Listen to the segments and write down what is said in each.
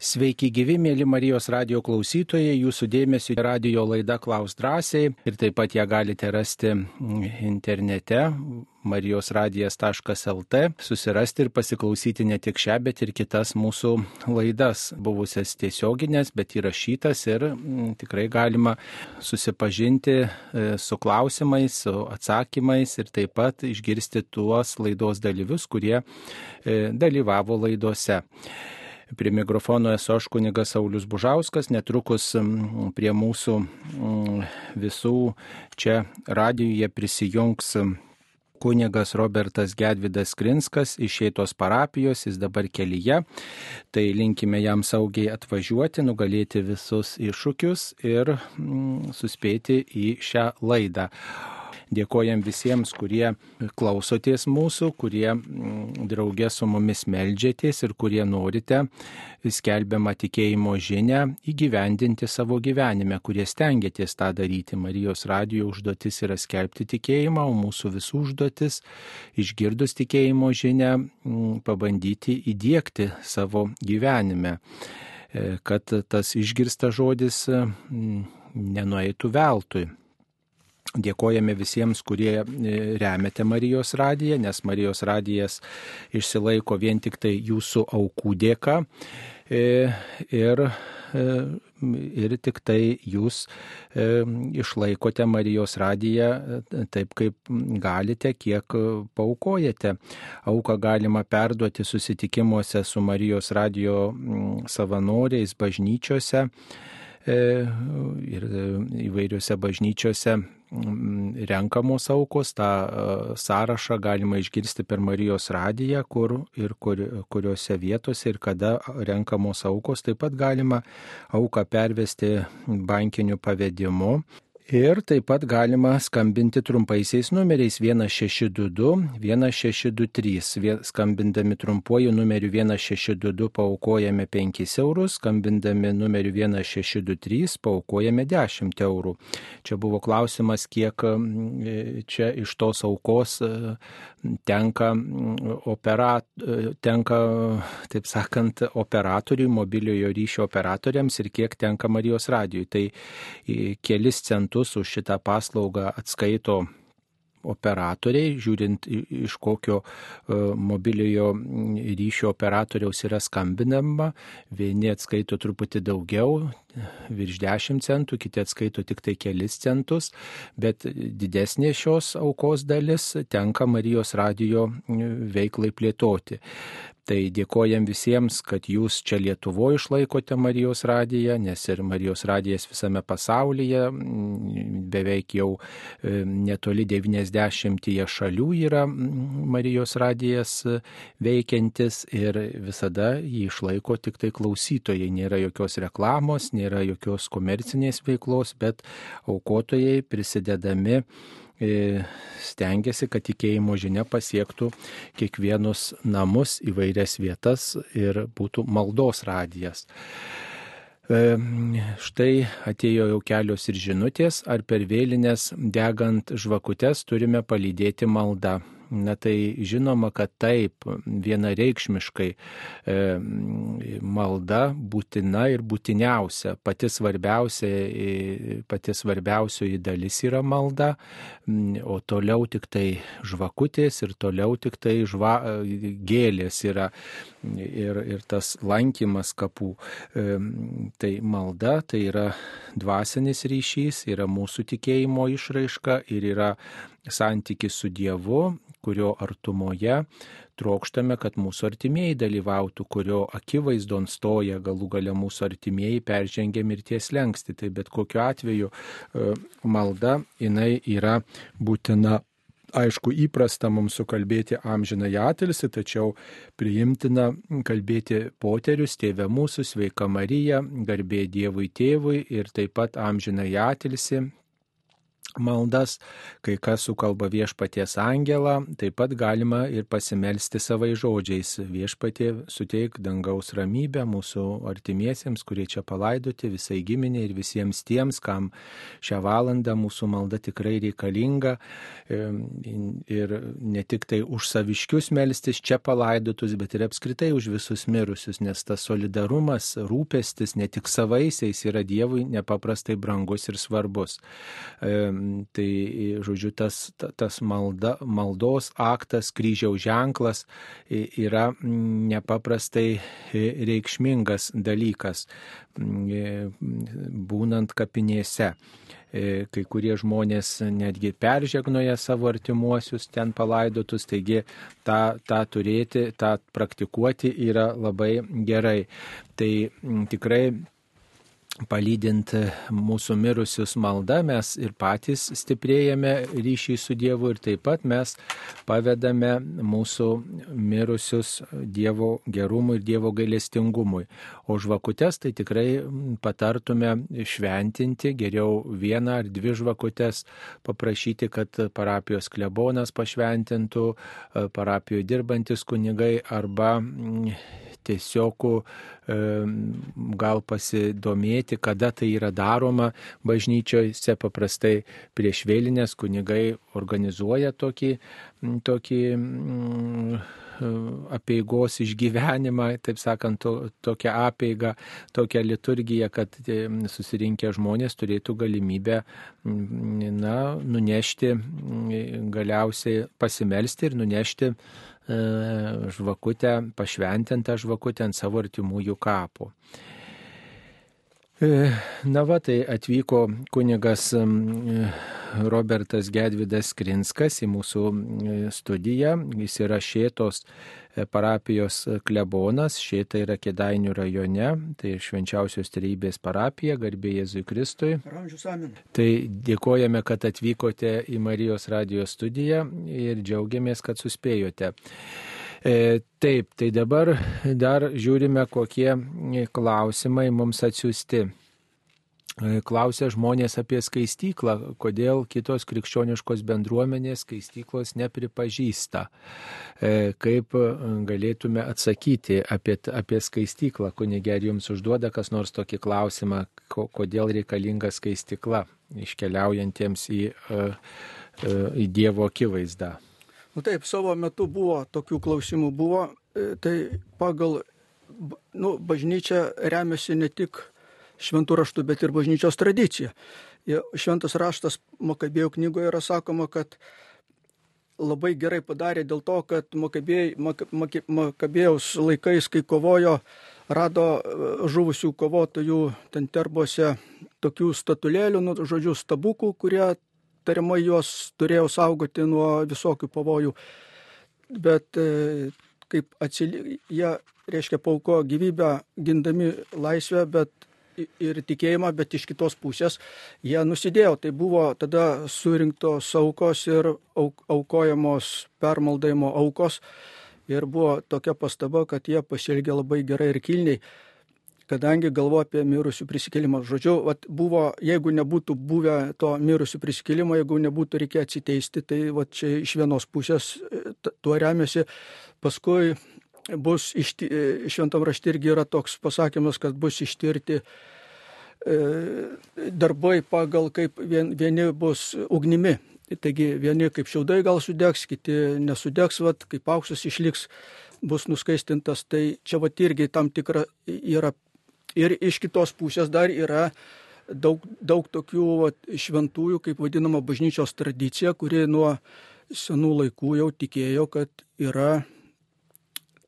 Sveiki gyvi, mėly Marijos radio klausytojai, jūsų dėmesio radio laida Klaus drąsiai. Ir taip pat ją galite rasti internete marijosradijas.lt, susirasti ir pasiklausyti ne tik šią, bet ir kitas mūsų laidas, buvusias tiesioginės, bet įrašytas ir mm, tikrai galima susipažinti e, su klausimais, su atsakymais ir taip pat išgirsti tuos laidos dalyvius, kurie e, dalyvavo laidose. Prie mikrofono esu aš kunigas Saulis Bužauskas, netrukus prie mūsų visų čia radijoje prisijungs kunigas Robertas Gedvidas Krinskas iš Šeitos parapijos, jis dabar kelyje. Tai linkime jam saugiai atvažiuoti, nugalėti visus iššūkius ir mm, suspėti į šią laidą. Dėkojam visiems, kurie klausotės mūsų, kurie mm, draugė su mumis melžiatės ir kurie norite skelbiamą tikėjimo žinę įgyvendinti savo gyvenime, kurie stengiatės tą daryti. Marijos radijo užduotis yra skelbti tikėjimą, o mūsų visų užduotis išgirdus tikėjimo žinę mm, pabandyti įdėkti savo gyvenime e, kad tas išgirstas žodis mm, nenueitų veltui. Dėkojame visiems, kurie e, remiate Marijos radiją, nes Marijos radijas išsilaiko vien tik tai jūsų aukų dėka. E, ir, e, ir tik tai jūs išlaikote Marijos radiją taip, kaip galite, kiek paukojate. Auką galima perduoti susitikimuose su Marijos radijo savanoriais bažnyčiose ir įvairiuose bažnyčiose Mm, renkamos aukos, tą e, sąrašą galima išgirsti per Marijos radiją, kur ir kur, kuriuose vietose ir kada renkamos aukos. Taip pat galima auką pervesti bankiniu pavedimu Ir taip pat galima skambinti trumpaisiais numeriais 1622, 1623. Skambindami trumpuoju numeriu 1622 paukojame 5 eurus, skambindami numeriu 1623 paukojame 10 eurų. Čia buvo klausimas, kiek čia iš tos aukos e, tenka, operat, e, tenka taip sakant, operatoriui, mobiliojo ryšio operatoriams ir kiek tenka Marijos radijui. Tai kelis centus metus už šitą paslaugą atskaito operatoriai, žiūrint iš kokio e, mobiliojo ryšio operatoriaus yra skambinama, vieni atskaito truputį daugiau, virš 10 centų, kiti atskaito tik tai kelis centus, bet didesnė šios aukos dalis tenka Marijos radijo veiklai plėtoti. Tai dėkojam visiems, kad jūs čia Lietuvoje išlaikote Marijos radiją, nes ir Marijos radijas visame pasaulyje, beveik jau e, netoli 90 šalių yra Marijos radijas veikiantis ir visada jį išlaiko tik tai klausytojai. Nėra jokios reklamos, nėra jokios komercinės veiklos, bet aukotojai prisidedami e, stengiasi, kad tikėjimo žinia pasiektų kiekvienus namus, įvairias vietas ir būtų maldos radijas. E, štai atėjo jau kelios ir žinutės, ar per vėlinės degant žvakutes turime palydėti maldą. Na tai žinoma, kad taip, vienareikšmiškai e, malda būtina ir būtiniausia, pati svarbiausia, e, pati svarbiausioji dalis yra malda, o toliau tik tai žvakutės ir toliau tik tai žva, gėlės yra ir, ir tas lankymas kapų. E, tai malda tai yra dvasinis ryšys, yra mūsų tikėjimo išraiška ir yra santykis su Dievu, kurio artumoje trokštame, kad mūsų artimieji dalyvautų, kurio akivaizdon stoja galų gale mūsų artimieji peržengę mirties lengsti. Tai bet kokiu atveju e, malda jinai yra būtina. Aišku, įprasta mums sukalbėti amžiną atilsi, tačiau priimtina kalbėti poterius, tėvę mūsų, sveika Marija, garbė Dievui tėvui ir taip pat amžiną atilsi, maldas, kai kas sukalba viešpaties angelą, taip pat galima ir pasimelsti savai žodžiais. Viešpatie suteik dangaus ramybę mūsų artimiesiems, kurie čia palaidoti, visai giminė ir visiems tiems, kam šią valandą mūsų malda tikrai reikalinga. Ir ne tik tai už saviškius melstis čia palaidotus, bet ir apskritai už visus mirusius, nes tas solidarumas, rūpestis ne tik savaisiais yra Dievui nepaprastai brangus ir svarbus Tai, žodžiu, tas, tas malda, maldos aktas, kryžiaus ženklas yra nepaprastai reikšmingas dalykas būnant kapinėse kai kurie žmonės netgi peržegnoja savo artimuosius ten palaidotus, taigi tą, tą turėti, tą praktikuoti yra labai gerai. Tai tikrai palydint mūsų mirusius malda, mes ir patys stiprėjame ryšį su Dievu ir taip pat mes pavedame mūsų mirusius Dievo gerumui ir Dievo gailestingumui. O žvakutes tai tikrai patartume šventinti, geriau vieną ar dvi žvakutes paprašyti, kad parapijos klebonas pašventintų, parapijoje dirbantis kunigai arba tiesiog gal pasidomėti, kada tai yra daroma bažnyčiose, paprastai prieš vėlinės kunigai organizuoja tokį, tokį apieigos išgyvenimą, taip sakant, to, tokią apieigą, tokią liturgiją, kad susirinkę žmonės turėtų galimybę na, nunešti, galiausiai pasimelsti ir nunešti E, žvakutę, pašventintą žvakutę ant savo artimųjų kapų. E, na va, tai atvyko kunigas Robertas Gedvidas Krinskas į mūsų studiją. Jis yra šėtos E, parapijos klebonas, šitą yra Kedainių rajone, tai švenčiausios trejybės parapija, garbė Jėzui Kristui. Tai dėkojame, kad atvykote į Marijos radijos studiją ir džiaugiamės, kad suspėjote. E, taip, tai dabar dar žiūrime, kokie klausimai mums atsiųsti. E, Klausė žmonės apie skaistyklą, kodėl kitos krikščioniškos bendruomenės skaistyklos nepripažįsta. E, kaip e, galėtume atsakyti apie, apie skaistyklą, kunigė, ar jums užduoda kas nors tokį klausimą, kodėl reikalinga skaistykla iškeliaujantiems į, į Dievo akivaizdą. Nu taip, savo metu buvo tokių klausimų, buvo, tai pagal, nu, bažnyčia remiasi ne tik šventų raštų, bet ir bažnyčios tradicija. Šventas raštas Makabėjų knygoje yra sakoma, kad labai gerai padarė dėl to, kad Makabėjaus laikais, kai kovojo, rado e, žuvusių kovotojų ten terbose tokių statulėlių, nu, žodžiu, stabukų, kurie tariamai juos turėjo saugoti nuo visokių pavojų. Bet e, kaip atsilik, jie, reiškia, pauko gyvybę gindami laisvę, bet ir tikėjimą, bet iš kitos pusės jie nusidėjo. Tai buvo tada surinktos aukos ir aukojamos permaldavimo aukos. Ir buvo tokia pastaba, kad jie pasielgė labai gerai ir kilniai, kadangi galvo apie mirusių prisikelimą. Žodžiu, vat, buvo, jeigu nebūtų buvę to mirusių prisikėlimo, jeigu nebūtų reikėję atsiteisti, tai vat, čia iš vienos pusės tuo remiasi. Paskui bus išti, šventam rašte irgi yra toks pasakymas, kad bus ištirti e, darbai pagal kaip vien, vieni bus ugnimi. Taigi vieni kaip šiaudai gal sudegs, kiti nesudegs, vat, kaip auksas išliks, bus nuskaistintas. Tai čia vat irgi tam tikra yra. Ir iš kitos pusės dar yra daug, daug tokių vat, šventųjų, kaip vadinama bažnyčios tradicija, kuri nuo senų laikų jau tikėjo, kad yra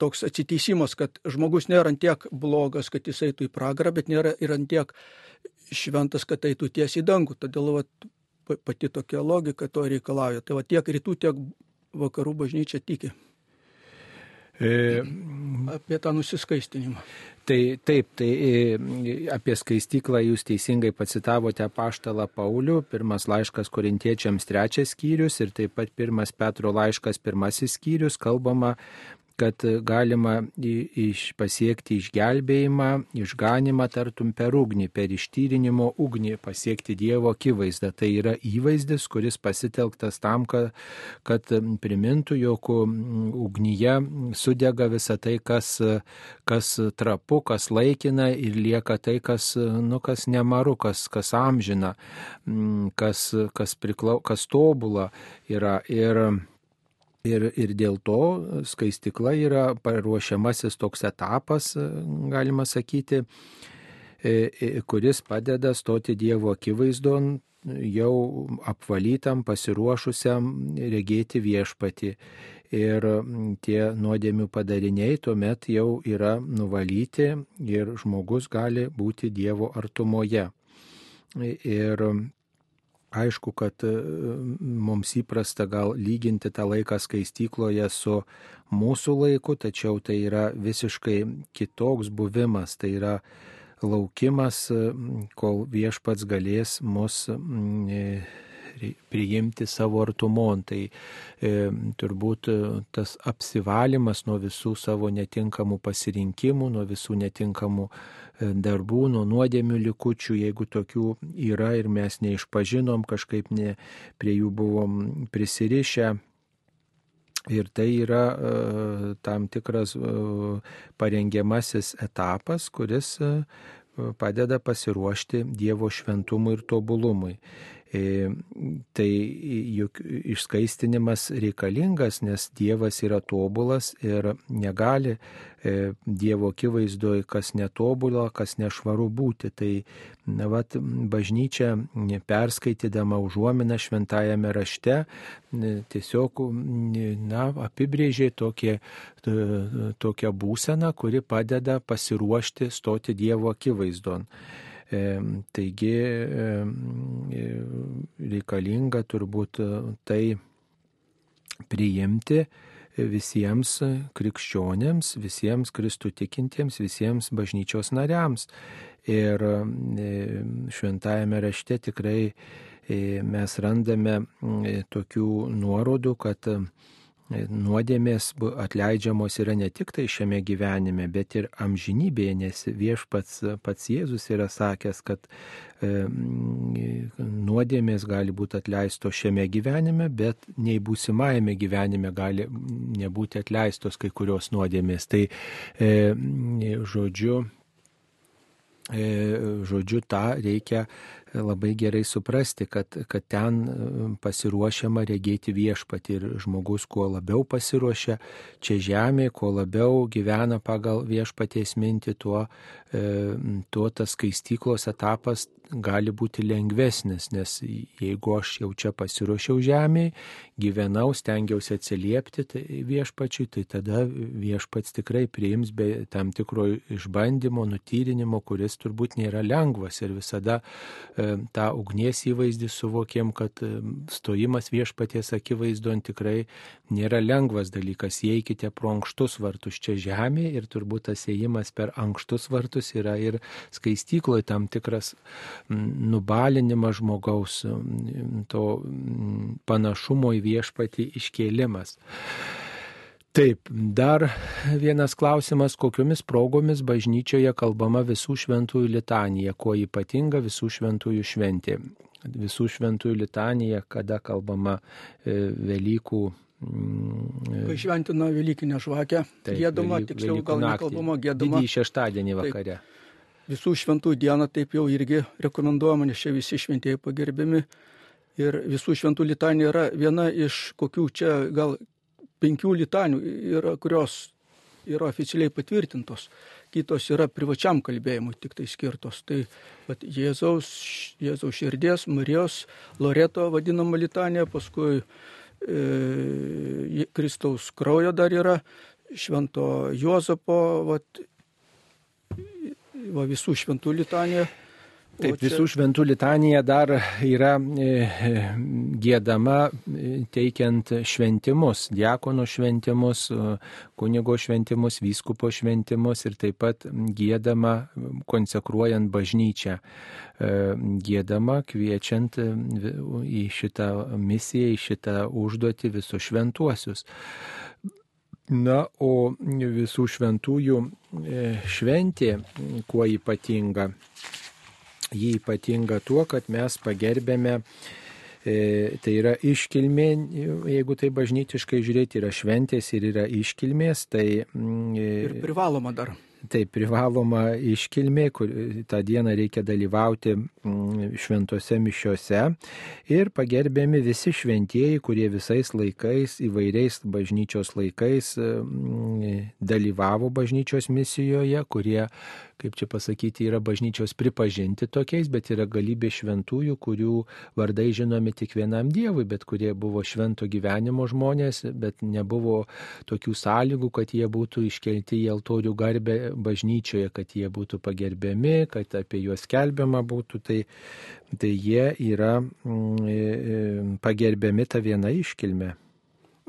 toks atsiteisimas, kad žmogus nėra tiek blogas, kad jis eitų į pragarą, bet nėra ir tiek šventas, kad eitų tiesiai į dangų. Todėl vat, pati tokia logika to reikalauja. Tai va tiek rytų, tiek vakarų bažnyčia tiki. E, apie tą nusiskaistinimą. Tai taip, tai e, apie skaistyklą jūs teisingai pacitavote paštalą Paulių, pirmas laiškas korintiečiams trečias skyrius ir taip pat pirmas Petro laiškas pirmasis skyrius kalbama kad galima iš, pasiekti išgelbėjimą, išganimą tartum per ugnį, per ištyrinimo ugnį pasiekti Dievo akivaizdą. Tai yra įvaizdis, kuris pasitelktas tam, kad, kad primintų, jog ugnyje sudega visa tai, kas, kas trapu, kas laikina ir lieka tai, kas, nu, kas nemaru, kas, kas amžina, kas, kas, priklau, kas tobula yra. Ir, Ir, ir dėl to skaistikla yra paruošiamasis toks etapas, galima sakyti, e, e, kuris padeda stoti Dievo akivaizdon jau apvalytam, pasiruošusiam regėti viešpati. Ir tie nuodėmių padariniai tuomet jau yra nuvalyti ir žmogus gali būti Dievo artumoje. Ir Aišku, kad e, mums įprasta gal lyginti tą laiką skaistykloje su mūsų laiku, tačiau tai yra visiškai kitoks buvimas, tai yra laukimas, kol viešpats galės mus priimti savo artumon. Tai e, turbūt tas apsivalimas nuo visų savo netinkamų pasirinkimų, nuo visų netinkamų darbų, nuo nuodėmių likučių, jeigu tokių yra ir mes neišpažinom, kažkaip ne, prie jų buvom prisirišę. Ir tai yra uh, tam tikras uh, parengiamasis etapas, kuris uh, padeda pasiruošti Dievo šventumui ir tobulumui. E, tai juk išskaistinimas reikalingas, nes Dievas yra tobulas ir negali e, Dievo akivaizdoje, kas netobula, kas nešvaru būti. Tai na, vat, bažnyčia perskaitydama užuominą šventajame rašte tiesiog na, apibrėžė tokie, tokią būseną, kuri padeda pasiruošti stoti Dievo akivaizdon. Taigi reikalinga turbūt e, tai priimti visiems krikščionėms, visiems kristų tikintiems, visiems bažnyčios nariams. Ir šventajame rašte tikrai e, mes randame tokių nuorodų, kad nuodėmės atleidžiamos yra ne tik tai šiame gyvenime, bet ir amžinybėje, nes viešpats pats Jėzus yra sakęs, kad e, nuodėmės gali būti atleistos šiame gyvenime, bet nei būsimajame gyvenime gali nebūti atleistos kai kurios nuodėmės. Tai e, žodžiu, žodžiu, tą reikia labai gerai suprasti, kad, kad ten e, pasiruošiama regėti viešpatį ir žmogus kuo labiau pasiruošia čia žemėje, kuo labiau gyvena pagal viešpaties mintį, tuo, e, tuo tas skaistyklos etapas gali būti lengvesnis, nes jeigu aš jau čia pasiruošiau žemėje, gyvenau, stengiausi atsiliepti tai viešpačiui, tai tada viešpats tikrai priims be tam tikro išbandymo, nutyrinimo, kuris turbūt nėra lengvas ir visada e, tą ugnies įvaizdį suvokėm, kad stojimas viešpaties akivaizdon tikrai nėra lengvas dalykas. Įeikite pro ankštus vartus čia žemėje ir turbūt tas įėjimas per ankštus vartus yra ir skaistykloje tam tikras nubalinimas žmogaus, to panašumo į viešpatį iškėlimas. Taip, dar vienas klausimas, kokiomis progomis bažnyčioje kalbama visų šventųjų litanija, kuo ypatinga visų šventųjų šventė. Visų šventųjų litanija, kada kalbama e, Velykų mm, Kai šventina Velykinę žvakę, gėdama, tiksliau gal nekalbama, gėdama. Didį šeštadienį vakare. Taip, visų šventų dieną taip jau irgi rekomenduojama, nes čia visi šventieji pagerbiami. Ir visų šventų litanija yra viena iš kokių čia gal penkių litanių, yra, kurios yra oficialiai patvirtintos. Kitos yra privačiam kalbėjimui tik tai skirtos. Tai vat, Jėzaus, Jėzaus širdies, Marijos, Loreto vadinama litanija, paskui e, Kristaus kraujo dar yra, Švento Juozapo, vat, va, visų šventų litanija. Taip, čia... visų šventų litanija dar yra e, gėdama e, teikiant šventimus, diakono šventimus, kunigo šventimus, vyskupo šventimus ir taip pat gėdama konsekruojant bažnyčią, e, gėdama kviečiant į šitą misiją, į šitą užduotį visus šventuosius. Na, o visų šventųjų e, šventė, kuo ypatinga? Ji ypatinga tuo, kad mes pagerbėme e, tai yra iškilmė, jeigu tai bažnytiškai žiūrėti, yra šventės ir yra iškilmės, tai... Mm, ir privaloma dar. Tai privaloma iškilmė, kur tą dieną reikia dalyvauti mm, šventose mišiuose ir pagerbiami visi šventieji, kurie visais laikais, įvairiais bažnyčios laikais mm, dalyvavo bažnyčios misijoje, kurie kaip čia pasakyti, yra bažnyčios pripažinti tokiais, bet yra galybė šventųjų, kurių vardai žinomi tik vienam Dievui, bet kurie buvo švento gyvenimo žmonės, bet nebuvo tokių sąlygų, kad jie būtų iškelti į altorių garbę bažnyčioje, kad jie būtų pagerbiami, kad apie juos kelbiama būtų. Tai, tai jie yra mm, e, e, pagerbiami tą vieną iškilmę.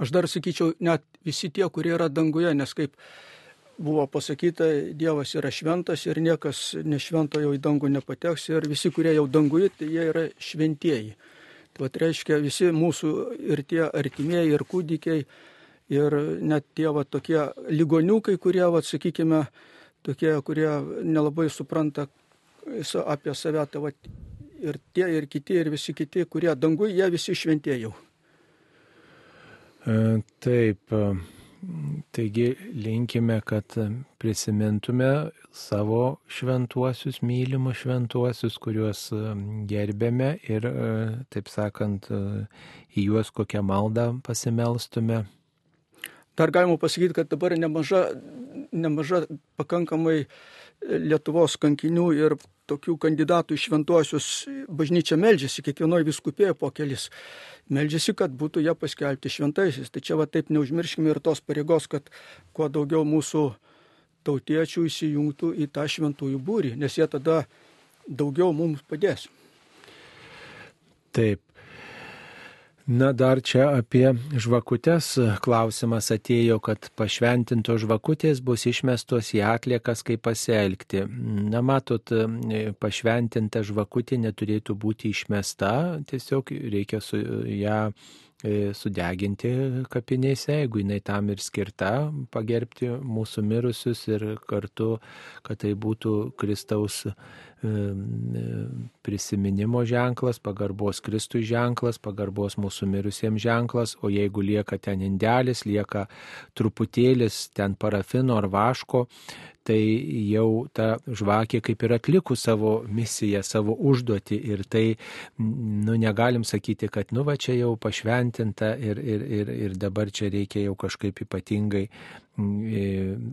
Aš dar sakyčiau, net visi tie, kurie yra danguje, nes kaip buvo pasakyta, Dievas yra šventas ir niekas nešventojo į dangų nepateks ir visi, kurie jau danguje, tai jie yra šventieji. Tai reiškia visi mūsų ir tie artimieji, ir kūdikiai, ir net tie va, tokie ligoniukai, kurie, va, sakykime, tokie, kurie nelabai supranta apie save, tai va, ir tie, ir kiti, ir visi kiti, kurie danguje, jie visi šventieji jau. E, taip, Taigi linkime, kad prisimintume savo šventuosius, mylimus šventuosius, kuriuos gerbėme ir, taip sakant, į juos kokią maldą pasimelstume. Dar galima pasakyti, kad dabar nemaža, nemaža pakankamai Lietuvos kankinių ir tokių kandidatų į šventuosius bažnyčia meldžiasi, kiekvienoje viskupėje po kelis meldžiasi, kad būtų jie paskelbti šventaisiais. Tai čia va taip neužmirškime ir tos pareigos, kad kuo daugiau mūsų tautiečių įsijungtų į tą šventųjų būrį, nes jie tada daugiau mums padės. Taip. Na dar čia apie žvakutes klausimas atėjo, kad pašventintos žvakutės bus išmestos į atliekas, kaip pasielgti. Na matot, pašventinta žvakutė neturėtų būti išmesta, tiesiog reikia su ją e, sudeginti kapinėse, jeigu jinai tam ir skirta, pagerbti mūsų mirusius ir kartu, kad tai būtų Kristaus prisiminimo ženklas, pagarbos Kristui ženklas, pagarbos mūsų mirusiems ženklas, o jeigu lieka ten indelis, lieka truputėlis ten parafino ar vaško, tai jau ta žvakė kaip ir atlikus savo misiją, savo užduotį ir tai, nu, negalim sakyti, kad, nu, va čia jau pašventinta ir, ir, ir, ir dabar čia reikia jau kažkaip ypatingai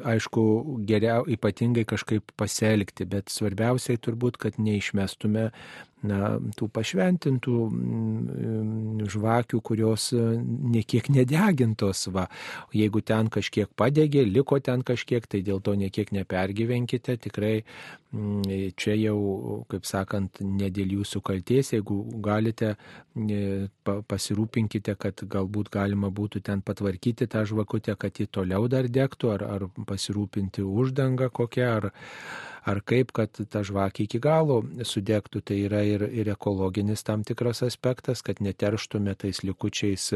aišku, geriau ypatingai kažkaip pasielgti, bet svarbiausiai turbūt, kad neišmestume na, tų pašventintų mm, žvakių, kurios e, niekiek nedegintos. Va. Jeigu ten kažkiek padegė, liko ten kažkiek, tai dėl to niekiek nepergyvenkite. Tikrai mm, čia jau, kaip sakant, ne dėl jūsų kalties, jeigu galite, e, pasirūpinkite, kad galbūt galima būtų ten patvarkyti tą žvakutę, kad ji toliau dar degtų, ar, ar pasirūpinti uždangą kokią, ar ar kaip, kad ta žvakė iki galo sudegtų. Tai yra ir, ir ekologinis tam tikras aspektas, kad neterštume tais likučiais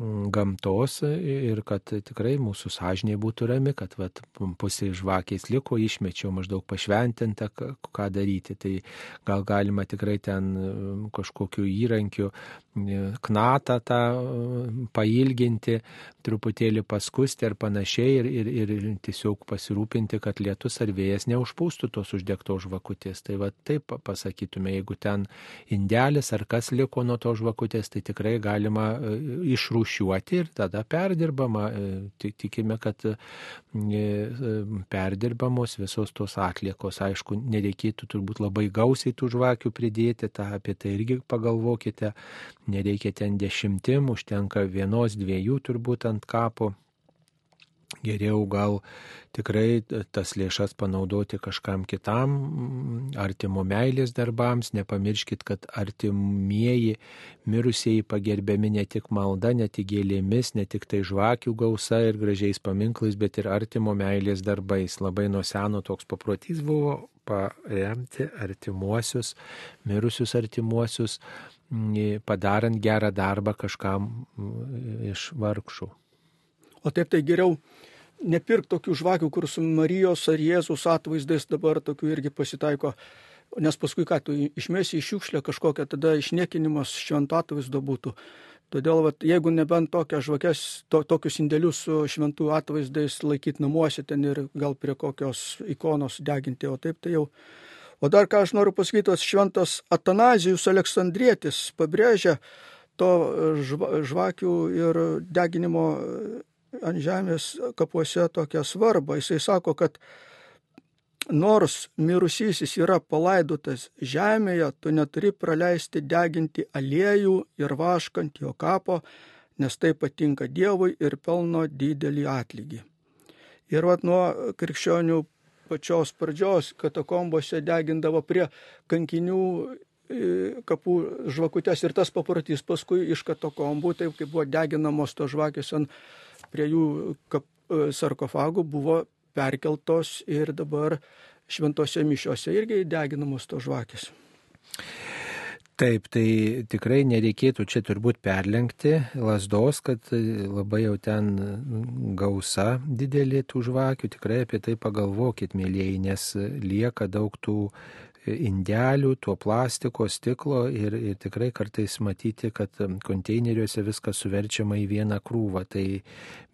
gamtos ir kad tikrai mūsų sąžiniai būtų rami, kad vat, pusė žvakės liko, išmečiau maždaug pašventinta, ką daryti. Tai gal galima tikrai ten mm, kažkokiu įrankiu mm, knatą tą pailginti, truputėlį paskusti ar panašiai ir, ir, ir tiesiog pasirūpinti, kad lietus ar vėjas neužpūstų tos uždegtos žvakutės. Tai va taip pasakytume, jeigu ten indelis ar kas liko nuo tos žvakutės, tai tikrai galima e, išrūšiuoti ir tada perdirbama. E, tikime, kad e, perdirbamos visos tos atliekos. Aišku, nereikėtų turbūt labai gausiai tų žvakių pridėti, tą apie tai irgi pagalvokite. Nereikia ten dešimtim, užtenka vienos, dviejų turbūt ant kapo. Geriau gal tikrai tas lėšas panaudoti kažkam kitam, artimo meilės darbams. Nepamirškit, kad artimieji mirusieji pagerbiami ne tik malda, ne tik gėlėmis, ne tik tai žvakių gausa ir gražiais paminklais, bet ir artimo meilės darbais. Labai nuo seno toks paprotys buvo paremti artimuosius, mirusius artimuosius, padarant gerą darbą kažkam iš vargšų. O taip tai geriau nepirk tokių žvakių, kur su Marijos ar Jėzus atvaizdais dabar tokių irgi pasitaiko. Nes paskui, ką tu išmesi į šiukšlę kažkokią, tada išniekinimas švento atvaizdo būtų. Todėl, vat, jeigu nebent tokias žvakes, to, tokius indėlius su šventų atvaizdais laikyti namuose ten ir gal prie kokios ikonos deginti, o taip tai jau. O dar ką aš noriu pasakyti, tas šventas Atanazijus Aleksandrietis pabrėžia to žvakių ir deginimo ant žemės kapuose tokią svarbą. Jisai sako, kad nors mirusysis yra palaidotas žemėje, tu neturi praleisti deginti aliejų ir vaškant jo kapo, nes tai patinka Dievui ir pelno didelį atlygį. Ir vat nuo krikščionių pačios pradžios katakombose degindavo prie kankinių e, kapų žvakutės ir tas paprotys paskui iš katakombų, taip kaip buvo deginamos tos žvakės ant prie jų kap, e, sarkofagų buvo perkeltos ir dabar šventose mišiose irgi deginamos tos žvakės. Taip, tai tikrai nereikėtų čia turbūt perlenkti lasdos, kad labai jau ten gausa didelė tų žvakių. Tikrai apie tai pagalvokit, mėlyjei, nes lieka daug tų indelių, tuo plastiko, stiklo ir, ir tikrai kartais matyti, kad konteineriuose viskas suverčiama į vieną krūvą. Tai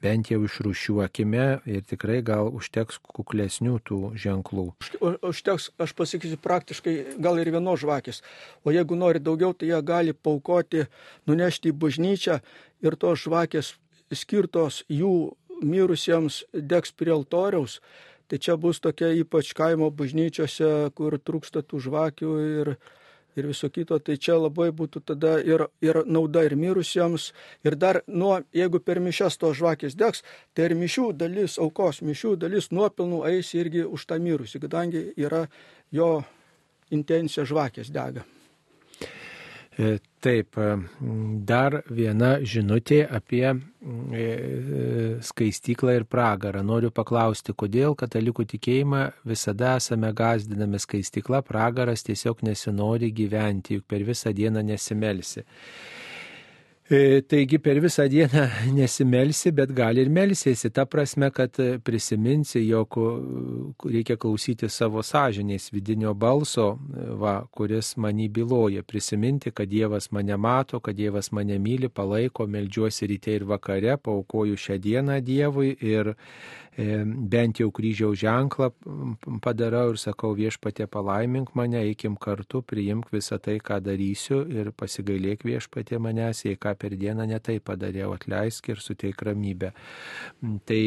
bent jau išrušiuokime ir tikrai gal užteks kuklesnių tų ženklų. Užteks, aš pasakysiu praktiškai, gal ir vienos žvakės. O jeigu nori daugiau, tai jie gali paukoti, nunešti į bažnyčią ir tos žvakės skirtos jų mirusiems degs prie altoriaus Tai čia bus tokia ypač kaimo bažnyčiose, kur trūksta tų žvakių ir, ir viso kito. Tai čia labai būtų tada ir, ir nauda ir mirusiems. Ir dar, nuo, jeigu per mišęs tos žvakės degs, tai ir mišių dalis, aukos mišių dalis nuopilnų eis irgi už tą mirusį, kadangi yra jo intencija žvakės dega. E, taip, e, dar viena žinutė apie e, skaistyklą ir pragarą. Noriu paklausti, kodėl katalikų tikėjimą visada esame gazdinami skaistykla, pragaras tiesiog nesinori gyventi, juk per visą dieną nesimelsi. E, taigi per visą dieną nesimelsi, bet gali ir melsiesi. Ta prasme, kad prisiminsi, jog reikia klausyti savo sąžinės vidinio balso, va, kuris manį byloja. Prisiminti, kad Dievas mane mato, kad Dievas mane myli, palaiko, melžiuosi ryte ir vakare, paukoju šią dieną Dievui ir E, bent jau kryžiaus ženklą padarau ir sakau viešpatė palaimink mane, eikim kartu, priimk visą tai, ką darysiu ir pasigailėk viešpatė manęs, jei ką per dieną netai padariau, atleisk ir suteik ramybę. Tai,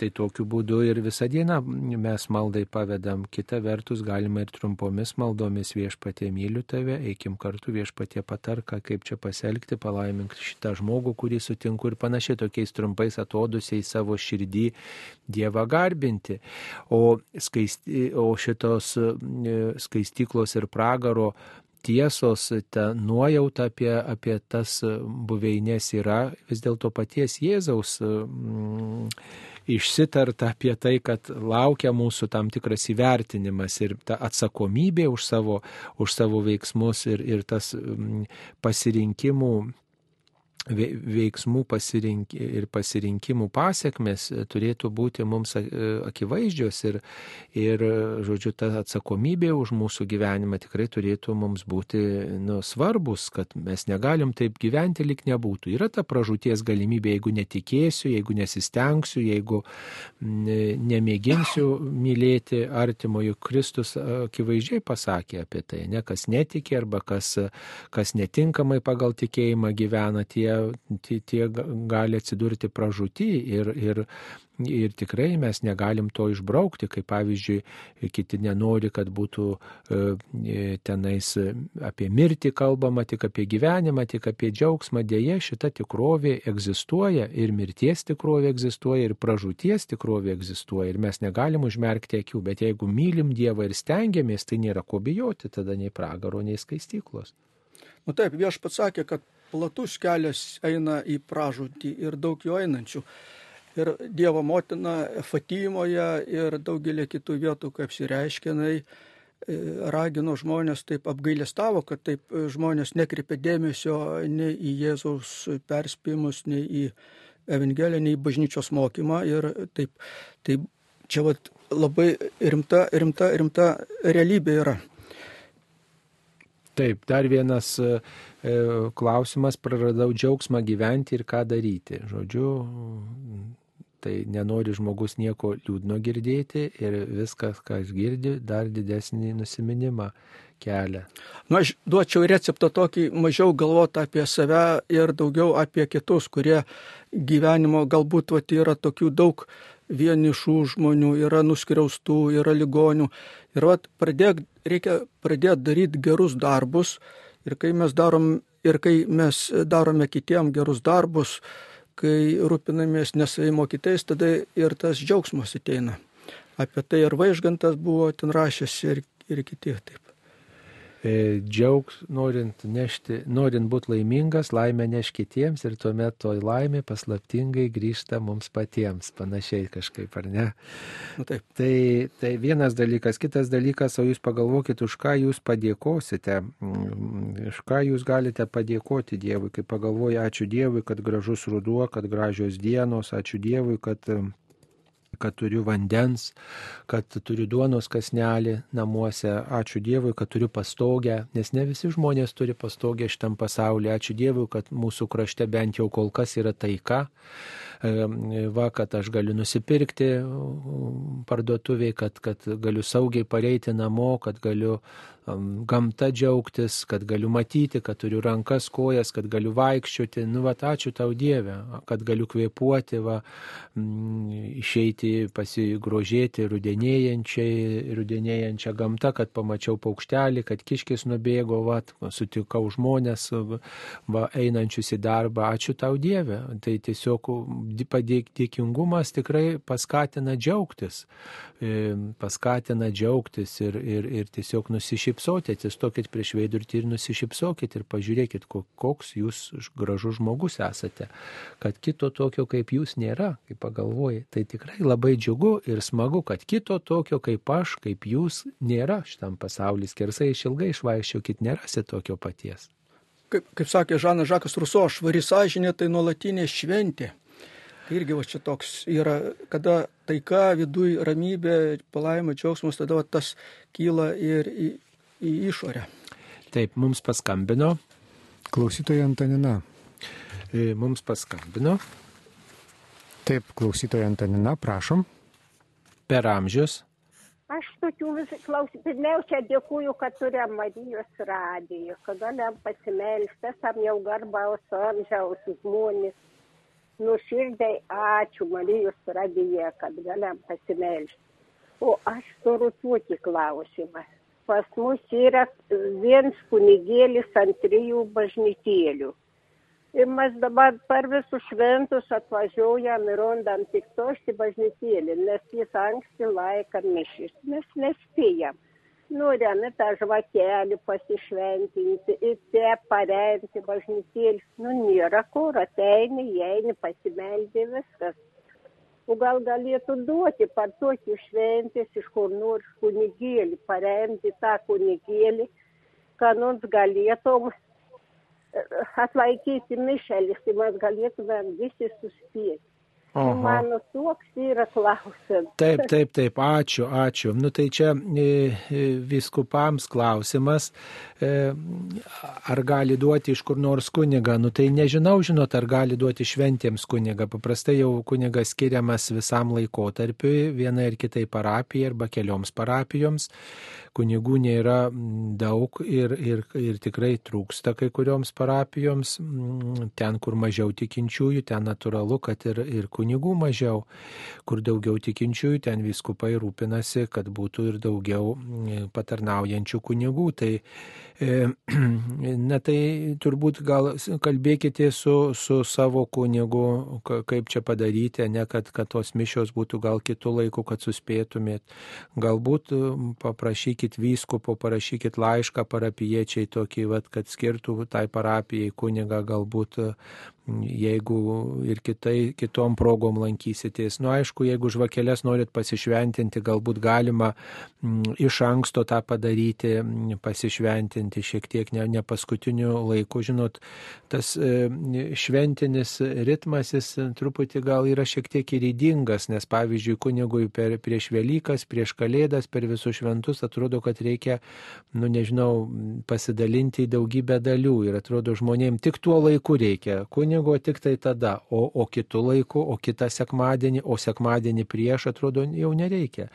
tai tokiu būdu ir visą dieną mes maldai pavedam. Kita vertus, galima ir trumpomis maldomis viešpatė myliu tave, eikim kartu viešpatė patarka, kaip čia pasielgti, palaimink šitą žmogų, kurį sutinku ir panašiai tokiais trumpais atodusiais savo širdį Dievą garbinti. O, skaisti, o šitos e, skaistyklos ir pragaro tiesos, ta nuojauta apie, apie tas buveinės yra vis dėlto paties Jėzaus mm, išsitarta apie tai, kad laukia mūsų tam tikras įvertinimas ir ta atsakomybė už savo, už savo veiksmus ir, ir tas mm, pasirinkimų veiksmų pasirink, ir pasirinkimų pasiekmes turėtų būti mums akivaizdžios ir, ir, žodžiu, ta atsakomybė už mūsų gyvenimą tikrai turėtų mums būti nu, svarbus, kad mes negalim taip gyventi, lik nebūtų. Yra ta pražūties galimybė, jeigu netikėsiu, jeigu nesistengsiu, jeigu nemėginsiu mylėti artimojo. Kristus akivaizdžiai pasakė apie tai, ne kas netikė arba kas, kas netinkamai pagal tikėjimą gyvena, tie tie, tie gali atsidurti pražūti ir, ir, ir tikrai mes negalim to išbraukti, kaip pavyzdžiui, kiti nenori, kad būtų e, tenais apie mirtį kalbama, tik apie gyvenimą, tik apie džiaugsmą. Deja, šita tikrovė egzistuoja ir mirties tikrovė egzistuoja ir pražūties tikrovė egzistuoja ir mes negalim užmerkti akių, bet jeigu mylim Dievą ir stengiamės, tai nėra ko bijoti tada nei pragaro, nei skaistyklos. Nu taip, viešpats sakė, kad platus kelias eina į pražūtį ir daug jo einančių. Ir Dievo motina Fatimoje ir daugelį kitų vietų, kaip apsireiškinai, e, ragino žmonės taip apgailestavo, kad taip žmonės nekreipė dėmesio nei į Jėzaus perspėjimus, nei į evangelinį bažnyčios mokymą ir taip, taip čia vat, labai rimta, rimta, rimta realybė yra. Taip, dar vienas e, e, klausimas, praradau džiaugsmą gyventi ir ką daryti. Žodžiu, tai nenori žmogus nieko liūdno girdėti ir viskas, kas girdi, dar didesnį nusiminimą kelia. Na, nu, aš duočiau receptą tokį mažiau galvoti apie save ir daugiau apie kitus, kurie gyvenimo galbūt vat, yra tokių daug vienišų žmonių, yra nuskriaustų, yra ligonių. Ir vat, pradėk, reikia pradėti daryti gerus darbus. Ir kai mes darom, ir kai mes darome kitiem gerus darbus, kai rūpinamės nesavimo kitais, tada ir tas džiaugsmas ateina. Apie tai ir vaižgantas buvo ten rašęs ir, ir kiti taip. E, džiaugs, norint, nešti, norint būti laimingas, laimę neš kitiems ir tuomet toj laimė paslaptingai grįžta mums patiems, panašiai kažkaip, ar ne? Nu, taip. Tai, tai vienas dalykas, kitas dalykas, o jūs pagalvokit, už ką jūs padėkosite, mm, už ką jūs galite padėkoti Dievui, kai pagalvoja, ačiū Dievui, kad gražus ruduo, kad gražios dienos, ačiū Dievui, kad kad turiu vandens, kad turiu duonos kasnelį namuose, ačiū Dievui, kad turiu pastogę, nes ne visi žmonės turi pastogę šitam pasaulyje, ačiū Dievui, kad mūsų krašte bent jau kol kas yra taika, va, kad aš galiu nusipirkti parduotuviai, kad, kad galiu saugiai pareiti namo, kad galiu gamta džiaugtis, kad galiu matyti, kad turiu rankas, kojas, kad galiu vaikščioti. Nu, va, ačiū tau Dieve, kad galiu kvėpuoti, va, išeiti pasigrožėti rudenėjančią gamtą, kad pamačiau paukštelį, kad kiškis nubėgo, va, sutikau žmonės, va, einančius į darbą. Ačiū tau Dieve. Tai tiesiog padėkingumas tikrai paskatina džiaugtis. E, paskatina džiaugtis ir, ir, ir tiesiog nusišypsoti atsistokit prieš veidurtį ir nusišypsokit ir pažiūrėkit, koks jūs gražus žmogus esate. Kad kito tokio kaip jūs nėra, kaip pagalvoji. Tai tikrai labai džiugu ir smagu, kad kito tokio kaip aš, kaip jūs nėra šitam pasaulis. Kersai išilgai išvaikščiokit, nerasi tokio paties. Kaip, kaip sakė Žanas Žakas Ruso, švari sąžinė tai nuolatinė šventė. Tai irgi va čia toks yra, kada taika, viduj ramybė, palaima, džiaugsmas, tada va, tas kyla ir į, į išorę. Taip, mums paskambino. Klausytoja Antanina. E, mums paskambino. Taip, klausytoja Antanina, prašom. Per amžius. Aš tokių vis klausiu. Pirmiausia, dėkuoju, kad turėjom Marijos radiją, kad galim pasimelsti, esam jau garbaus amžiaus žmonės. Nuširdai ačiū Marijos radiją, kad galim pasimelsti. O aš turiu tokį klausimą pas mus yra viens kunigėlis ant trijų bažnytėlių. Ir mes dabar per visus šventus atvažiuojam ir randam tik tošti bažnytėlį, nes jis anksti laiką mišis. Mes nespėjam. Norėjome tą žvakelį pasišventinti ir te paremti bažnytėlį. Nu, nėra kur, ateini, eini, pasimeldė viskas o gal galėtų duoti per tokį šventės iš kur nors kunigėlį, paremti tą kunigėlį, kad nors galėtum e, atlaikyti mišelis, tai mes galėtume visi suspėti. Aha. Mano toks yra klausimas. Taip, taip, taip, ačiū, ačiū. Nu tai čia e, e, viskupams klausimas, e, ar gali duoti iš kur nors kunigą. Nu tai nežinau, žinot, ar gali duoti šventėms kunigą. Paprastai jau kunigas skiriamas visam laikotarpiui, vienai ir kitai parapijai arba kelioms parapijoms kunigų nėra mm, daug ir, ir, ir tikrai trūksta kai kurioms parapijoms. Mm, ten, kur mažiau tikinčiųjų, ten natūralu, kad ir, ir kunigų mažiau. Kur daugiau tikinčiųjų, ten viskupai rūpinasi, kad būtų ir daugiau mm, patarnaujančių kunigų. Tai, e, na tai turbūt gal kalbėkite su, su savo kunigu, kaip čia padaryti, ne kad, kad tos mišios būtų gal kitų laikų, kad suspėtumėt. Galbūt paprašykite parašykit vyskupo, parašykit laišką parapiečiai tokį, vat, kad skirtų tai parapijai kunigą galbūt jeigu ir kitai, kitom progom lankysitės. Nu, aišku, jeigu žvakelės norit pasišventinti, galbūt galima m, iš anksto tą padaryti, m, pasišventinti šiek tiek ne, ne paskutiniu laiku. Žinot, tas e, šventinis ritmas jis truputį gal yra šiek tiek ir įdingas, nes pavyzdžiui, kunigui per, prieš Velykas, prieš Kalėdas, per visus šventus atrodo, kad reikia, nu nežinau, pasidalinti į daugybę dalių ir atrodo žmonėms tik tuo laiku reikia. Kunigui kunigo tik tai tada, o, o kitų laikų, o kitą sekmadienį, o sekmadienį prieš atrodo jau nereikia.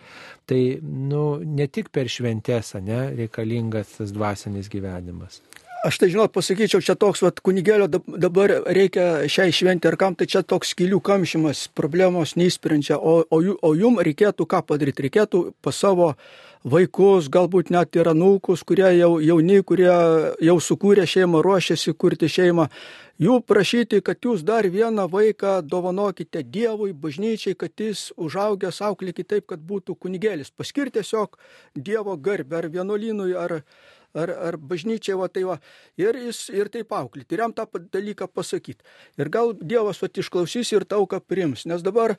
Tai nu, ne tik per šventęs, ne, reikalingas tas dvasinis gyvenimas. Aš tai žinot, pasakyčiau, čia toks vat, kunigėlio dabar reikia šiai šventi ar kam, tai čia toks skilių kamšymas, problemos neįsprendžia, o, o, o jum reikėtų ką padaryti, reikėtų pas savo vaikus, galbūt net ir anūkus, kurie jau jauni, kurie jau sukūrė šeimą, ruošiasi kurti šeimą, jų prašyti, kad jūs dar vieną vaiką dovanokite Dievui, bažnyčiai, kad jis užaugęs auklėkite taip, kad būtų kunigėlis. Paskirti tiesiog Dievo garbę ar vienuolynui, ar, ar, ar bažnyčiai, va tai va, ir, jis, ir taip auklyti, ir jam tą dalyką pasakyti. Ir gal Dievas va išklausys ir tauką prims, nes dabar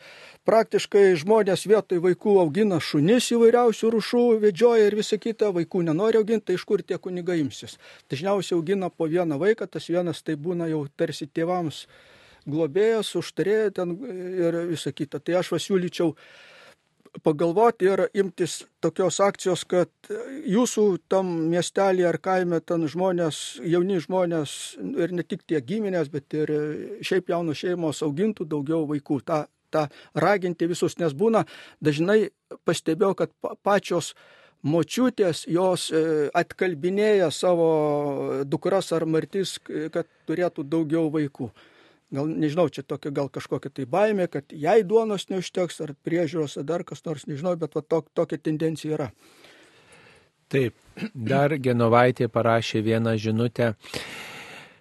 praktiškai žmonės vietoj vaikų augina šunis įvairiausių rušų, vedžioja ir visą kitą, vaikų nenori auginti, tai iš kur tie kunigai imsis. Dažniausiai augina po vieną vaiką, tas vienas tai būna jau tarsi tėvams globėjas, užtarė ten ir visą kitą. Tai aš pasiūlyčiau pagalvoti ir imtis tokios akcijos, kad jūsų tam miestelį ar kaime ten žmonės, jauni žmonės ir ne tik tie giminės, bet ir šiaip jaunos šeimos augintų daugiau vaikų. Ta, ta raginti visus, nes būna dažnai pastebėjau, kad pačios močiutės jos e, atkalbinėja savo dukras ar martis, kad turėtų daugiau vaikų gal nežinau, čia tokia gal kažkokia tai baimė, kad jai duonos neužteks ar priežiūros ar dar kas nors, nežinau, bet va, tok, tokia tendencija yra. Taip, dar Genovaitė parašė vieną žinutę.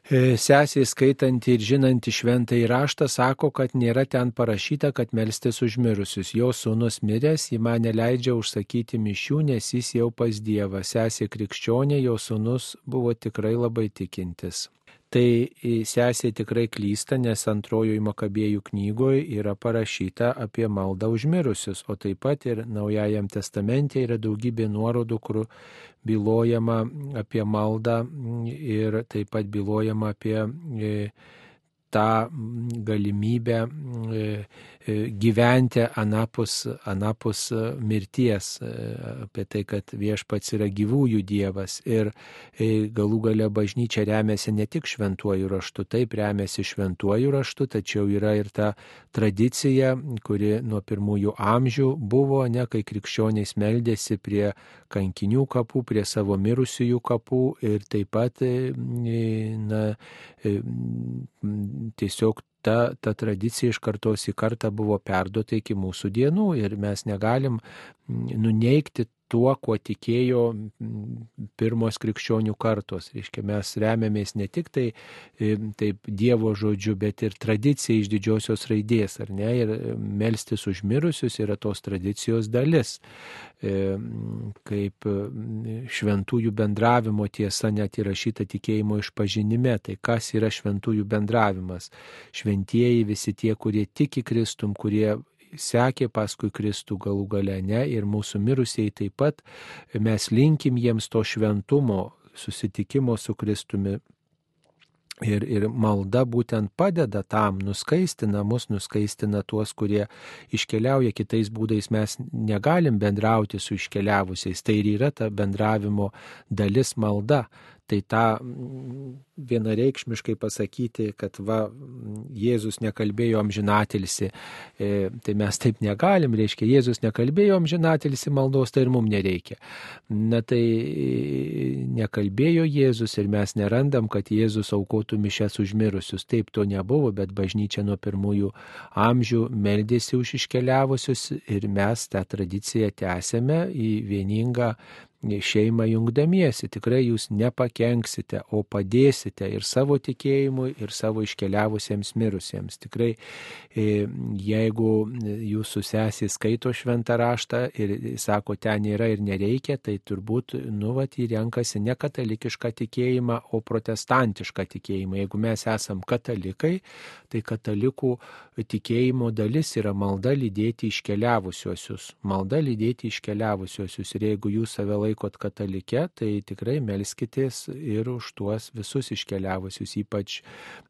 E, Sesiai skaitanti ir žinanti šventą įraštą sako, kad nėra ten parašyta, kad melstis užmirusius. Jo sūnus miręs, jį mane leidžia užsakyti mišių, nes jis jau pas Dievą. Sesė krikščionė, jo sūnus buvo tikrai labai tikintis tai sesė tikrai klysta, nes antrojoje Makabėjų knygoje yra parašyta apie maldą užmirusius, o taip pat ir Naujajam testamente yra daugybė nuorodų, kur bylojama apie maldą ir taip pat bylojama apie e, tą galimybę E, gyventi anapus, anapus mirties, e, apie tai, kad viešpats yra gyvųjų dievas ir e, galų gale bažnyčia remiasi ne tik šventuoju raštu, taip remiasi šventuoju raštu, tačiau yra ir ta tradicija, kuri nuo pirmųjų amžių buvo, ne kai krikščionys meldėsi prie kankinių kapų, prie savo mirusiųjų kapų ir taip pat na, tiesiog ta, ta tradicija iš kartos į kartą buvo perduota iki mūsų dienų ir mes negalim nuneikti tuo, kuo tikėjo pirmos krikščionių kartos. Reiškia, mes remiamės ne tik tai taip Dievo žodžiu, bet ir tradicija iš didžiosios raidės, ar ne? Ir melstis užmirusius yra tos tradicijos dalis. Kaip šventųjų bendravimo tiesa net įrašyta tikėjimo išpažinime. Tai kas yra šventųjų bendravimas? Šventieji visi tie, kurie tiki Kristum, kurie sekė paskui Kristų galų gale, ne, ir mūsų mirusieji taip pat, mes linkim jiems to šventumo, susitikimo su Kristumi. Ir, ir malda būtent padeda tam, nuskaistina mus, nuskaistina tuos, kurie iškeliauja kitais būdais, mes negalim bendrauti su iškeliavusiais. Tai ir yra ta bendravimo dalis malda tai tą mm, vienareikšmiškai pasakyti, kad va, Jėzus nekalbėjo amžinatilsi, e, tai mes taip negalim, reiškia, Jėzus nekalbėjo amžinatilsi maldos, tai ir mums nereikia. Na tai nekalbėjo Jėzus ir mes nerandam, kad Jėzus aukotų mišes užmirusius. Taip to nebuvo, bet bažnyčia nuo pirmųjų amžių meldėsi už iškeliavusius ir mes tą tradiciją tęsėme į vieningą šeimą jungdamiesi. Tikrai jūs nepakenksite, o padėsite ir savo tikėjimui, ir savo iškeliavusiems mirusiems. Tikrai, e, jeigu jūsų sesė skaito šventą raštą ir sako, ten yra ir nereikia, tai turbūt, nu, vat, jį renkasi ne katalikišką tikėjimą, o protestantišką tikėjimą. Jeigu mes esam katalikai, tai katalikų tikėjimo dalis yra malda lydėti iškeliavusiuosius. Malda lydėti iškeliavusiuosius. Ir jeigu jūs save laikote, laikot katalike, tai tikrai melskitės ir už tuos visus iškeliavusius, ypač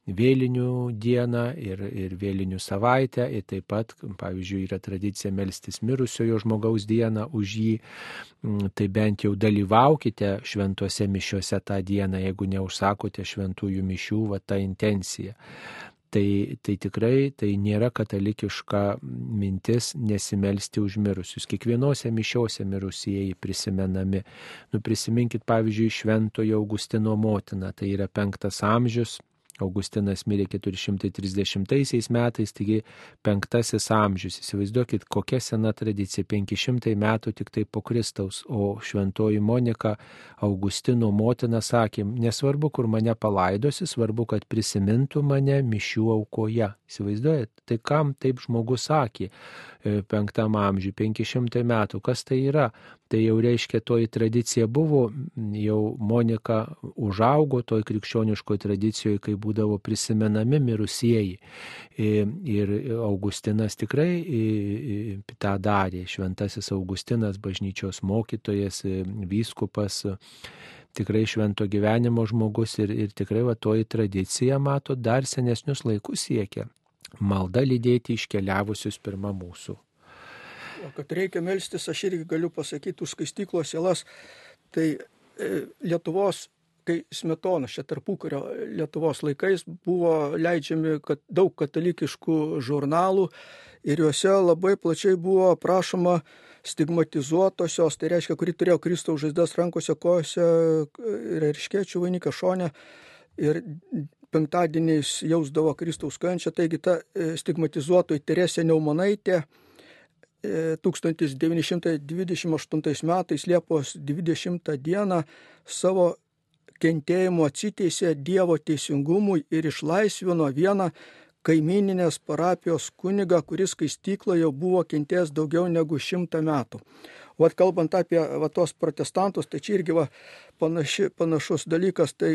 vėlinių dieną ir, ir vėlinių savaitę. Ir taip pat, pavyzdžiui, yra tradicija melstis mirusiojo žmogaus dieną už jį. Mm, tai bent jau dalyvaukite šventuose mišiuose tą dieną, jeigu neužsakote šventųjų mišių, va tą intenciją tai, tai tikrai tai nėra katalikiška mintis nesimelsti už mirusius. Kiekvienose mišiose mirusieji prisimenami. Nu, prisiminkit pavyzdžiui Šventojo Augustino motiną, tai yra penktas amžius, Augustinas mirė 430 metais, taigi penktasis amžius. Įsivaizduokit, kokia sena tradicija - 500 metų tik tai po Kristaus, o šventoji Monika Augustino motina sakė, nesvarbu, kur mane palaidosi, svarbu, kad prisimintų mane mišių aukoje. Įsivaizduojat, tai kam taip žmogus sakė penktam amžiui, 500 metų, kas tai yra? tai jau reiškia toji tradicija buvo, jau Monika užaugo toj krikščioniškoje tradicijoje, kai būdavo prisimenami mirusieji. Ir Augustinas tikrai tą darė, šventasis Augustinas, bažnyčios mokytojas, vyskupas tikrai švento gyvenimo žmogus ir, ir tikrai va toji tradicija, mato, dar senesnius laikus siekia. Malda lydėti iškeliavusius pirmą mūsų. O kad reikia melstis, aš irgi galiu pasakyti už skaistyklos sielas, tai e, Lietuvos, kai smetonas čia tarpukario Lietuvos laikais buvo leidžiami kad daug katalikiškų žurnalų ir juose labai plačiai buvo prašoma stigmatizuotosios, tai reiškia, kuri turėjo Kristaus žaizdas rankose, kojose ir erškėčių vainiką šonę. Ir penktadieniais jausdavo Kristaus kančią, taigi ta e, stigmatizuotoji Teresė Neumonaitė 1928 metais Liepos 20 dieną savo kentėjimu atsiteisė Dievo teisingumui ir išlaisvino vieną kaimininės parapijos kunigą, kuris skaistykloje buvo kentėjęs daugiau negu šimtą metų. O kalbant apie va, tos protestantus, tai čia irgi va, panaši, panašus dalykas, tai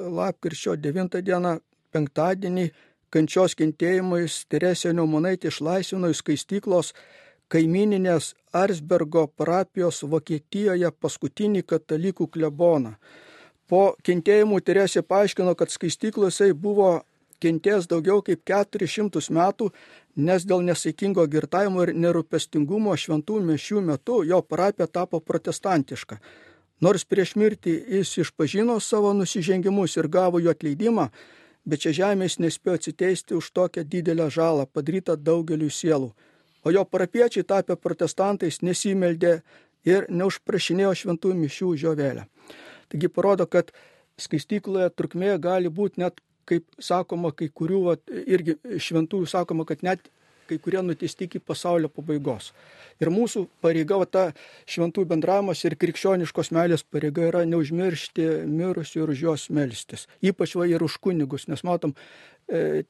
lapkričio 9 dieną, penktadienį, kančios kentėjimais Teresė Neumonaitė išlaisvino iš skaistyklos kaimininės Arsbergo parapijos Vokietijoje paskutinį katalikų kleboną. Po kentėjimų Teresė paaiškino, kad skaistyklose buvo kentėjęs daugiau kaip 400 metų, nes dėl nesaikingo girtavimo ir nerūpestingumo šventų mešių metu jo parapija tapo protestantiška. Nors prieš mirtį jis išpažino savo nusižengimus ir gavo jų atleidimą, bet čia žemės nespėjo atsiteisti už tokią didelę žalą padarytą daugeliu sielų o jo parapiečiai tapę protestantais nesimeldė ir neužprašinėjo šventųjų mišių žiovelę. Taigi parodo, kad skaistykloje trukmė gali būti net, kaip sakoma, kai kurių, vat, irgi šventųjų sakoma, kad net kai kurie nuteisti iki pasaulio pabaigos. Ir mūsų pareiga, va, ta šventų bendravimas ir krikščioniškos meilės pareiga yra neužmiršti mirusių ir už juos melstis. Ypač va ir už kunigus, nes matom, E,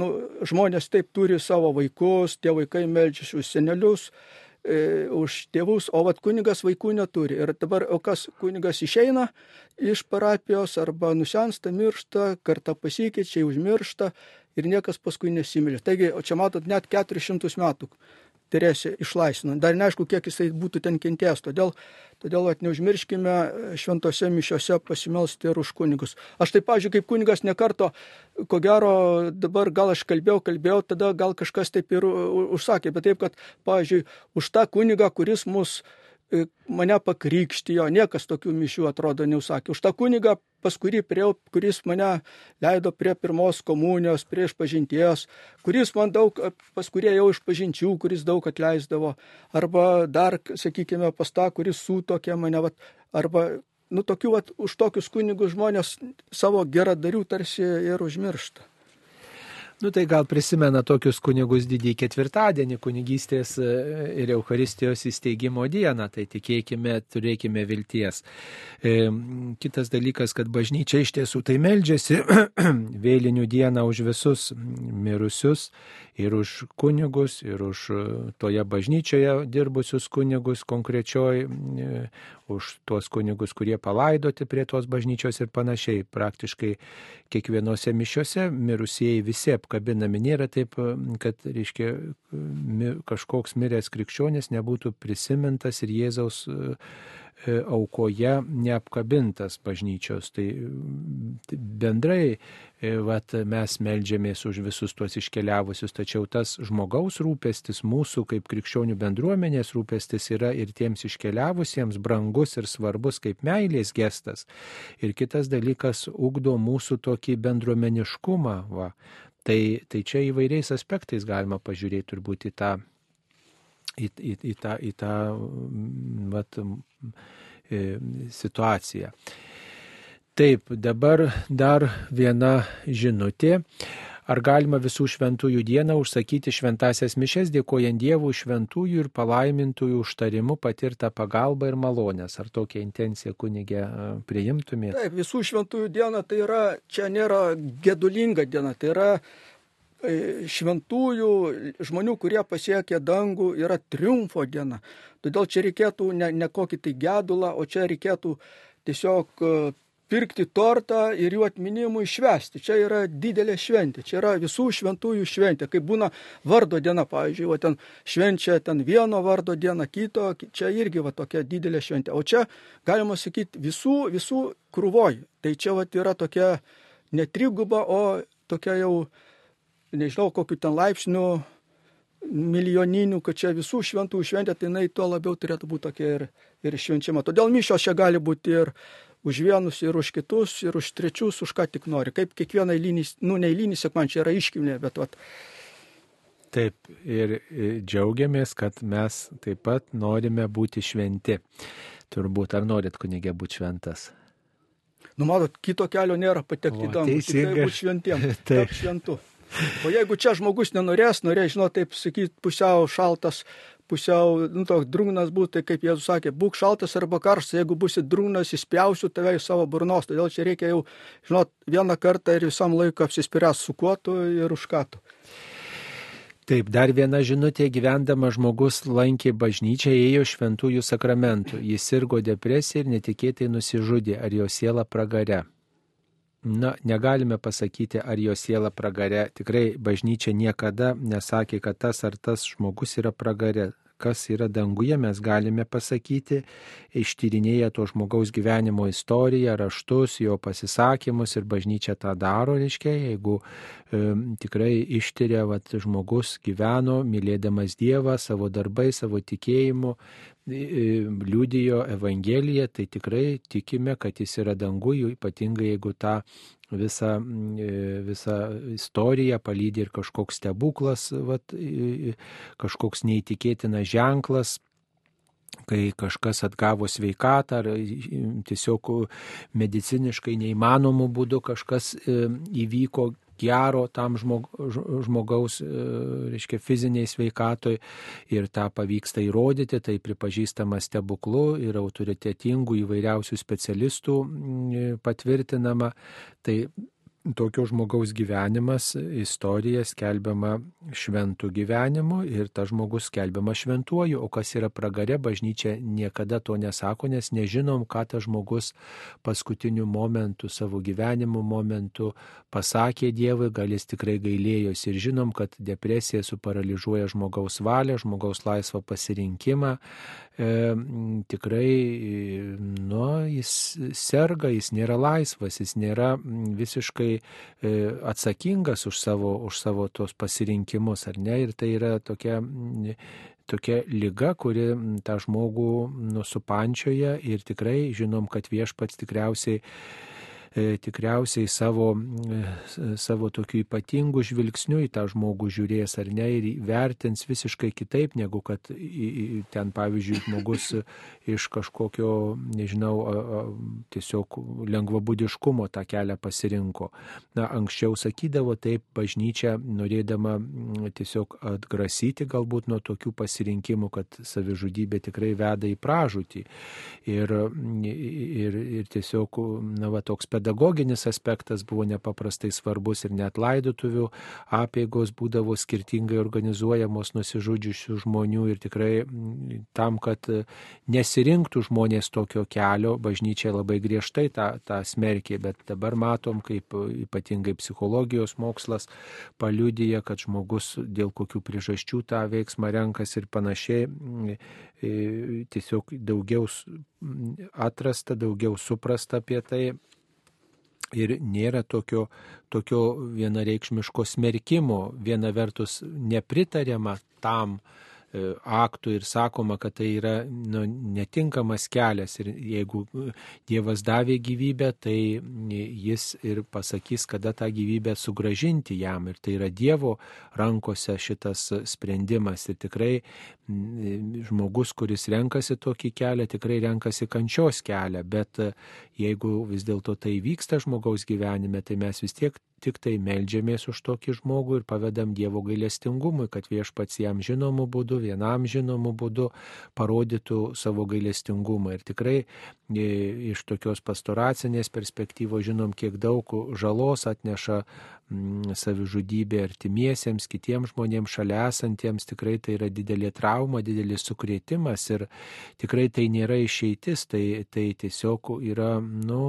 nu, žmonės taip turi savo vaikus, tie vaikai melčiasi už senelius, e, už tėvus, o vat kunigas vaikų neturi. Ir dabar, o kas kunigas išeina iš parapijos arba nusensta, miršta, kartą pasikeičia, užmiršta ir niekas paskui nesimylė. Taigi, o čia matot, net 400 metų Teresė išlaisvino. Dar neaišku, kiek jisai būtų ten kentėjęs. Todėl, todėl at neužmirškime šventose mišiose pasimelsti ir už kunigus. Aš taip, pažiūrėjau, kaip kunigas nekarto, ko gero, dabar gal aš kalbėjau, kalbėjau, tada gal kažkas taip ir užsakė, bet taip, kad, pažiūrėjau, už tą kunigą, kuris mus e, mane pakrikštijo, niekas tokių mišių atrodo neusakė. Už tą kunigą pas kurį priejau, kuris mane leido prie pirmos komunijos, prie išpažinties, kuris man daug, pas kurie jau išpažinčių, kuris daug atleisdavo, arba dar, sakykime, pas tą, kuris sutokė mane, vat, arba, nu, tokių, vat, už tokius kunigus žmonės savo geradarių tarsi ir užmiršta. Nu tai gal prisimena tokius kunigus didį ketvirtadienį, kunigystės e, ir Euharistijos įsteigimo dieną, tai tikėkime, turėkime vilties. E, kitas dalykas, kad bažnyčia iš tiesų tai meldžiasi vėlinių dieną už visus mirusius ir už kunigus, ir už toje bažnyčioje dirbusius kunigus konkrečioj, e, už tuos kunigus, kurie palaidoti prie tos bažnyčios ir panašiai. Praktiškai kiekvienose mišiuose mirusieji visi apkabinami. Nėra taip, kad, reiškia, kažkoks miręs krikščionis nebūtų prisimintas ir Jėzaus E, aukoje neapkabintas bažnyčios. Tai, tai bendrai e, vat, mes melžiamės už visus tuos iškeliavusius, tačiau tas žmogaus rūpestis, mūsų kaip krikščionių bendruomenės rūpestis yra ir tiems iškeliavusiems brangus ir svarbus kaip meilės gestas. Ir kitas dalykas ugdo mūsų tokį bendruomeniškumą. Va. Tai, tai čia įvairiais aspektais galima pažiūrėti turbūt į tą į, į, į tą, į tą vat, e, situaciją. Taip, dabar dar viena žinutė. Ar galima visų šventųjų dieną užsakyti šventasias mišes, dėkojant Dievų šventųjų ir palaimintųjų užtarimu patirtą pagalbą ir malonės? Ar tokią intenciją kunigė e, priimtumėte? Taip, visų šventųjų diena tai yra, čia nėra gedulinga diena, tai yra E, šventųjų žmonių, kurie pasiekė dangų, yra triumfo diena. Todėl čia reikėtų ne, ne kokį tai gedulą, o čia reikėtų tiesiog e, pirkti tortą ir jų atminimui švesti. Čia yra didelė šventė, čia yra visų šventųjų šventė. Kaip būna vardo diena, pavyzdžiui, o ten švenčia ten vieno vardo dieną, kito, čia irgi va tokia didelė šventė. O čia, galima sakyti, visų, visų krūvoj. Tai čia va yra tokia ne triguba, o tokia jau nežinau, kokiu ten laipsniu milijoninių, kad čia visų šventų šventė, tai jinai tuo labiau turėtų būti tokia ir, ir švenčiama. Todėl mišios čia gali būti ir už vienus, ir už kitus, ir už trečius, už ką tik nori. Kaip kiekviena eilinį, nu ne eilinį sekman čia yra iškilmė, bet vat. Taip, ir džiaugiamės, kad mes taip pat norime būti šventi. Turbūt, ar norit kunigė būti šventas? Nu, matot, kito kelio nėra patekti į dangų. Tik būti šventiem. Taip, šventu. O jeigu čia žmogus nenorės, norės, žinot, taip sakyti, pusiau šaltas, pusiau, nu, toks drungnas būtų, tai kaip Jėzus sakė, būk šaltas arba karštas, jeigu būsi drungnas, įspjausiu tave iš savo burnos, todėl čia reikia jau, žinot, vieną kartą ir visam laiką apsispręs su kuo tu ir už ką tu. Taip, dar viena žinutė, gyvendama žmogus lankė bažnyčią, ėjo šventųjų sakramentų, jis sirgo depresiją ir netikėtai nusižudė, ar jo siela pragare. Na, negalime pasakyti, ar jo siela pragare. Tikrai bažnyčia niekada nesakė, kad tas ar tas žmogus yra pragare. Kas yra danguje, mes galime pasakyti, ištyrinėję to žmogaus gyvenimo istoriją, raštus, jo pasisakymus ir bažnyčia tą daro, reiškia, jeigu e, tikrai ištyrė, kad žmogus gyveno, mylėdamas Dievą savo darbai, savo tikėjimu, liudijo Evangeliją, tai tikrai tikime, kad jis yra danguje, ypatingai jeigu tą visą, e, visą istoriją palydė ir kažkoks stebuklas, vat, kažkoks neįtikėtinas ženklas kai kažkas atgavo sveikatą ar tiesiog mediciniškai neįmanomų būdų kažkas e, įvyko gero tam žmog, žmogaus, e, reiškia, fiziniai sveikatoj ir tą pavyksta įrodyti, tai pripažįstama stebuklu ir autoritetingų įvairiausių specialistų patvirtinama. Tai tokio žmogaus gyvenimas, istorija skelbiama šventų gyvenimu ir tas žmogus skelbiama šventuoju, o kas yra pragare, bažnyčia niekada to nesako, nes nežinom, ką tas žmogus paskutiniu momentu, savo gyvenimo momentu pasakė Dievui, gal jis tikrai gailėjosi ir žinom, kad depresija suparaližuoja žmogaus valią, žmogaus laisvą pasirinkimą, e, tikrai, nu, jis serga, jis nėra laisvas, jis nėra visiškai e, atsakingas už savo, už savo tos pasirinkimus, ar ne? Ir tai yra tokia tokia lyga, kuri tą žmogų nusupančioje ir tikrai žinom, kad viešpats tikriausiai e, tikriausiai savo, e, savo tokiu ypatingu žvilgsniu į tą žmogų žiūrės ar ne ir vertins visiškai kitaip, negu kad ten, pavyzdžiui, žmogus iš kažkokio, nežinau, tiesiog lengvabudiškumo tą kelią pasirinko. Na, anksčiau sakydavo taip, bažnyčia norėdama tiesiog atgrasyti galbūt nuo tokių pasirinkimų, kad savižudybė tikrai veda į pražūtį. Ir, ir, ir tiesiog, na, va, toks pedagoginis aspektas buvo nepaprastai svarbus ir net laidotuvių apėgos būdavo skirtingai organizuojamos nusižudžiusių žmonių ir tikrai tam, kad nesirinktų žmonės tokio kelio, bažnyčia labai griežtai tą, tą smerkė, bet dabar matom, kaip ypatingai psichologijos mokslas paliudyja, kad žmogus dėl kokių priežasčių tą veiksmą renkas ir panašiai, tiesiog daugiau atrasta, daugiau suprasta apie tai. Ir nėra tokio, tokio vienareikšmiško smerkimo, viena vertus nepritariama tam, aktų ir sakoma, kad tai yra nu, netinkamas kelias ir jeigu Dievas davė gyvybę, tai jis ir pasakys, kada tą gyvybę sugražinti jam. Ir tai yra Dievo rankose šitas sprendimas. Ir tikrai žmogus, kuris renkasi tokį kelią, tikrai renkasi kančios kelią, bet jeigu vis dėlto tai vyksta žmogaus gyvenime, tai mes vis tiek tik tai melžiamės už tokį žmogų ir pavedam Dievo gailestingumui, kad viešpats jam žinomu būdu, vienam žinomu būdu parodytų savo gailestingumą. Ir tikrai e, iš tokios pastoracinės perspektyvos žinom, kiek daug žalos atneša mm, savižudybė artimiesiems, kitiems žmonėms šalia esantiems, tikrai tai yra didelė trauma, didelis sukrėtimas ir tikrai tai nėra išeitis, tai, tai tiesiog yra, nu,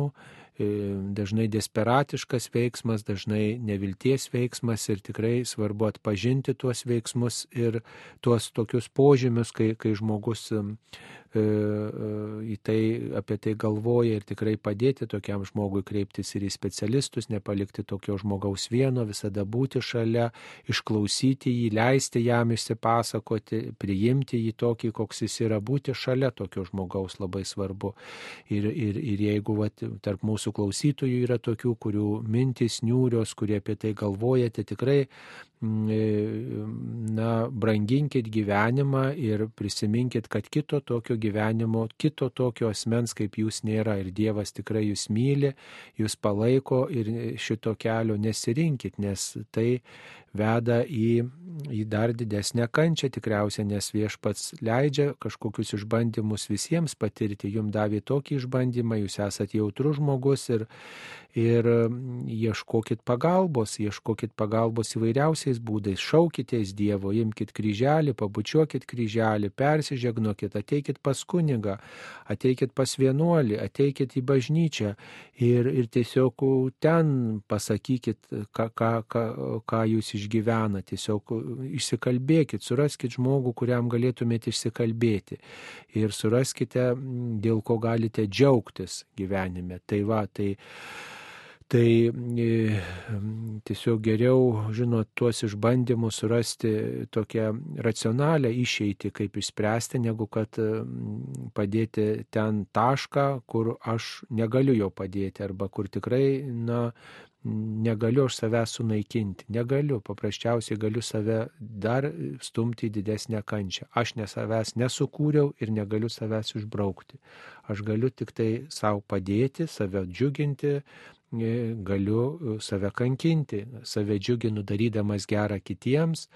dažnai desperatiškas veiksmas, dažnai nevilties veiksmas ir tikrai svarbu atpažinti tuos veiksmus ir tuos tokius požymius, kai, kai žmogus E, e, į tai, apie tai galvoja ir tikrai padėti tokiam žmogui kreiptis ir į specialistus, nepalikti tokio žmogaus vieno, visada būti šalia, išklausyti jį, leisti jam išsipasakoti, priimti jį tokį, koks jis yra, būti šalia tokio žmogaus labai svarbu. Ir, ir, ir jeigu vat, tarp mūsų klausytojų yra tokių, kurių mintis niūrios, kurie apie tai galvojate, tikrai Mm, e, na, branginkit gyvenimą ir prisiminkit, kad kito tokio gyvenimo, kito tokio asmens kaip jūs nėra ir Dievas tikrai jūs myli, jūs palaiko ir šito kelio nesirinkit, nes tai veda į, į dar didesnę kančią tikriausiai, nes viešpats leidžia kažkokius išbandymus visiems patirti, jums davė tokį išbandymą, jūs esate jautrus žmogus ir, ir ieškokit pagalbos, ieškokit pagalbos įvairiausiais būdais, šaukitės Dievo, imkite kryželį, pabučiuokit kryželį, persižegnokit, ateikit pas kunigą, ateikit pas vienuolį, ateikit į bažnyčią ir, ir tiesiog ten pasakykit, ką, ką, ką, ką jūs išgyvenate išgyvena, tiesiog išsikalbėkit, suraskit žmogų, kuriam galėtumėte išsikalbėti ir suraskite, dėl ko galite džiaugtis gyvenime. Tai va, tai Tai e, tiesiog geriau, žinot, tuos išbandymus surasti tokią racionalią išeitį, kaip išspręsti, negu kad padėti ten tašką, kur aš negaliu jo padėti, arba kur tikrai, na, negaliu aš savęs sunaikinti, negaliu, paprasčiausiai galiu save dar stumti į didesnę kančią. Aš ne savęs nesukūriau ir negaliu savęs išbraukti. Aš galiu tik tai savo padėti, save džiuginti, galiu e, save kankinti, save džiuginu darydamas gerą kitiems,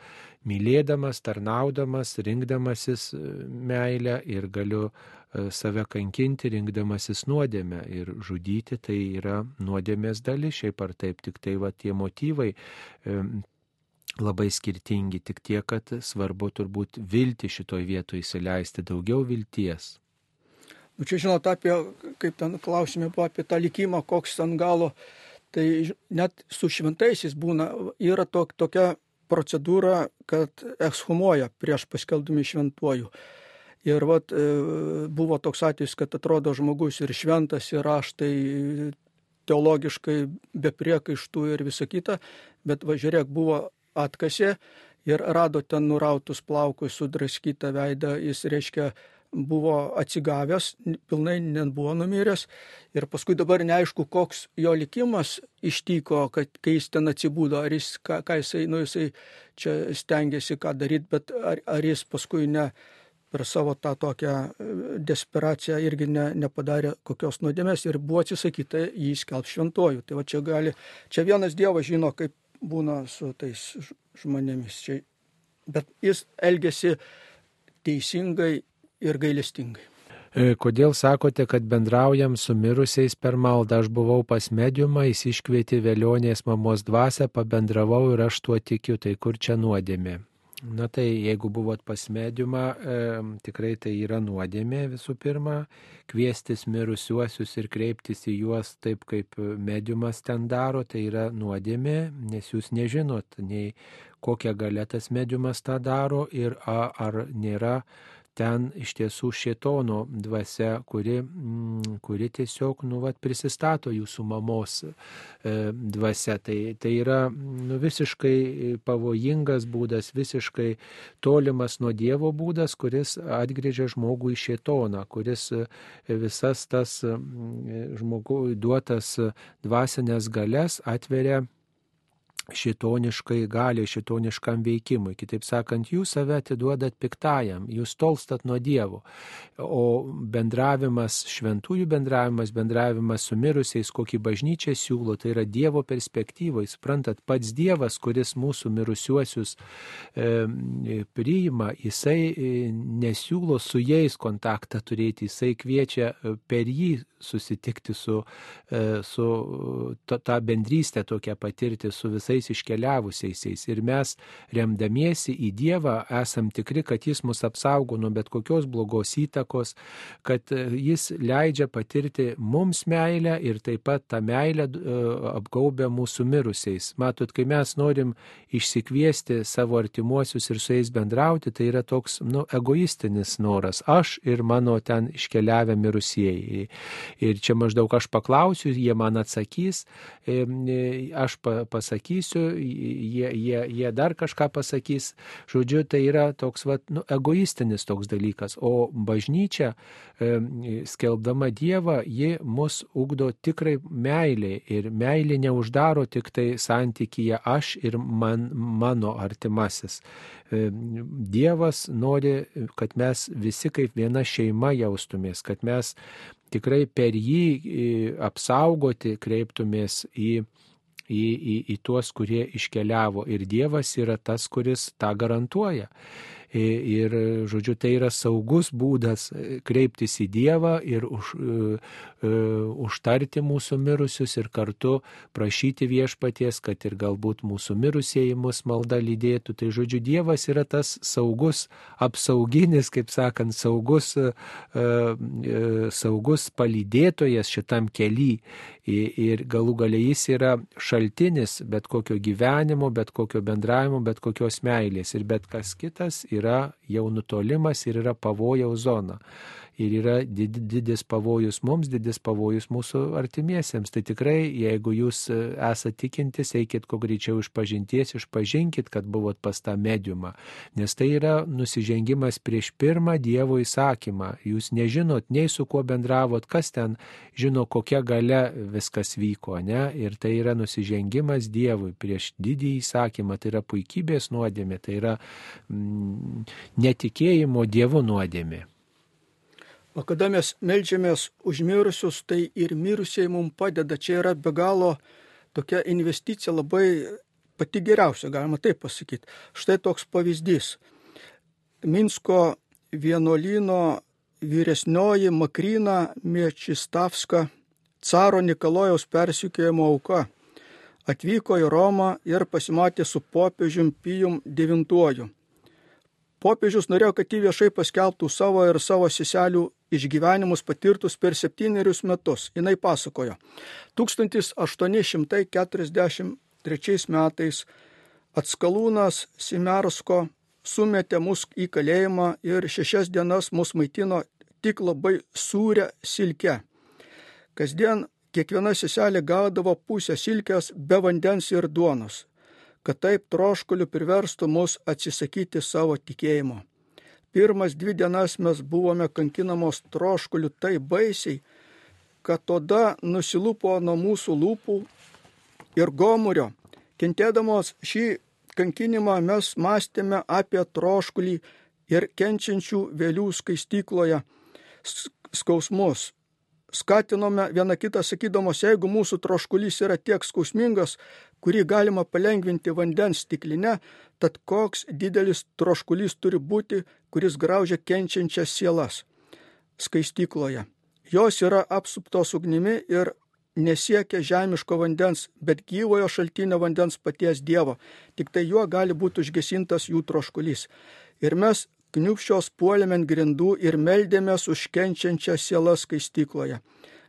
mylėdamas, tarnaudamas, rinkdamasis e, meilę ir galiu e, save kankinti, rinkdamasis nuodėmę ir žudyti, tai yra nuodėmės dalis, šiaip ar taip, tik tai va tie motyvai labai skirtingi, tik tiek, kad svarbu turbūt vilti šitoj vietoje įsileisti daugiau vilties. Nu, čia žinot apie, kaip ten klausime buvo apie tą likimą, koks ant galo, tai net su šventaisiais būna, yra tok, tokia procedūra, kad ekshumuoja prieš paskeldami šventuoju. Ir vat, e, buvo toks atvejis, kad atrodo žmogus ir šventas, ir raštai teologiškai be priekaištų ir visa kita, bet važiuok buvo atkasė ir rado ten nurautus plaukus, sudraskytą veidą, jis reiškia buvo atsigavęs, pilnai nebuvo numiręs. Ir paskui dabar neaišku, koks jo likimas ištyko, kad kai jis ten atsibūdo, ar jis, ką, ką jisai, nu jisai čia stengiasi ką daryti, bet ar, ar jis paskui ne per savo tą tokią e, desperaciją irgi ne, nepadarė kokios nuodėmės ir buvo atsisakyta jį skelb šventojų. Tai va čia gali, čia vienas Dievas žino, kaip būna su tais žmonėmis. Čia, bet jis elgesi teisingai ir gailestingai. E, kodėl sakote, kad bendraujam su mirusiais per maldą? Aš buvau pas mediumą, jis iškvietė vėlionės mamos dvasę, pabendravau ir aš tuo tikiu, tai kur čia nuodėmė? Na tai jeigu buvot pas mediumą, e, tikrai tai yra nuodėmė visų pirma, kviestis mirusiuosius ir kreiptis į juos taip, kaip mediumas ten daro, tai yra nuodėmė, nes jūs nežinot nei kokią galę tas mediumas tą daro ir a, ar nėra ten iš tiesų šėtono dvasia, kuri, mm, kuri tiesiog nu, vat, prisistato jūsų mamos e, dvasia. Tai, tai yra nu, visiškai pavojingas būdas, visiškai tolimas nuo Dievo būdas, kuris atgrėžia žmogų į šėtoną, kuris e, visas tas žmogui duotas dvasinės galės atveria šitoniškai gali, šitoniškam veikimui. Kitaip sakant, jūs save atiduodat piktajam, jūs tolstat nuo Dievo. O bendravimas, šventųjų bendravimas, bendravimas su mirusiais, kokį bažnyčia siūlo, tai yra Dievo perspektyvai. Suprantat, pats Dievas, kuris mūsų mirusiuosius e, priima, jisai e, nesiūlo su jais kontaktą turėti, jisai kviečia e, per jį susitikti su, e, su to, tą bendrystę tokią patirti su visais iškeliavusiais. Ir mes, remdamiesi į Dievą, esam tikri, kad Jis mus apsaugo nuo bet kokios blogos įtakos, kad e, Jis leidžia patirti mums meilę ir taip pat tą meilę e, apgaubia mūsų mirusiais. Matot, kai mes norim išsikviesti savo artimuosius ir su jais bendrauti, tai yra toks nu, egoistinis noras. Aš ir mano ten iškeliavę mirusieji. Ir čia maždaug aš paklausiu, jie man atsakys, e, aš pasakysiu, jie, jie, jie dar kažką pasakys. Žodžiu, tai yra toks vat, nu, egoistinis toks dalykas. O bažnyčia, e, skelbdama Dievą, ji mus ugdo tikrai meiliai. Ir meilė neuždaro tik tai santykyje aš ir man, mano artimasis. E, Dievas nori, kad mes visi kaip viena šeima jaustumės, kad mes tikrai per jį apsaugoti kreiptumės į, į, į, į tuos, kurie iškeliavo. Ir Dievas yra tas, kuris tą garantuoja. Ir, žodžiu, tai yra saugus būdas kreiptis į Dievą ir už, užtarti mūsų mirusius ir kartu prašyti viešpaties, kad ir galbūt mūsų mirusieji mus malda lydėtų. Tai, žodžiu, Dievas yra tas saugus, apsauginis, kaip sakant, saugus, saugus palydėtojas šitam keliui. Ir galų galiai jis yra šaltinis bet kokio gyvenimo, bet kokio bendravimo, bet kokios meilės. Ir bet kas kitas yra jau nutolimas ir yra pavojaus zona ir yra didis pavojus mums, didis pavojus mūsų artimiesiems. Tai tikrai, jeigu jūs e, esate tikintis, eikit kuo greičiau iš pažinties, išpažinkit, kad buvot pas tą mediumą, nes tai yra nusižengimas prieš pirmą Dievo įsakymą. Jūs nežinot nei su kuo bendravot, kas ten žino, kokia gale viskas vyko, ne? Ir tai yra nusižengimas Dievui prieš didį įsakymą, tai yra puikybės nuodėmė, tai yra mm, netikėjimo Dievo nuodėmė. O kada mes melžiamės už mirusius, tai ir mirusieji mums padeda. Čia yra be galo tokia investicija labai pati geriausia, galima taip pasakyti. Štai toks pavyzdys. Minsko vienuolino vyresnioji Makrina Miečistavska, caro Nikolojaus persikėjimo auka, atvyko į Romą ir pasimatė su popiežium Pijum IX. Popiežius norėjo, kad jį viešai paskelbtų savo ir savo seselių išgyvenimus patirtus per septynerius metus. Jis pasakojo, 1843 metais atskalūnas Simersko sumetė mus į kalėjimą ir šešias dienas mus maitino tik labai sūrę silkę. Kasdien kiekviena seselė gaudavo pusę silkės be vandens ir duonos kad taip troškuliu priverstų mus atsisakyti savo tikėjimo. pirmas dvi dienas mes buvome kankinamos troškuliu taip baisiai, kad tada nusilupo nuo mūsų lūpų ir gomurio. Kentėdamos šį kankinimą mes mąstėme apie troškulį ir kenčiančių vėlių skaistykloje skausmus. Skatinome vieną kitą sakydamos, jeigu mūsų troškulys yra tiek skausmingas, kurį galima palengvinti vandens stiklinę, tad koks didelis troškulys turi būti, kuris graužia kenčiančias sielas skaistykloje. Jos yra apsuptos ugnimi ir nesiekia žemiško vandens, bet gyvojo šaltinio vandens paties Dievo. Tik tai juo gali būti užgesintas jų troškulys. Ir mes kniupščios puolėme ant grindų ir meldėmės už kenčiančią sielą skaistykloje.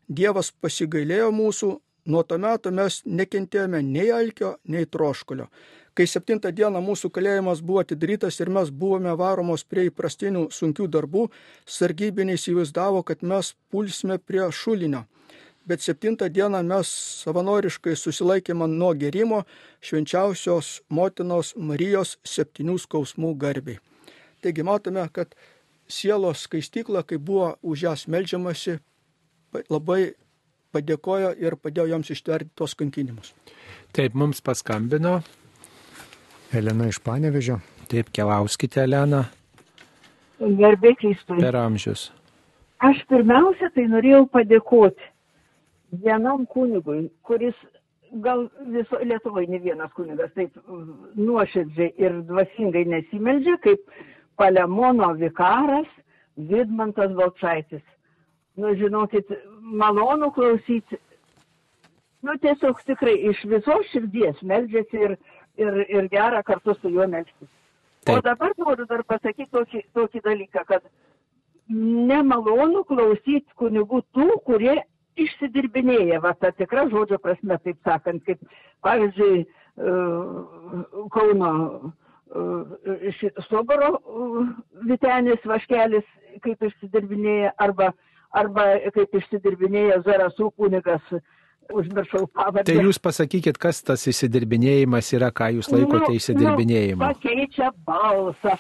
Dievas pasigailėjo mūsų, nuo to meto mes nekentėjome nei alkio, nei troškulio. Kai septintą dieną mūsų kalėjimas buvo atidarytas ir mes buvome varomos prie įprastinių sunkių darbų, sargybiniai įsivaizdavo, kad mes pulsime prie šulinio. Bet septintą dieną mes savanoriškai susilaikėme nuo gerimo švenčiausios motinos Marijos septynių skausmų garbiai. Taigi matome, kad sielos skaistykla, kai buvo už jas melžiamasi, labai padėkojo ir padėjo joms ištverti tos kankinimus. Taip, mums paskambino. Elena iš Panevežio. Taip, keliauskite, Elena. Garbė Kristui. Per amžius. Aš pirmiausia, tai norėjau padėkoti vienam kunigui, kuris gal viso Lietuvoje ne vienas kunigas taip nuoširdžiai ir dvasingai nesimeldžia, kaip Palemono vikaras Vidmantas Balčaitis. Nu, žinokit, malonu klausyti. Nu, tiesiog tikrai iš visos širdies meldžiasi ir, ir, ir gera kartu su juo melstis. O dabar noriu dar pasakyti tokį, tokį dalyką, kad nemalonu klausyti kunigų tų, kurie išsidirbinėja, va ta tikra žodžio prasme, taip sakant, kaip pavyzdžiui Kauno Soboro Vitenis Vaškelis, kaip išsidirbinėja, arba, arba kaip išsidirbinėja Zarasų kunigas, užmiršau pavardę. Tai jūs pasakykit, kas tas įsidirbinėjimas yra, ką jūs laikote įsidirbinėjimu. Nu, pakeičia balsą.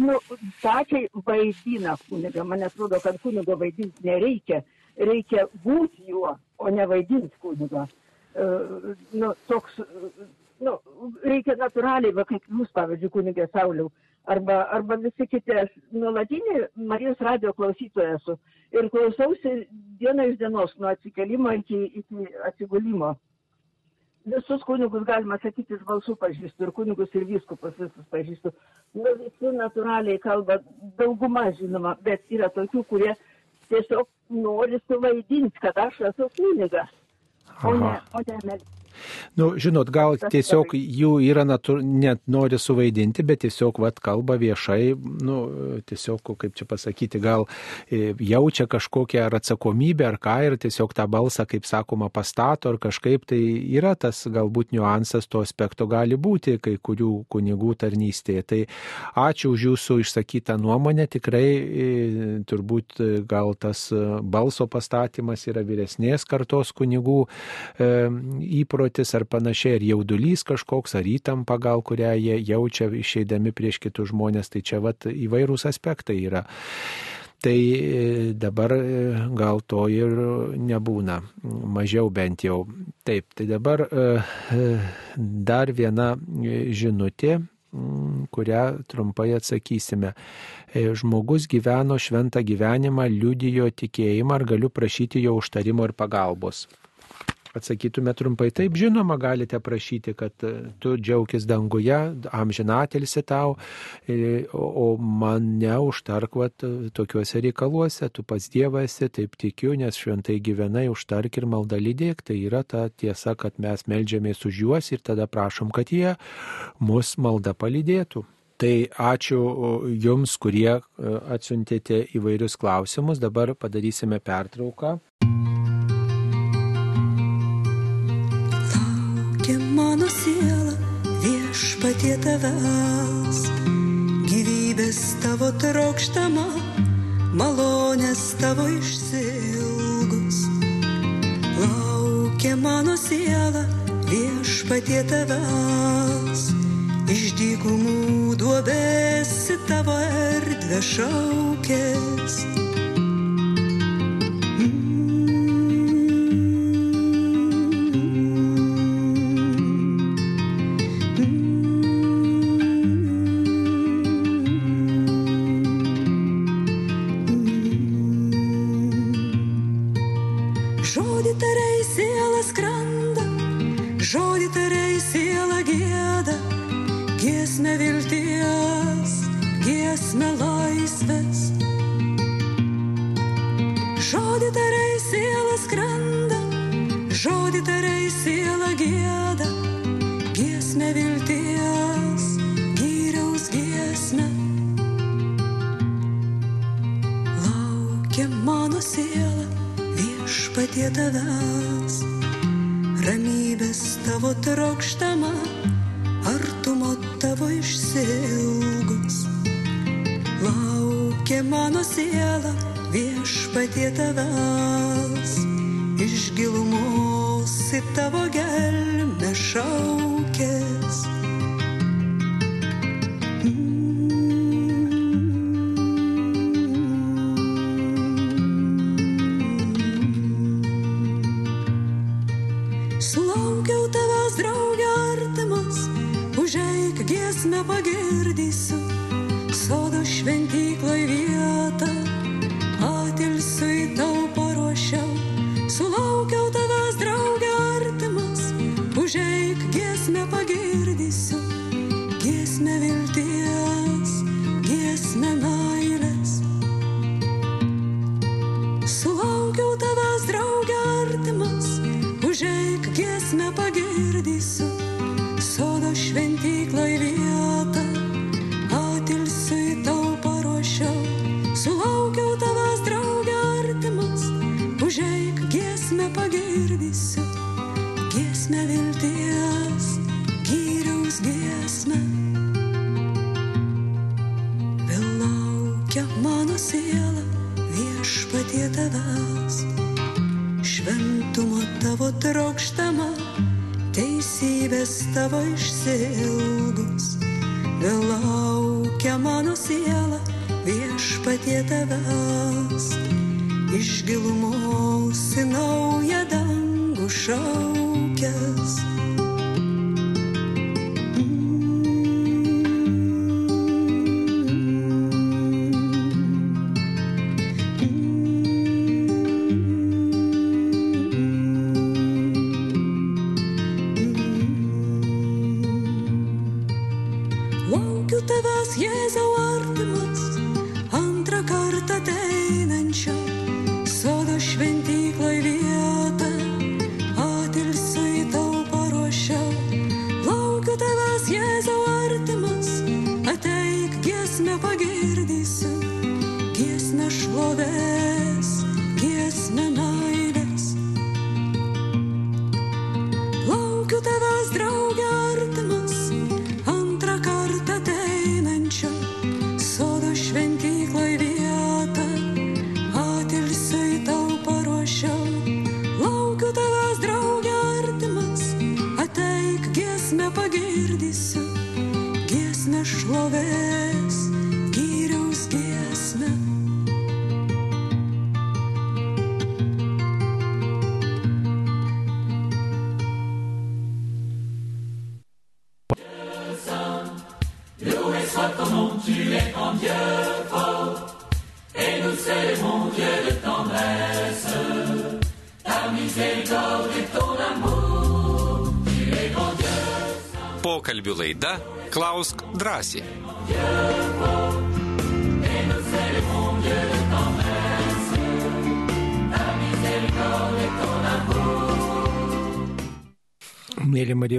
Nu, sakė, vaidina kunigą. Man atrodo, kad kunigo vaidinti nereikia. Reikia būti juo, o ne vaidinti kunigą. Uh, nu, toks nu, reikia natūraliai, va, kaip jūs, pavyzdžiui, kunigė Sauliau, arba, arba visi kiti, aš nuolatinį Marijos radio klausytoja esu ir klausausi dieną iš dienos, nuo atsikelimo iki, iki atsigulimo. Visus kunigus galima sakyti, iš balsų pažįstu, ir kunigus, ir viskupus visus pažįstu. Nu, visi natūraliai kalba, dauguma žinoma, bet yra tokių, kurie tiesiog nori suvaidinti, kad aš esu kunigas, o ne, o ne. Nu, žinot, gal tiesiog jų yra, natur, net nori suvaidinti, bet tiesiog vat, kalba viešai, nu, tiesiog, kaip čia pasakyti, gal e, jaučia kažkokią ar atsakomybę ar ką ir tiesiog tą balsą, kaip sakoma, pastato ar kažkaip, tai yra tas galbūt niuansas to aspekto gali būti kai kurių kunigų tarnystėje. Tai ačiū už jūsų išsakytą nuomonę, tikrai e, turbūt e, gal tas balso pastatymas yra vyresnės kartos kunigų įprotis įprotis ar panašiai, ar jaudulys kažkoks, ar įtampa gal, kurią jie jaučia išeidami prieš kitus žmonės, tai čia vat įvairūs aspektai yra. Tai e, dabar e, gal to ir nebūna, mažiau bent jau. Taip, tai dabar e, dar viena žinutė kurią trumpai atsakysime. Žmogus gyveno šventą gyvenimą, liudijo tikėjimą, ar galiu prašyti jo užtarimo ir pagalbos. Atsakytume trumpai, taip žinoma, galite prašyti, kad e, tu džiaugis danguje, amžinatelsi tau, e, o mane užtarkvat tokiuose reikaluose, tu pats Dievas esi, taip tikiu, nes šventai gyvenai, užtark ir maldą lydėk, tai yra ta tiesa, kad mes melžiamės už juos ir tada prašom, kad jie mus maldą palydėtų. Tai ačiū Jums, kurie e, atsiuntėte įvairius klausimus. Dabar padarysime pertrauką. laukia mano siela, viešpatie tavęs, gyvybės tavo trokštama, malonės tavo išsilgus. Laukia mano siela, viešpatie tavęs, iš dykumų duobės į tavo erdvę šaukės.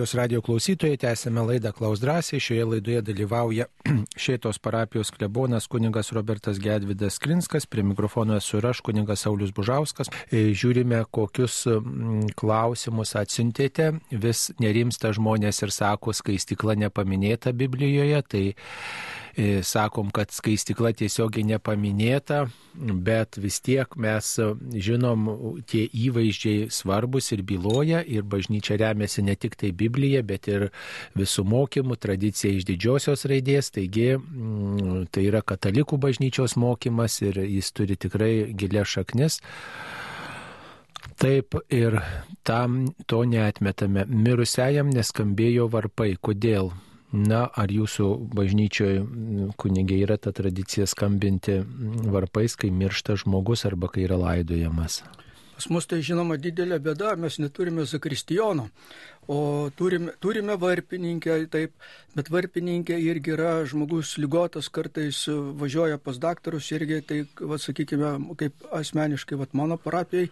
Marijos radio klausytojai, tęsėme laidą Klaus drąsiai. Šioje laidoje dalyvauja Šėtos parapijos klebonas kuningas Robertas Gedvidas Krinskas, prie mikrofono esu ir aš, kuningas Saulis Bužauskas. E, žiūrime, kokius mm, klausimus atsintėte. Vis nerimsta žmonės ir sako, skaistikla nepaminėta Biblijoje. Tai sakom, kad skaistikla tiesiogiai nepaminėta, bet vis tiek mes žinom, tie įvaizdžiai svarbus ir byloja ir bažnyčia remiasi ne tik tai Biblija, bet ir visų mokymų, tradicija iš didžiosios raidės, taigi mm, tai yra katalikų bažnyčios mokymas ir jis turi tikrai gilę šaknis. Taip ir tam to neatmetame. Mirusiajam neskambėjo varpai. Kodėl? Na, ar jūsų bažnyčioje kunigiai yra ta tradicija skambinti varpais, kai miršta žmogus arba kai yra laidojamas? Pas mus tai žinoma didelė bėda, mes neturime zakristijono, o turime, turime varpininkę, taip, bet varpininkė irgi yra žmogus lygotas, kartais važiuoja pas daktarus irgi, tai, va, sakykime, kaip asmeniškai, va, mano parapijai,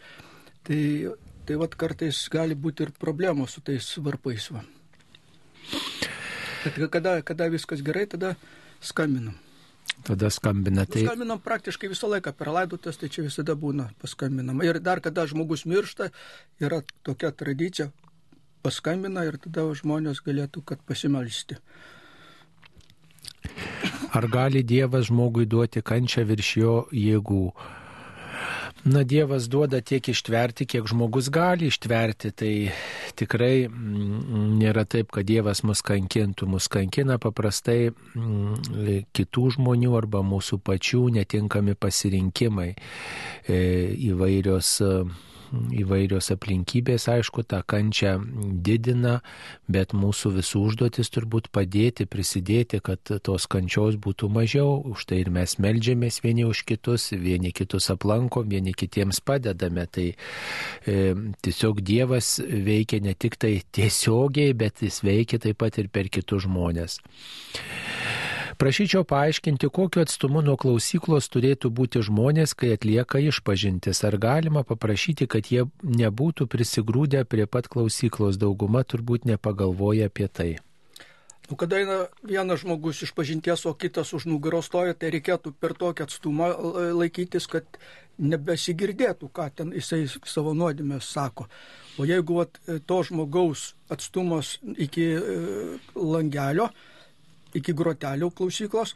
Tai, tai vat kartais gali būti ir problemos su tais varpais. Va. Bet kada, kada viskas gerai, tada skambinam. Tada skambina. Tai... Skambinam praktiškai visą laiką per laidotės, tai čia visada būna paskambinam. Ir dar kada žmogus miršta, yra tokia tradicija, paskambina ir tada žmonės galėtų, kad pasimelsti. Ar gali Dievas žmogui duoti kančią virš jo jėgų? Na, Dievas duoda tiek ištverti, kiek žmogus gali ištverti. Tai tikrai mm, nėra taip, kad Dievas mus kankintų. Mus kankina paprastai mm, kitų žmonių arba mūsų pačių netinkami pasirinkimai e, įvairios įvairios aplinkybės, aišku, tą kančią didina, bet mūsų visų užduotis turbūt padėti, prisidėti, kad tos kančios būtų mažiau. Už tai ir mes melžiamės vieni už kitus, vieni kitus aplankom, vieni kitiems padedame. Tai e, tiesiog Dievas veikia ne tik tai tiesiogiai, bet jis veikia taip pat ir per kitus žmonės. Prašyčiau paaiškinti, kokiu atstumu nuo klausyklos turėtų būti žmonės, kai atlieka išpažintis. Ar galima paprašyti, kad jie nebūtų prisigrūdę prie pat klausyklos, dauguma turbūt nepagalvoja apie tai. Nu, kada eina vienas žmogus iš pažinties, o kitas už nugaros stoja, tai reikėtų per tokį atstumą laikytis, kad nebesigirdėtų, ką ten jisai savo nuodėmės sako. O jeigu vat, to žmogaus atstumas iki e, langelio, iki grotelių klausyklos,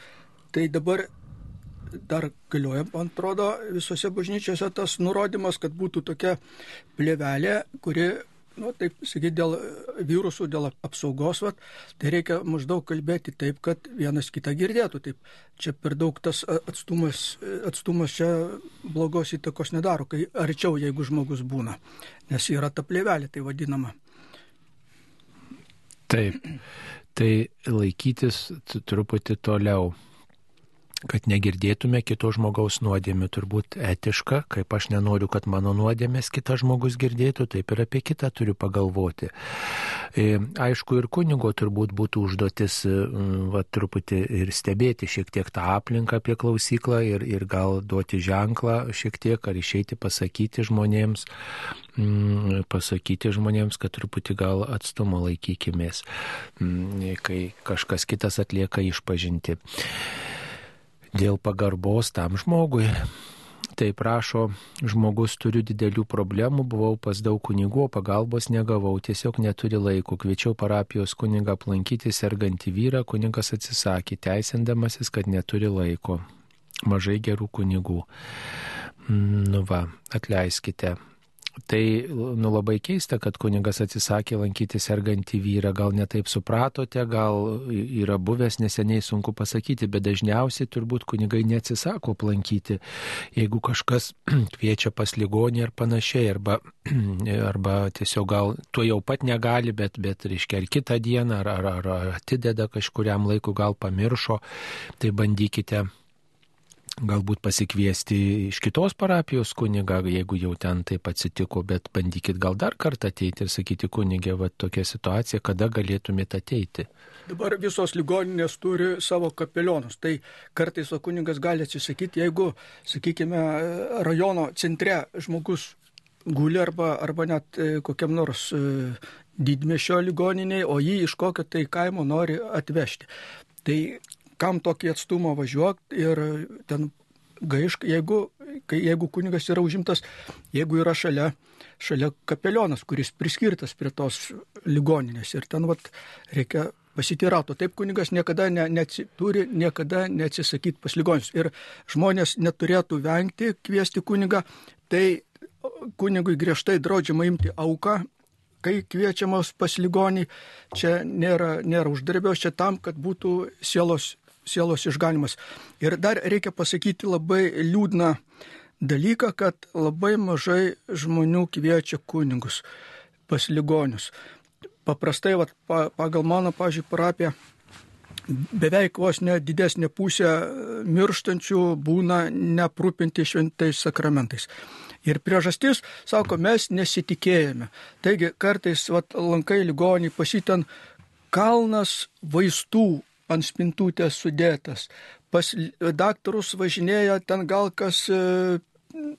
tai dabar dar galioja, man atrodo, visose bažnyčiose tas nurodymas, kad būtų tokia plėvelė, kuri, nu, taip sakyti, dėl virusų, dėl apsaugos, vat, tai reikia maždaug kalbėti taip, kad vienas kitą girdėtų. Taip, čia per daug tas atstumas, atstumas čia blogos įtakos nedaro, kai arčiau, jeigu žmogus būna, nes yra ta plėvelė, tai vadinama. Taip tai laikytis truputį toliau kad negirdėtume kito žmogaus nuodėmių, turbūt etiška, kaip aš nenoriu, kad mano nuodėmės kitas žmogus girdėtų, taip ir apie kitą turiu pagalvoti. E, aišku, ir kunigo turbūt būtų užduotis va, truputį ir stebėti šiek tiek tą aplinką apie klausyklą ir, ir gal duoti ženklą šiek tiek, ar išeiti pasakyti žmonėms, mm, pasakyti žmonėms, kad truputį gal atstumą laikykimės, mm, kai kažkas kitas atlieka išpažinti. Dėl pagarbos tam žmogui. Tai prašo, žmogus turiu didelių problemų, buvau pas daug kunigų, pagalbos negavau, tiesiog neturi laiko. Kviečiau parapijos kunigą aplankyti sergantį vyrą, kunigas atsisakė, teisindamasis, kad neturi laiko. Mažai gerų kunigų. Nu va, atleiskite, Tai nu, labai keista, kad kunigas atsisakė lankyti sergantį vyrą, gal netaip supratote, gal yra buvęs neseniai sunku pasakyti, bet dažniausiai turbūt kunigai neatsisako aplankyti, jeigu kažkas kviečia pas ligonį ar panašiai, arba, arba tiesiog gal tuo jau pat negali, bet, bet reiškia, ar kitą dieną, ar, ar, ar atideda kažkuriam laiku, gal pamiršo, tai bandykite galbūt pasikviesti iš kitos parapijos kunigą, jeigu jau ten taip atsitiko, bet bandykit gal dar kartą ateiti ir sakyti kunigė, va tokia situacija, kada galėtumėte ateiti. Dabar visos ligoninės turi savo kapelionus, tai kartais o kunigas gali atsisakyti, jeigu, sakykime, rajono centre žmogus guli arba, arba net e, kokiam nors e, didmešio ligoniniai, o jį iš kokio tai kaimo nori atvežti. Tai kam tokį atstumą važiuok ir ten gaišk, jeigu kai jeigu kunigas yra užimtas, jeigu yra šalia, šalia kapelionas, kuris priskirtas prie tos ligoninės ir ten vat, reikia pasitirato. Taip kunigas niekada ne, neatsi, turi niekada neatsisakyti pas ligonius. Ir žmonės neturėtų vengti kviesti kunigą, tai kunigui griežtai draudžiama imti auką, kai kviečiamas pas ligonį. Čia nėra, nėra uždarbios, čia tam, kad būtų sielos, sielos išganimas. Ir dar reikia pasakyti labai liūdną dalyką, kad labai mažai žmonių kviečia kunigus pas ligonius paprastai, vat, pa, pagal mano, pažiūrėjau, parapiją, beveik vos ne didesnė pusė mirštančių būna neprūpinti šventais sakramentais. Ir priežastis, sako, mes nesitikėjome. Taigi kartais vat, lankai ligonį pasitin kalnas vaistų ant spintutės sudėtas. Pas daktarus važinėja ten gal kas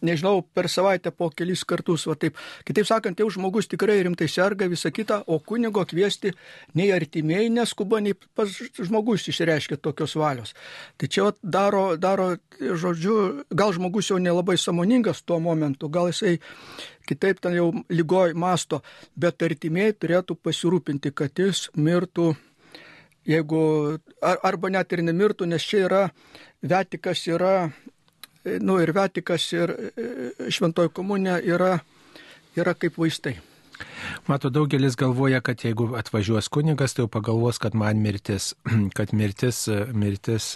nežinau, per savaitę po kelis kartus, va taip. Kitaip sakant, jau žmogus tikrai rimtai serga, visa kita, o kunigo kviesti nei artimiai neskuba, nei pas žmogus išreiškia tokios valios. Tai čia va, daro, daro, žodžiu, gal žmogus jau nelabai samoningas tuo momentu, gal jisai kitaip ten jau lygoj masto, bet artimiai turėtų pasirūpinti, kad jis mirtų jeigu ar, arba net ir nemirtų, nes čia yra, Vetikas yra nu, ir Vatikas, ir e, Šventoji komunija yra, yra kaip vaistai. Mato, daugelis galvoja, kad jeigu atvažiuos kunigas, tai jau pagalvos, kad man mirtis, kad mirtis, mirtis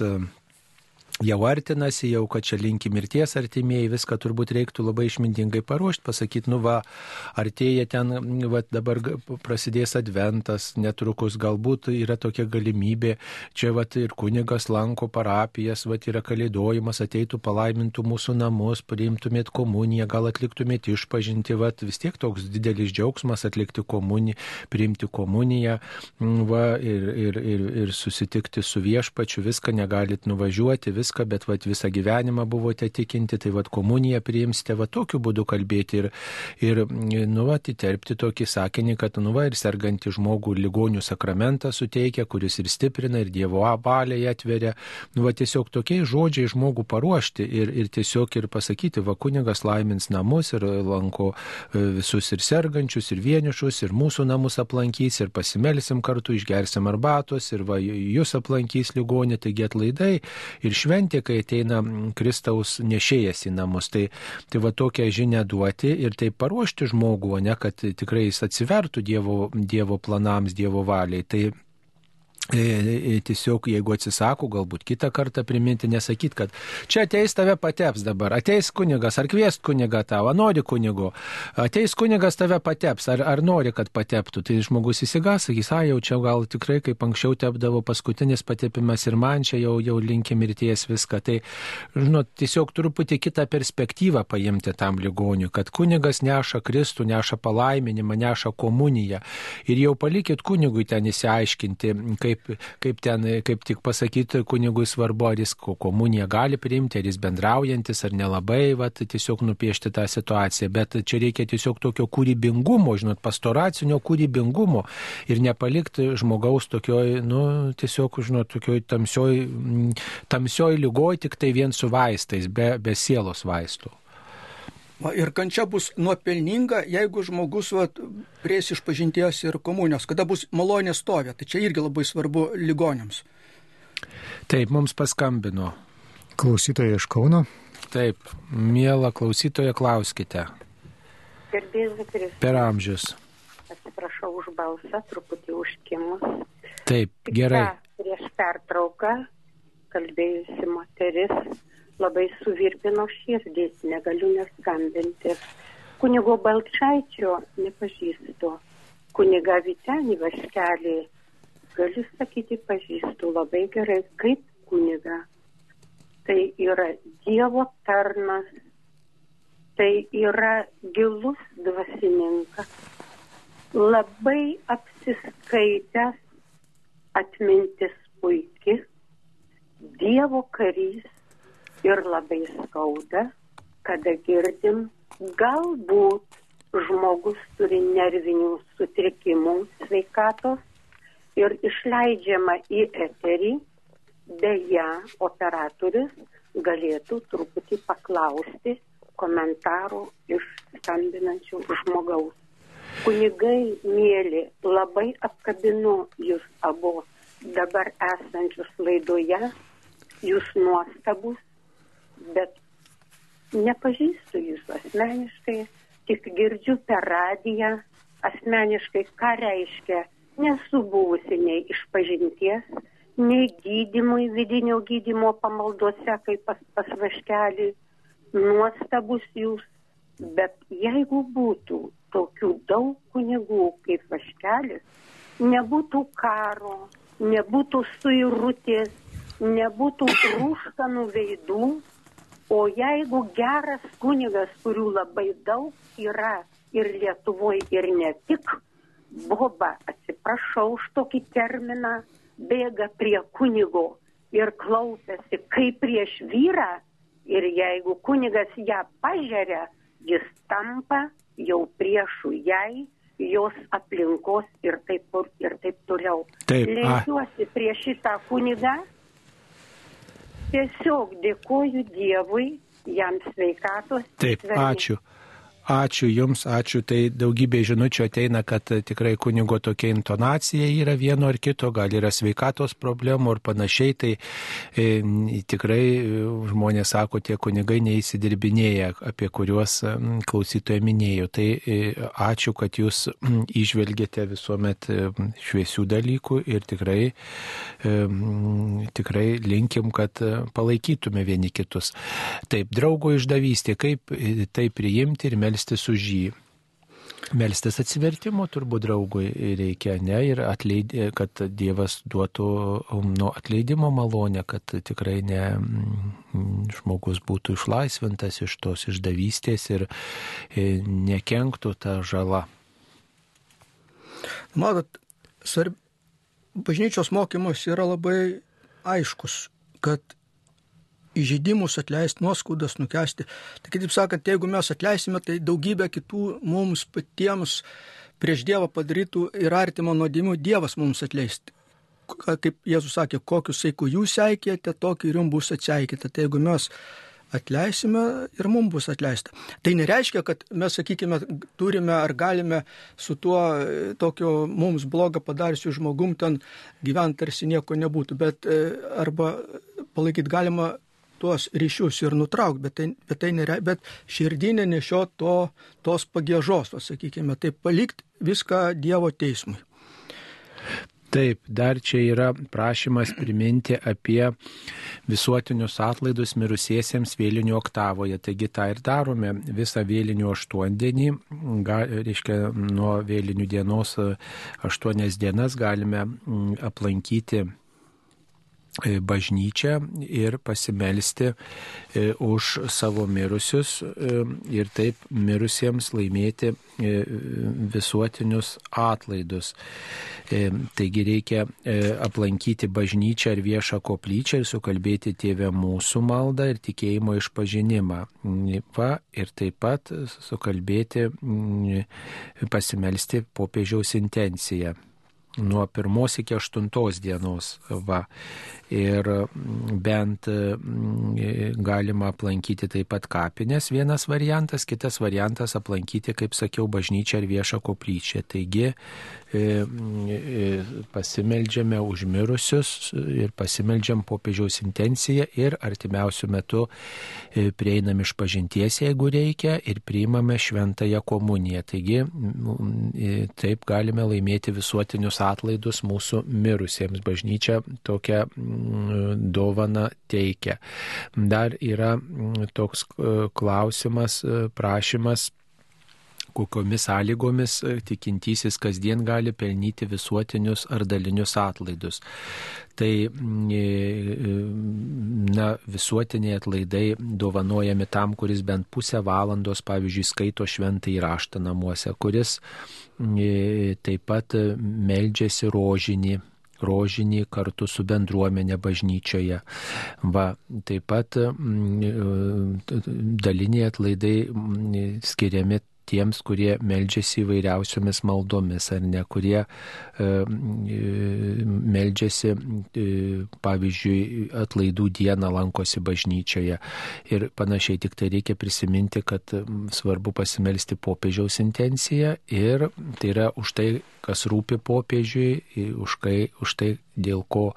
jau artinasi, jau kad čia linki mirties artimieji, viską turbūt reiktų labai išmintingai paruošti, pasakyti, nu va, artėja ten, va, dabar prasidės adventas, netrukus galbūt yra tokia galimybė, čia va ir kunigas lanko parapijas, va yra kalėdojimas, ateitų palaimintų mūsų namus, priimtumėt komuniją, gal atliktumėt išpažinti, va vis tiek toks didelis džiaugsmas atlikti komuniją, priimti komuniją, va ir, ir, ir, ir susitikti su viešpačiu, viską negalit nuvažiuoti, viską viską, bet vat, visą gyvenimą buvote tikinti, tai vat, komuniją priimsite, vat, tokiu būdu kalbėti ir, ir nu, vat, įterpti tokį sakinį, kad nu, va, ir sergantį žmogų ligonių sakramentą suteikia, kuris ir stiprina, ir Dievo abalę atveria. Nu, va, tiesiog tokiais žodžiais žmogų paruošti ir, ir tiesiog ir pasakyti, va, kunigas laimins namus ir lanko e, visus ir sergančius, ir vienišus, ir mūsų namus aplankys, ir pasimelsim kartu, išgersim arbatos, ir va, jūs aplankys ligonį, taigi atlaidai ir šventė šventė, kai ateina Kristaus nešėjas į namus. Tai, tai va tokią žinią duoti ir tai paruošti žmogų, ne kad tikrai jis atsivertų Dievo, dievo planams, Dievo valiai. Tai tiesiog jeigu atsisako, galbūt kitą kartą priminti, nesakyti, kad čia ateis tave pateps dabar, ateis kunigas, ar kviest kunigą tavo, nori kunigo, ateis kunigas tave pateps, ar, ar nori, kad pateptų. Tai žmogus įsigas, sakys, a jau čia gal tikrai kaip anksčiau tepdavo paskutinis patepimas ir man čia jau, jau linkia mirties viską. Tai, žinot, tiesiog truputį kitą perspektyvą paimti tam ligoniui, kad kunigas neša Kristų, neša palaiminimą, neša komuniją. Ir jau palikit kunigui ten įsiaiškinti, kaip kaip, kaip ten, kaip tik pasakyti, kunigui svarbu, ar jis komuniją gali priimti, ar jis bendraujantis, ar nelabai, va, tiesiog nupiešti tą situaciją. Bet čia reikia tiesiog tokio kūrybingumo, žinot, pastoracinio kūrybingumo ir nepalikti žmogaus tokioj, nu, tiesiog, žinot, tokioj tamsioj, tamsioj lygoj tik tai vien su vaistais, be, be sielos vaistų. Va, ir kančia bus nuopelninga, jeigu žmogus va, prieis iš pažinties ir komunijos, kada bus malonė stovė. Tai čia irgi labai svarbu ligonėms. Taip, mums paskambino. Klausytoja iš Kauno. Taip, mėla klausytoja, klauskite. Gerbėsiu Per amžius. Atsiprašau už balsą, truputį užkimus. Taip, gerai. Prieš pertrauką kalbėjusi moteris labai suvirpino širdį, negaliu neskambinti. Kunigo Balčaičio nepažįstu. Kuniga Vitenį Vaškelį galiu sakyti pažįstu labai gerai kaip kuniga. Tai yra Dievo tarnas, tai yra gilus dvasininkas, labai apsiskaitęs, atmintis puikiai, Dievo karys, ir labai skauda, kada girdim, galbūt žmogus turi nervinių sutrikimų sveikatos ir išleidžiama į eterį, beje, operatorius galėtų truputį paklausti komentarų iš skambinančių žmogaus. Kunigai, mėly, labai apkabinu jūs abu dabar esančius laidoje, jūs nuostabus, bet nepažįstu jūsų asmeniškai, tik girdžiu per radiją asmeniškai, ką reiškia, nesu buvusi nei iš pažinties, nei gydimui, vidinio gydimo pamaldose, kaip pas, pas vaškelį, nuostabus jūs, bet jeigu būtų tokių daug kunigų kaip vaškelis, nebūtų karo, nebūtų suirutės, nebūtų rūškanų veidų, o jeigu geras kunigas, kurių labai daug yra ir Lietuvoje, ir ne tik, boba, atsiprašau už tokį terminą, bėga prie kunigo ir klaupiasi kaip prieš vyrą ir jeigu kunigas ją pažeria, jis tampa jau priešų jai, jos aplinkos ir taip, ir taip toliau. Taip, Lenkiuosi prie šitą kunigą, tiesiog dėkoju Dievui, jam sveikatos. Taip, ištvermės. ačiū. Ačiū Jums, ačiū. Tai daugybė žinučių ateina, kad e, tikrai kunigo tokia intonacija yra vieno ar kito, gal yra sveikatos problemų ir panašiai. Tai e, tikrai e, žmonės sako, tie kunigai neįsidirbinėja, apie kuriuos e, klausytoje minėjau. Tai e, ačiū, kad Jūs išvelgėte visuomet šviesių dalykų ir tikrai, e, tikrai linkim, kad e, palaikytume vieni kitus. Taip, draugo išdavystė, kaip tai priimti ir melstis už jį. Melstis atsivertimo turbūt draugui reikia, ne, ir atleidė, kad Dievas duotų um, nuo atleidimo malonę, kad tikrai ne mm, žmogus būtų išlaisvintas iš tos išdavystės ir e, nekenktų tą žalą. Matot, svarb... bažnyčios mokymas yra labai aiškus, kad įžeidimus atleisti, nuoskaudas nukesti. Tai kitaip sakant, jeigu mes atleisime, tai daugybę kitų mums patiems prieš Dievą padarytų ir artimo nuodėmių Dievas mums atleisti. Kaip Jėzus sakė, kokius saiku jūs seikėte, tokį ir jums bus atseikėta. Tai jeigu mes atleisime ir mums bus atleista. Tai nereiškia, kad mes, sakykime, turime ar galime su tuo tokio mums blogą padarysiu žmogum ten gyventi tarsi nieko nebūtų, bet e, arba palaikyti galima tuos ryšius ir nutraukti, bet tai, bet tai nėra, bet širdinė nešio to, tos pagėžos, to, sakykime, tai palikti viską Dievo teismui. Taip, dar čia yra prašymas priminti apie visuotinius atlaidus mirusiesiems vėlinių oktavoje. Taigi tą ir darome visą vėlinių aštuondienį, reiškia nuo vėlinių dienos aštuonias dienas galime mm, aplankyti bažnyčią ir pasimelsti e, už savo mirusius e, ir taip mirusiems laimėti e, visuotinius atlaidus. E, Taigi reikia e, aplankyti bažnyčią ar viešą koplyčią ir sukalbėti tėvę mūsų maldą ir tikėjimo išpažinimą. Va, ir taip pat sukalbėti, pasimelsti popiežiaus intenciją nuo pirmos iki aštuntos dienos. Va. Ir mm, bent mm, galima aplankyti taip pat kapinės vienas variantas, kitas variantas aplankyti, kaip sakiau, bažnyčią ar viešą koplyčią. Taigi e, e, pasimeldžiame už mirusius ir pasimeldžiam popiežiaus intenciją ir artimiausių metų e, prieinam iš pažinties, jeigu reikia, ir priimame šventąją komuniją. Taigi mm, taip galime laimėti visuotinius atlaidus mūsų mirusiems. Bažnyčia tokią mm, dovaną teikia. Dar yra mm, toks e, klausimas, e, prašymas kokiomis sąlygomis e, tikintysis kasdien gali pelnyti visuotinius ar dalinius atlaidus. Tai na, visuotiniai atlaidai dovanojami tam, kuris bent pusę valandos, pavyzdžiui, skaito šventą įraštą namuose, kuris taip pat meldžiasi rožinį rožinį kartu su bendruomenė bažnyčioje. Va, taip pat daliniai atlaidai skiriami tiems, kurie meldžiasi įvairiausiomis maldomis, ar ne, kurie e, meldžiasi, pavyzdžiui, atlaidų dieną lankosi bažnyčioje ir panašiai. Tik tai reikia prisiminti, kad svarbu pasimelsti popiežiaus intenciją ir tai yra už tai, kas rūpi popiežiui, už, kai, už tai, dėl ko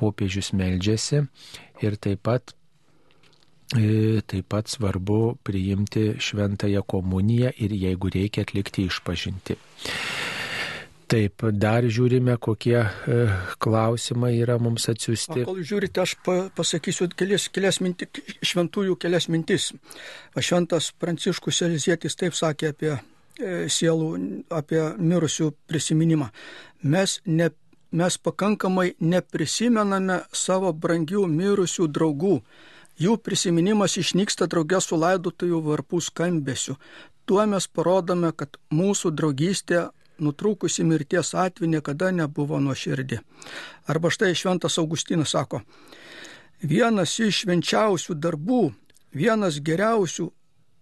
popiežius meldžiasi. Ir taip pat E, taip pat svarbu priimti šventąją komuniją ir jeigu reikia atlikti išpažinti. Taip, dar žiūrime, kokie e, klausimai yra mums atsiųsti. Kol žiūrite, aš pasakysiu kelias, kelias minti, šventųjų kelias mintis. Šventas Pranciškus Elizietis taip sakė apie e, sielų, apie mirusių prisiminimą. Mes, ne, mes pakankamai neprisimename savo brangių mirusių draugų Jų prisiminimas išnyksta draugės su laidotųjų varpų skambesiu. Tuo mes parodome, kad mūsų draugystė nutrūkusi mirties atveju niekada nebuvo nuoširdį. Arba štai Šventas Augustinas sako, vienas iš švenčiausių darbų, vienas geriausių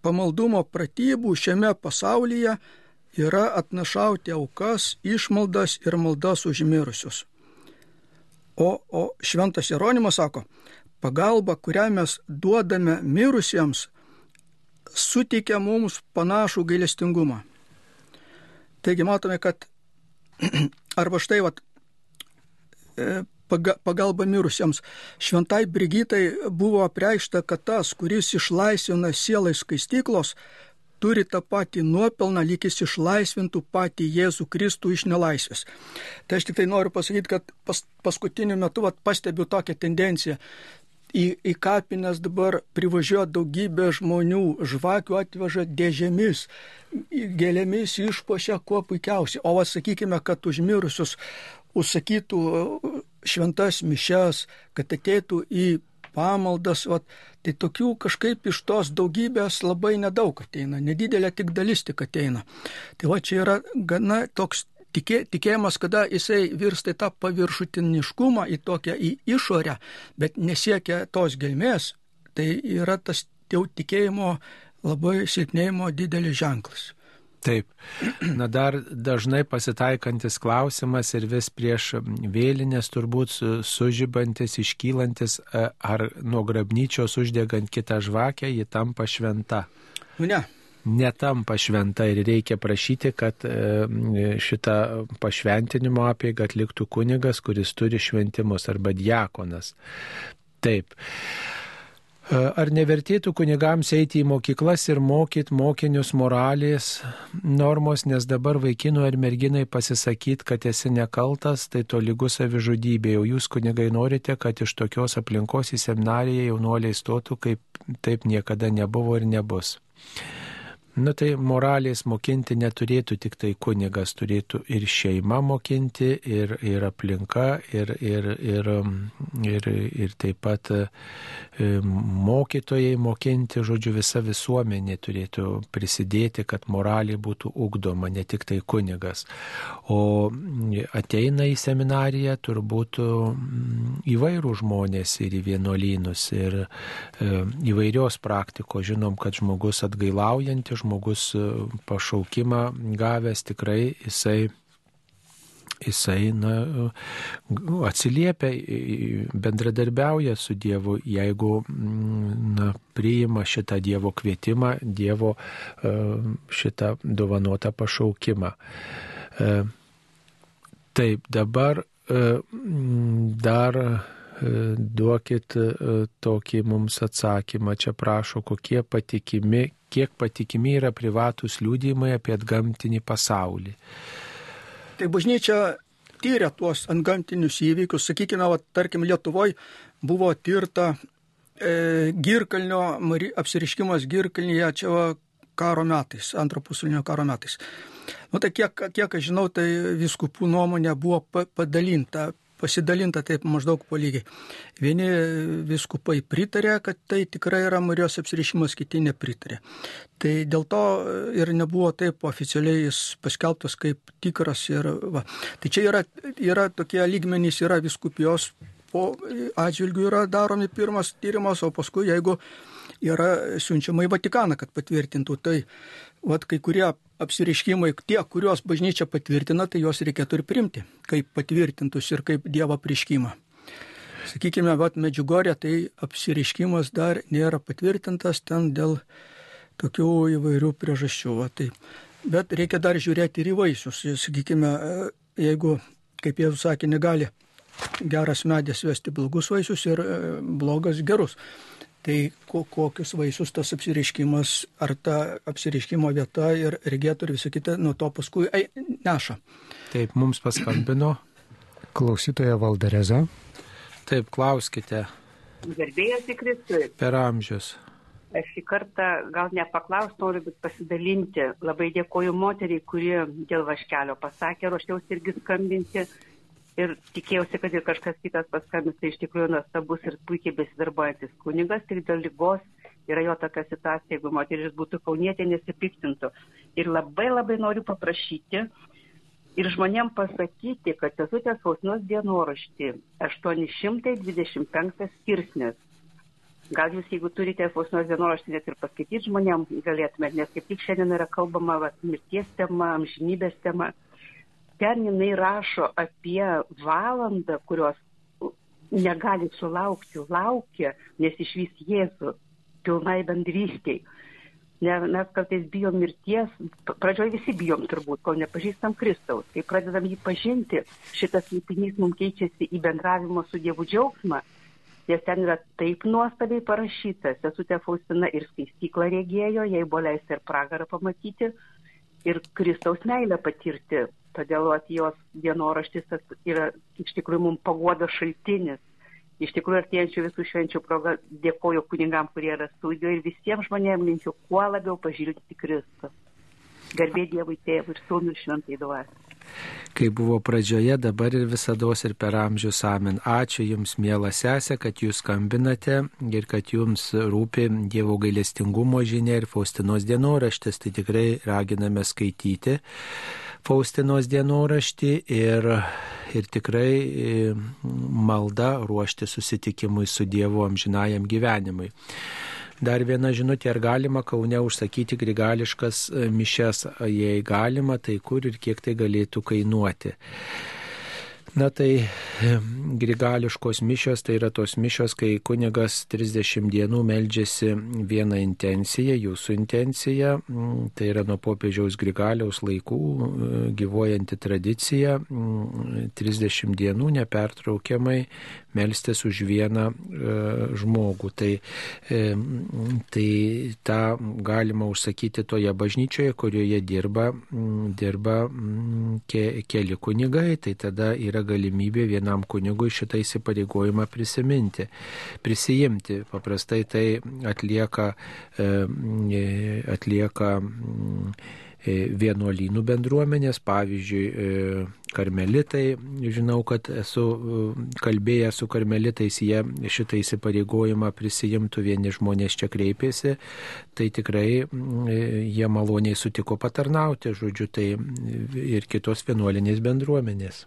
pamaldumo pratybų šiame pasaulyje yra atnašauti aukas, išmaldas ir maldas užmirusius. O, o Šventas Jeronimas sako, pagalba, kurią mes duodame mirusiems, suteikia mums panašų gailestingumą. Taigi matome, kad arba štai vat, e, pagalba mirusiems. Šventai Brigitai buvo apreikšta, kad tas, kuris išlaisvina sielai skaistyklos, turi tą patį nuopelną, lyg jis išlaisvintų patį Jėzų Kristų iš nelaisvės. Tai aš tik tai noriu pasakyti, kad pas, paskutiniu metu vat, pastebiu tokią tendenciją į, į kapines dabar privažiuoja daugybė žmonių, žvakių atveža dėžėmis, gėlėmis išpošia kuo puikiausiai. O sakykime, kad užmirusius užsakytų šventas mišes, kad ateitų į pamaldas, va, tai tokių kažkaip iš tos daugybės labai nedaug ateina, nedidelė tik dalis tik ateina. Tai va čia yra gana toks tikė, tikėjimas, kada jisai virsta į tą paviršutiniškumą, į tokią į išorę, bet nesiekia tos gelmės, tai yra tas jau tikėjimo labai silpnėjimo didelis ženklas. Taip. Na dar dažnai pasitaikantis klausimas ir vis prieš vėlinės turbūt sužybantis, iškylantis, ar nuo grabnyčios uždegant kitą žvakę, ji tampa šventa. Nu ne, netampa šventa ir reikia prašyti, kad e, šitą pašventinimo apėgą atliktų kunigas, kuris turi šventimus arba diakonas. Taip. E, ar nevertėtų kunigams eiti į mokyklas ir mokyti mokinius moralės normos, nes dabar vaikinų ar merginai pasisakyti, kad esi nekaltas, tai to lygus savižudybė, o jūs kunigai norite, kad iš tokios aplinkos į seminariją jaunuoliai stotų, kaip taip niekada nebuvo ir nebus. Nu tai moralės mokinti neturėtų tik tai kunigas, turėtų ir šeima mokinti, ir, ir aplinka, ir, ir, ir, ir, ir taip pat e, mokytojai mokinti, žodžiu, visa visuomenė turėtų prisidėti, kad moralė būtų ugdoma, ne tik tai kunigas. O ateina į seminariją turbūt įvairių žmonės ir į vienuolynus, ir e, įvairios praktikos. Žinom, kad žmogus atgailaujantis, žmogus e, pašaukimą gavęs tikrai jisai jisai na, atsiliepia, bendradarbiauja su Dievu, jeigu na, priima šitą Dievo kvietimą, Dievo e, šitą dovanotą pašaukimą. E, taip, dabar dar duokit tokį mums atsakymą. Čia prašo, kokie patikimi kiek patikimi yra privatus liūdėjimai apie atgamtinį pasaulį. Tai bažnyčia tyria tuos antgamtinius įvykius. Sakykime, va, tarkim, Lietuvoje buvo tirta e, Girkalnio, apsiriškimas Girkalnyje, čia va, karo metais, antro pasaulinio karo metais. Nu, tai kiek, kiek aš žinau, tai viskupų nuomonė buvo padalinta pasidalinta taip maždaug po lygiai. Vieni viskupai pritarė, kad tai tikrai yra Marijos apsirišimas, kiti nepritarė. Tai dėl to ir nebuvo taip oficialiai jis paskelbtas kaip tikras. Ir, va. tai čia yra, yra tokie lygmenys, yra viskupijos po atžvilgių yra daromi pirmas tyrimas, o paskui jeigu yra siunčiama į Vatikaną, kad patvirtintų. Tai vat kai kurie apsireiškimai, tie, kuriuos bažnyčia patvirtina, tai juos reikėtų ir primti, kaip patvirtintus ir kaip Dievo prieškimą. Sakykime, vat Medžiugorė, tai apsireiškimas dar nėra patvirtintas ten dėl tokių įvairių priežasčių. Va, tai. Bet reikia dar žiūrėti ir į vaisius. Sakykime, jeigu, kaip jau sakė, negali geras medės vesti blogus vaisius ir e, blogas gerus. Tai kokius vaisius tas apsireiškimas, ar ta apsireiškimo vieta ir regėtų ir visą kitą nuo to paskui ai, neša. Taip, mums paskambino. Klausytoja Valdereza. Taip, klauskite. Gerbėjas į Kristui. Per amžius. Aš šį kartą gal nepaklausti noriu, bet pasidalinti. Labai dėkoju moteriai, kuri dėl vaškelio pasakė, ruošiausi irgi skambinti ir tikėjausi, kad ir kažkas kitas paskambins, tai iš tikrųjų nuostabus ir puikiai besidarbuojantis kunigas, tik dėl lygos yra jo tokia situacija, jeigu moteris būtų kaunietė, nesipiktintų. Ir labai labai noriu paprašyti ir žmonėm pasakyti, kad sesutės Fausnos dienoraštį 825 skirsnis. Gal jūs, jeigu turite Fausnos dienoraštį, net ir paskaityti žmonėm galėtumėte, nes kaip tik šiandien yra kalbama va, mirties tema, amžinybės tema ten jinai rašo apie valandą, kurios negali sulaukti, laukia, nes išvys Jėzų pilnai bendrystiai. Ne, mes kartais bijom mirties, pradžioje visi bijom turbūt, kol nepažįstam Kristaus. Kai pradedam jį pažinti, šitas lipinys mums keičiasi į bendravimo su Dievu džiaugsmą, nes ten yra taip nuostabiai parašyta. Sesutė Faustina ir skaistyklą regėjo, jai buvo leista ir pragarą pamatyti, ir Kristaus meilę patirti. Todėl at, jos dienoraštis yra iš tikrųjų mums pagodo šaltinis. Iš tikrųjų, artėjančių visų švenčių progą dėkoju kunigam, kurie yra studijoje ir visiems žmonėms linkiu kuo labiau pažvelgti Kristų. Garbė Dievui tėvui ir sūnui šventai duosiu. Kai buvo pradžioje, dabar ir visada ir per amžius amen. Ačiū Jums, mėla sesė, kad Jūs skambinate ir kad Jums rūpi Dievo gailestingumo žinia ir Faustinos dienoraštis. Tai tikrai raginame skaityti. Faustinos dienoraštį ir, ir tikrai e, malda ruošti susitikimui su Dievu amžinajam gyvenimui. Dar viena žinutė, ar galima Kaune užsakyti grigališkas e, mišes, jei galima, tai kur ir kiek tai galėtų kainuoti. Na tai grigališkos mišios, tai yra tos mišios, kai kunigas 30 dienų meldžiasi vieną intenciją, jūsų intencija, tai yra nuo popiežiaus grigaliaus laikų e, gyvojanti tradicija, 30 dienų nepertraukiamai melstis už vieną e, žmogų. Tai, tai tą galima užsakyti toje bažnyčioje, kurioje dirba, dirba ke, keli kunigai, tai tada yra galimybė vienam kunigui šitą įsipareigojimą prisiminti, prisijimti. Paprastai tai atlieka, e, atlieka e, vienuolynų bendruomenės, pavyzdžiui, e, karmelitai, žinau, kad esu kalbėjęs su karmelitais, jie šitą įsipareigojimą prisijimtų, vieni žmonės čia kreipėsi, tai tikrai jie maloniai sutiko patarnauti, žodžiu, tai ir kitos vienuolinės bendruomenės.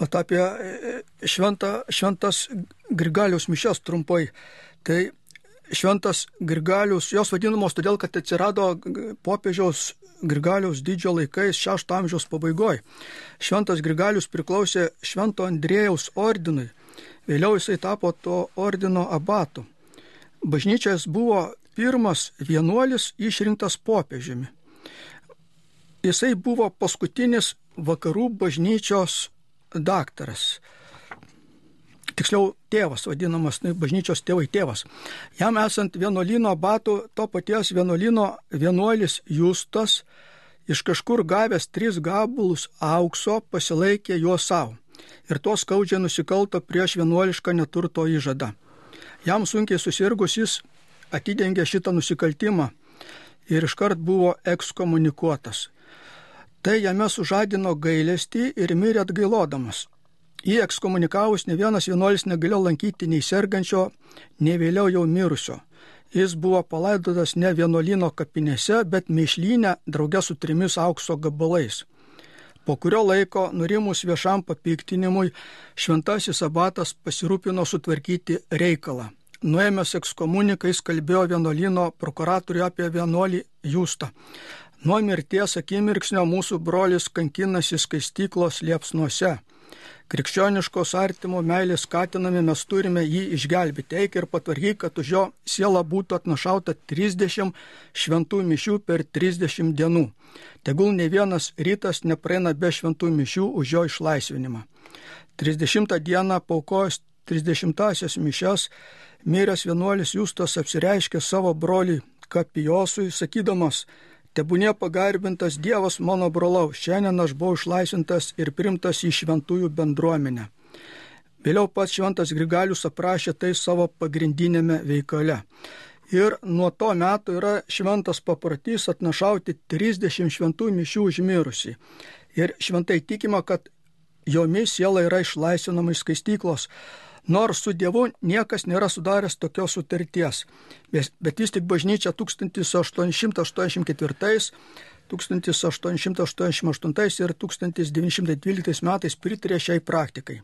Vat apie e, šventą, šventas Grigalius mišes trumpai. Tai šventas Grigalius, jos vadinamos todėl, kad atsirado popiežiaus Grigaliaus didžio laikais šešto amžiaus pabaigoje. Šventas Grigalius priklausė Švento Andrėjaus ordinui. Vėliau jisai tapo to ordino abatu. Bažnyčias buvo pirmas vienuolis išrinktas popiežiumi. Jisai buvo paskutinis vakarų bažnyčios daktaras. Tiksliau, tėvas, vadinamas nu, bažnyčios tėvai tėvas. Jam esant vienuolino batų, to paties vienuolino vienuolis Justas iš kažkur gavęs tris gabulus aukso pasilaikė juos savo. Ir to skaudžiai nusikalto prieš vienuolišką neturto įžadą. Jam sunkiai susirgus jis atidengė šitą nusikaltimą ir iškart buvo ekskomunikuotas. Tai jame sužadino gailestį ir mirė atgailodamas. Jį ekskomunikavus ne vienas vienuolis negalėjo lankyti nei sergančio, nei vėliau jau mirusio. Jis buvo palaidotas ne vienuolino kapinėse, bet mėšlynę draugę su trimis aukso gabalais. Po kurio laiko, nurimus viešam papiktinimui, šventasis abatas pasirūpino sutvarkyti reikalą. Nuėmęs ekskomunikais kalbėjo vienuolino prokuratoriui apie vienuolį Jūsta. Nuo mirties akimirksnio mūsų brolis kankinasi skaistyklos liepsnuose. Krikščioniškos artimo meilės skatinami mes turime jį išgelbėti. Eik ir patvarkyk, kad už jo sielą būtų atnašauta 30 šventų mišių per 30 dienų. Tegul ne vienas rytas nepraeina be šventų mišių už jo išlaisvinimą. 30 dieną paukojus 30-asias mišias, miręs vienuolis Justas apsireiškė savo broliui Kapijosui, sakydamas, Tebūnė pagarbintas Dievas mano brolau, šiandien aš buvau išlaisvintas ir primtas į šventųjų bendruomenę. Vėliau pats šventas Grigalius aprašė tai savo pagrindinėme veikale. Ir nuo to meto yra šventas paprotys atnašauti 30 šventų mišių užmirusi. Ir šventai tikima, kad jomis siela yra išlaisvinama iš skaistyklos nors su Dievu niekas nėra sudaręs tokios sutarties. Bet vis tik bažnyčia 1884, 1888 ir 1912 metais pritarė šiai praktikai.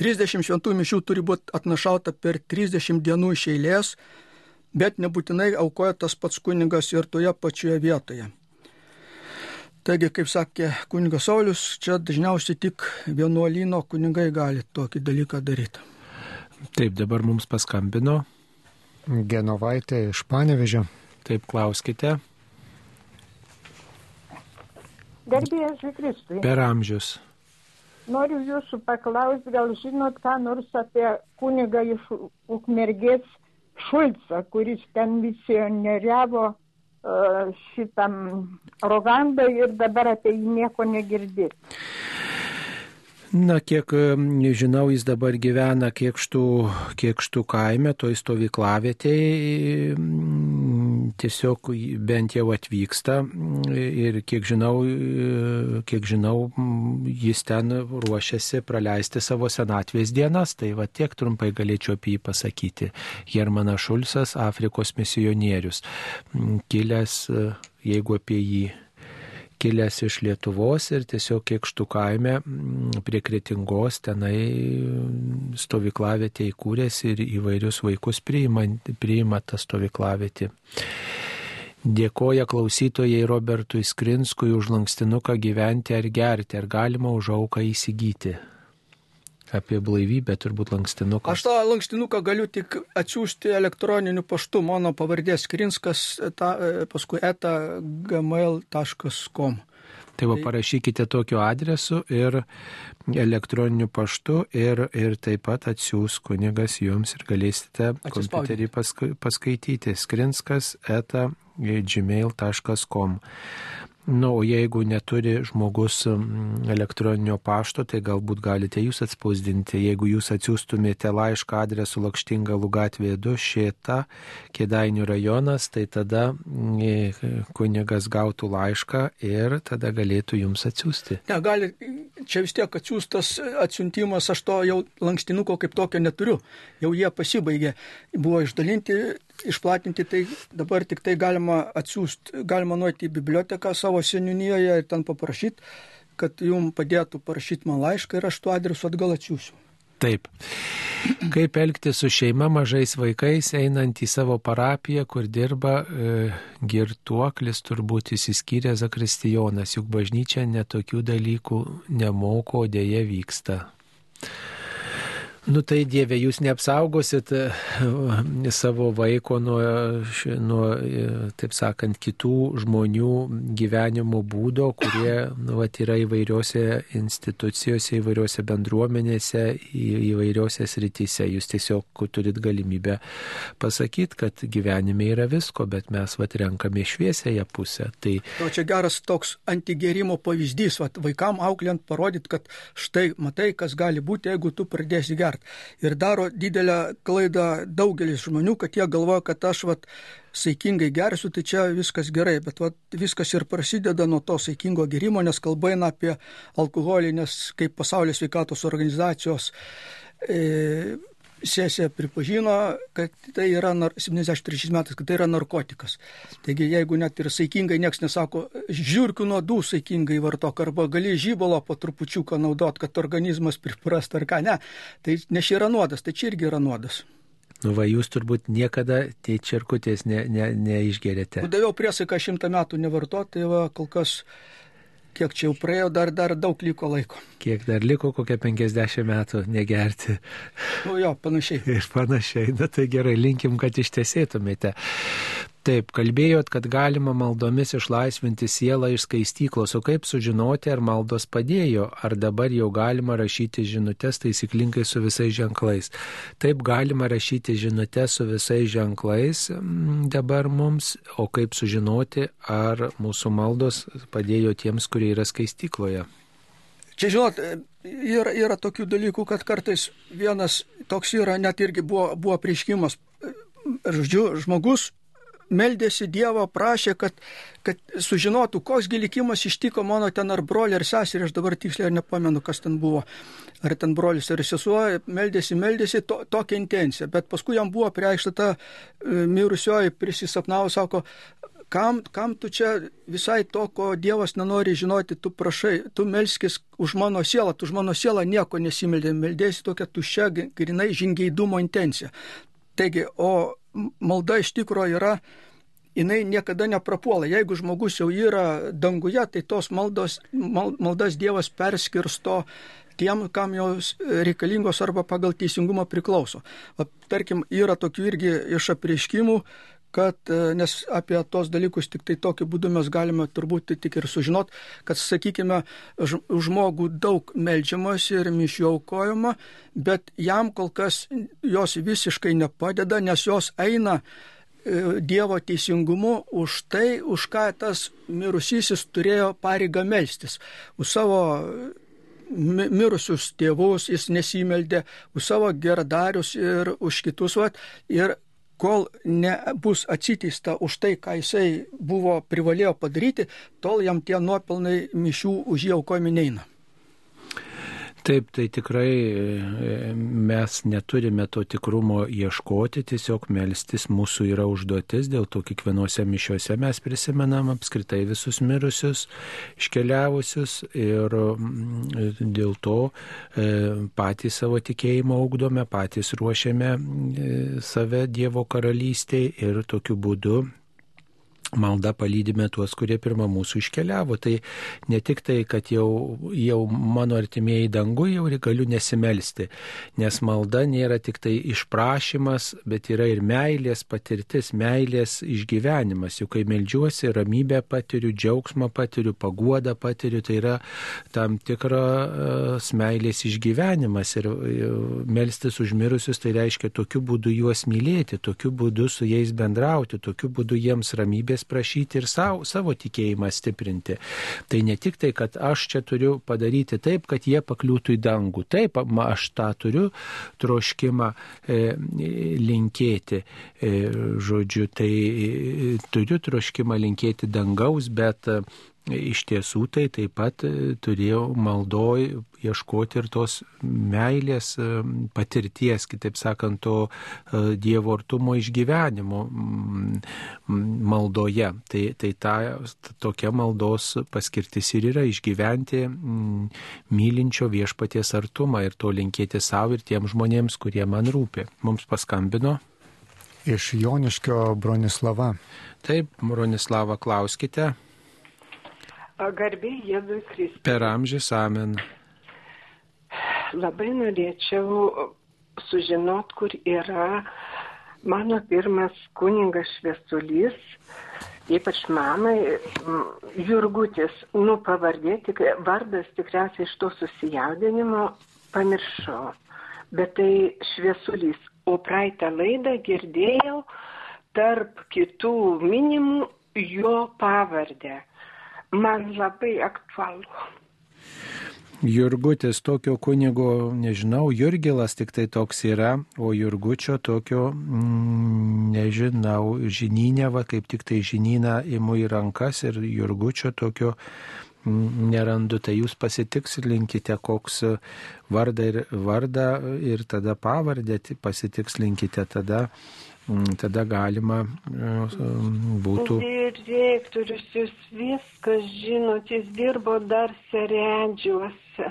30 šventų mišių turi būti atnašauta per 30 dienų iš eilės, bet nebūtinai aukoja tas pats kunigas ir toje pačioje vietoje. Taigi, kaip sakė kunigas Saulis, čia dažniausiai tik vienuolino kunigai gali tokį dalyką daryti. Taip, dabar mums paskambino. Genovaitė iš Panevežio. Taip, klauskite. Garbėjai Kristui. Per amžius. Noriu jūsų paklausti, gal žinot ką nors apie kunigą iš Ukmergės Šulcą, kuris ten misionieriavo uh, šitam Rogandą ir dabar apie jį nieko negirdėti. Na, kiek žinau, jis dabar gyvena kiekštų, kiekštų kaime, toj stovyklavietėje, tiesiog bent jau atvyksta. Ir kiek žinau, kiek žinau, jis ten ruošiasi praleisti savo senatvės dienas, tai va tiek trumpai galėčiau apie jį pasakyti. Hermanas Šulcas, Afrikos misionierius, kilęs, jeigu apie jį kilęs iš Lietuvos ir tiesiog kiekštų kaime mm, prie Kretingos tenai mm, stovyklavietė įkūręs ir įvairius vaikus priima, priima tą stovyklavietį. Dėkoja klausytojai Robertui Skrinskui už lankstinuką gyventi ar gerti, ar galima už auką įsigyti apie blaivybę, turbūt lankstinuką. Aš tą lankstinuką galiu tik atsiųsti elektroniniu paštu, mano pavardės Krinskas, ta, e, paskui eta gmail.com. Tai va parašykite tokiu adresu ir elektroniniu paštu ir, ir taip pat atsiūs kunigas jums ir galėsite kompiuterį paskaityti. Skrinskas eta gmail.com. Na, o jeigu neturi žmogus elektroninio pašto, tai galbūt galite jūs atspausdinti. Jeigu jūs atsiųstumėte laišką adresu Lakštingalų gatvėje 2 Šėta, Kėdainių rajonas, tai tada kunigas gautų laišką ir tada galėtų jums atsiųsti. Ne, gali, čia vis tiek atsiųstas atsiuntimas, aš to jau lankstinuko kaip tokio neturiu. Jau jie pasibaigė. Buvo išdalinti išplatinti, tai dabar tik tai galima atsiųsti, galima nuoti į biblioteką savo seniūnijoje ir ten paprašyti, kad jums padėtų parašyti man laišką ir aš tuo adresu atgal atsiųsiu. Taip. Kaip elgti su šeima mažais vaikais, einant į savo parapiją, kur dirba e, girtuoklis, turbūt įsiskyrė Zakristijonas, juk bažnyčia netokių dalykų nemoko, dėje vyksta. Nu tai Dieve, jūs neapsaugosit e, savo vaiko nuo, nuo, e, taip sakant, kitų žmonių gyvenimo būdo, kurie nu, vat, yra įvairiose institucijose, įvairiose bendruomenėse, įvairiose srityse. Jūs tiesiog turit galimybę pasakyti, kad gyvenime yra visko, bet mes vat, renkame šviesėje pusę. Tai... O čia geras toks antigerimo pavyzdys, vat, vaikam aukliant parodyti, kad štai matai, kas gali būti, jeigu tu pradėsi gerti gert. Ir daro didelę klaidą daugelis žmonių, kad jie galvoja, kad aš vat, saikingai gersiu, tai čia viskas gerai, bet vat, viskas ir prasideda nuo to saikingo gerimo, nes kalba eina apie alkoholį, nes kaip pasaulio sveikatos organizacijos e, sesija pripažino, kad tai yra 73 metais, kad tai yra narkotikas. Taigi jeigu net ir saikingai nieks nesako, žiūrkių nuodų saikingai vartok arba gali žybalo po trupučiuką naudot, kad organizmas priprast ar ką, ne, tai ne čia yra nuodas, tai čia irgi yra nuodas. Nu va, jūs turbūt niekada tai čirkutės ne, ne, neišgerėte. Daviau priesaiką šimtą metų nevartoti, tai va, kol kas kiek čia jau praėjo, dar, dar daug liko laiko. Kiek dar liko, kokią 50 metų negerti. Nu jo, panašiai. Ir panašiai, na tai gerai, linkim, kad ištesėtumėte. Taip, kalbėjot, kad galima maldomis išlaisvinti sielą iš skaistyklos, o kaip sužinoti, ar maldos padėjo, ar dabar jau galima rašyti žinutės taisyklingai su visais ženklais. Taip, galima rašyti žinutės su visais ženklais mm, dabar mums, o kaip sužinoti, ar mūsų maldos padėjo tiems, kurie yra skaistykloje. Čia žinot, yra, yra tokių dalykų, kad kartais vienas toks yra, net irgi buvo, buvo prieškimas. Žodžiu, žmogus meldėsi Dievo, prašė, kad, kad sužinotų, koks gilikimas ištiko mano ten ar brolį ar seserį, aš dabar tiksliai nepamenu, kas ten buvo, ar ten brolis ar sesuo, meldėsi, meldėsi to, tokią intenciją, bet paskui jam buvo preikšta ta e, mirusioji prisisapnavo, sako, kam, kam tu čia visai to, ko Dievas nenori žinoti, tu prašai, tu melskis už mano sielą, tu už mano sielą nieko nesimeldė, meldėsi tokia tuščia, grinai žingeidumo intencija. Taigi, o malda iš tikrųjų yra, jinai niekada neprapuola. Jeigu žmogus jau yra danguje, tai tos maldos, mal, maldas Dievas perskirsto tiem, kam jos reikalingos arba pagal teisingumą priklauso. O, tarkim, yra tokių irgi iš apreiškimų, kad, e, nes apie tos dalykus tik tai tokiu būdu mes galime turbūt tik ir sužinot, kad, sakykime, žmogų daug melžiamas ir mišių aukojama, bet jam kol kas jos visiškai nepadeda, nes jos eina e, Dievo teisingumu už tai, už ką tas mirusysis turėjo pareigą melstis. Už savo mirusius tėvus jis nesimeldė, už savo geradarius ir už kitus, vat, ir kol nebus atsiteista už tai, ką jisai buvo privalėjo padaryti, tol jam tie nuopelnai mišių už jį aukojami neina. Taip, tai tikrai e, mes neturime to tikrumo ieškoti, tiesiog melstis mūsų yra užduotis, dėl to kiekvienose mišiuose mes prisimenam apskritai visus mirusius, iškeliavusius ir mm, dėl to e, patys savo tikėjimą augdome, patys ruošiame e, save Dievo karalystėje ir tokiu būdu malda palydime tuos, kurie pirmą mūsų iškeliavo. Tai ne tik tai, kad jau, jau mano artimieji dangų jau galiu nesimelsti, nes malda nėra tik tai išprašymas, bet yra ir meilės patirtis, meilės išgyvenimas. Juk kai melžiuosi, ramybę patiriu, džiaugsmą patiriu, paguodą patiriu, tai yra tam tikras meilės išgyvenimas. Ir melstis užmirusius tai reiškia tokiu būdu juos mylėti, tokiu būdu su jais bendrauti, tokiu būdu jiems ramybės malonės prašyti ir savo, savo tikėjimą stiprinti. Tai ne tik tai, kad aš čia turiu padaryti taip, kad jie pakliūtų į dangų. Taip, aš tą turiu troškimą e, linkėti. E, žodžiu, tai e, turiu troškimą linkėti dangaus, bet e, Iš tiesų tai taip pat e, turėjau maldoj ieškoti ir tos meilės e, patirties, kitaip sakant, to e, Dievo artumo išgyvenimo maldoje. Tai, tai ta, tokia maldos paskirtis ir yra išgyventi mylinčio viešpaties artumą ir to linkėti savo ir tiem žmonėms, kurie man rūpi. Mums paskambino. Iš Joniškio Bronislava. Taip, Bronislava, klauskite. Garbė Jėzui Kristui. Per amžius amen. Labai norėčiau sužinot, kur yra mano pirmas kuningas šviesulys, ypač mamai, Jurgutis, nu pavardė, tik, vardas tikriausiai iš to susijaudinimo pamiršau, bet tai šviesulys. O praeitą laidą girdėjau tarp kitų minimų jo pavardę man labai aktualu. Jurgutis tokio kunigo, nežinau, Jurgilas tik tai toks yra, o Jurgučio tokio, mm, nežinau, žinynė, va kaip tik tai žinyną imu į rankas ir Jurgučio tokio mm, nerandu, tai jūs pasitikslinkite, koks vardą ir, vardą ir tada pavardę pasitikslinkite, tada tada galima e, būtų. Direktorius, jūs viskas žinot, jis dirbo dar seredžiuose.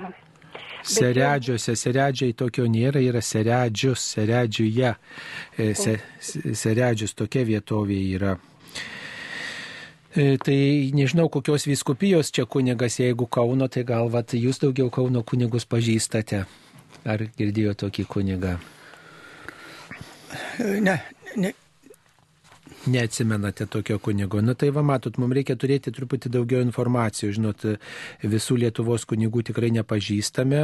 Seredžiuose, seredžiai tokio nėra, yra seredžius, seredžiuje. E, se, seredžius tokia vietovė yra. E, tai nežinau, kokios viskupijos čia kunigas, jeigu Kauno, tai gal vat, jūs daugiau Kauno kunigus pažįstate. Ar girdėjo tokį kunigą? Ne, ne, neatsimenate tokio kunigo. Na tai va, matot, mums reikia turėti truputį daugiau informacijos. Žinot, visų Lietuvos kunigų tikrai nepažįstame,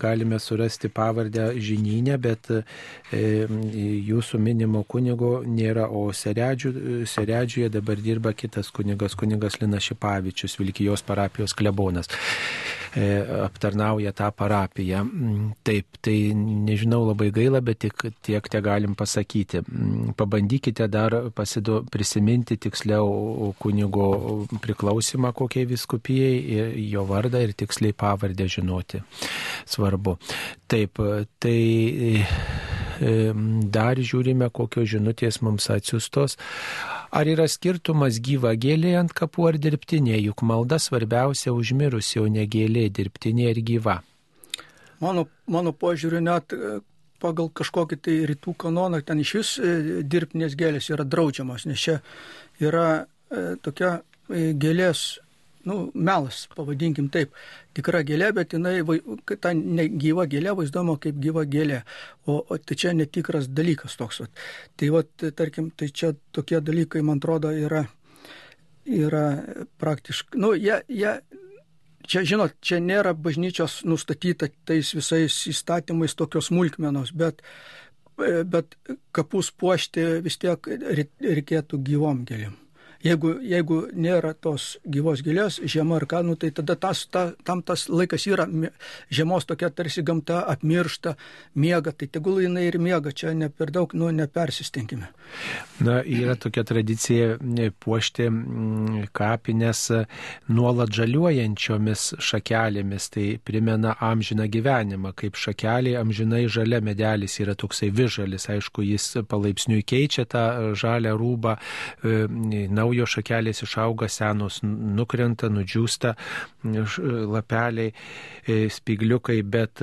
galime surasti pavardę žinynę, bet e, jūsų minimo kunigo nėra, o Seredžių, Seredžiuje dabar dirba kitas kunigas, kunigas Linas Šipavičius, Vilkijos parapijos klebonas. E, aptarnauja tą parapiją. Taip, tai nežinau labai gaila, bet tik tiek te galim pasakyti. Pabandykite dar pasidu, prisiminti tiksliau kunigo priklausimą kokiai viskupijai, jo vardą ir tiksliai pavardę žinoti. Svarbu. Taip, tai dar žiūrime, kokios žinutės mums atsiustos. Ar yra skirtumas gyva gėlė ant kapų ar dirbtinė, juk malda svarbiausia užmirusi, o ne gėlė dirbtinė ir gyva? Mano, mano požiūriu, net pagal kažkokį tai rytų kanoną ten iš vis e, dirbtinės gėlės yra draudžiamos, nes čia yra e, tokia e, gėlės, nu, melas, pavadinkim taip, tikra gėlė, bet jinai, ta gyva gėlė vaizduojama kaip gyva gėlė, o, o tai čia netikras dalykas toks. Vat. Tai va, tarkim, tai čia tokie dalykai, man atrodo, yra, yra praktiškai, nu, jie, jie čia, žinot, čia nėra bažnyčios nustatyta tais visais įstatymais tokios smulkmenos, bet, bet kapus puošti vis tiek reikėtų gyvom gėlim jeigu, jeigu nėra tos gyvos gilės, žiema ar ką, nu, tai tada tas, ta, tam tas laikas yra žiemos tokia tarsi gamta apmiršta, miega, tai tegul jinai ir miega, čia ne per daug, nu, nepersistengime. Na, yra tokia tradicija puošti kapines nuolat žaliuojančiomis šakelėmis, tai primena amžiną gyvenimą, kaip šakelė amžinai žalia medelis yra toksai vižalis, aišku, jis palaipsniui keičia tą žalę rūbą, e, naują naujo šakelės išauga, senos nukrenta, nudžiūsta lapeliai, e, spigliukai, bet,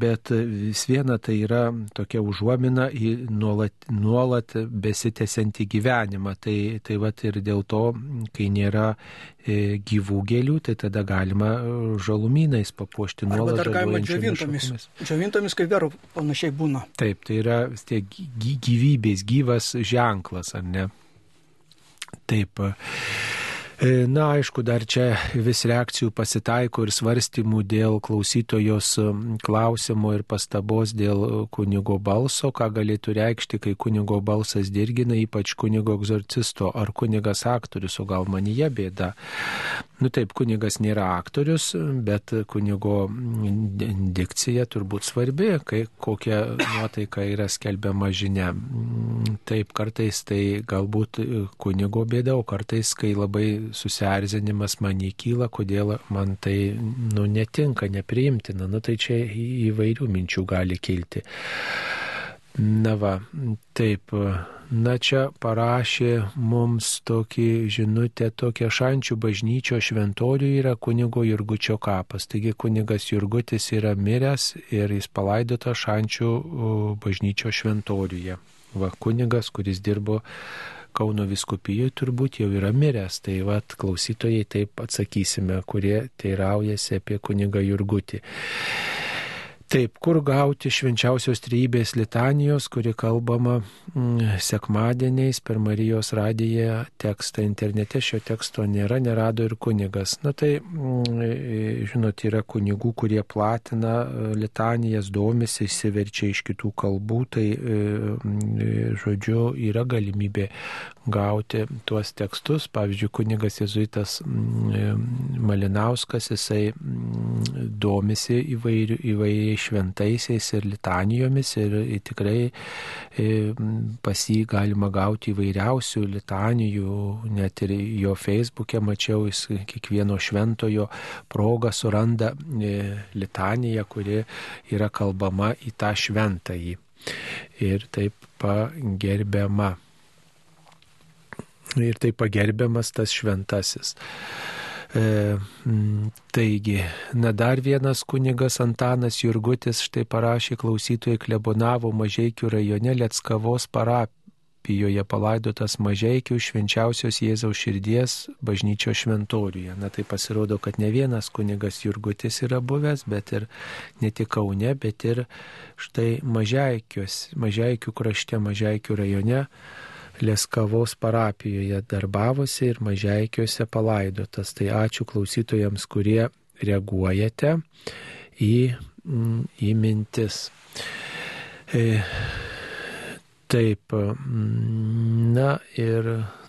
bet vis viena tai yra tokia užuomina į nuolat, nuolat besitęsiantį gyvenimą. Tai, tai vat ir dėl to, kai nėra e, gyvų gėlių, tai tada galima žalumynais papuošti nuolat. Ar galima džiovintomis? Džiovintomis, kaip vėro panašiai būna. Taip, tai yra tie gyvybės, gyvas ženklas, ar ne? Taip. E, na, aišku, dar čia vis reakcijų pasitaiko ir svarstymų dėl klausytojos klausimo ir pastabos dėl kunigo balso, ką galėtų reikšti, kai kunigo balsas dirgina, ypač kunigo egzorcisto ar kunigas aktorius, o gal manyje bėda. Nu taip, kunigas nėra aktorius, bet kunigo dikcija turbūt svarbi, kai kokia nuotaika yra skelbiama žinia. Taip, kartais tai galbūt kunigo bėda, o kartais, kai labai susierzinimas man įkyla, kodėl man tai nu, netinka, nepriimtina. Nu, tai čia įvairių minčių gali kilti. Na va, taip. Na čia parašė mums tokį žinutę, tokia šančių bažnyčio šventorių yra kunigo Jurgučio kapas. Taigi kunigas Jurgutis yra miręs ir jis palaidotas šančių bažnyčio šventoriuje. Va, kunigas, kuris dirbo Kauno viskupijoje turbūt jau yra miręs. Tai vad klausytojai taip atsakysime, kurie teiraujasi apie kunigą Jurgutį. Taip, kur gauti švenčiausios trybės litanijos, kuri kalbama mm, sekmadieniais per Marijos radiją tekstą internete, šio teksto nėra, nerado ir kunigas. Na tai, mm, žinot, yra kunigų, kurie platina e, litanijas, domisi, įsiverčia iš kitų kalbų, tai, mm, žodžiu, yra galimybė gauti tuos tekstus. Pavyzdžiui, kunigas Jėzuitas mm, Malinauskas, jisai mm, domisi įvairiai šventaisiais ir litanijomis ir tikrai pas jį galima gauti įvairiausių litanijų, net ir jo feisbuke mačiau, jis kiekvieno šventojo progą suranda litaniją, kuri yra kalbama į tą šventąjį ir taip pagerbiama. Ir taip pagerbiamas tas šventasis. E, taigi, na dar vienas kunigas Antanas Jurgutis štai parašė klausytojai klebonavo Mažiekių rajone Lietskavos parapijoje Pijoje palaidotas mažiekių švenčiausios Jėzaus širdies bažnyčio šventoriuje. Na tai pasirodo, kad ne vienas kunigas Jurgutis yra buvęs, bet ir ne tik Kaune, bet ir štai mažiekių krašte, mažiekių rajone. Leskavos parapijoje darbavosi ir mažiekiuose palaidotas. Tai ačiū klausytojams, kurie reaguojate į, į mintis. E, Taip, mm, na ir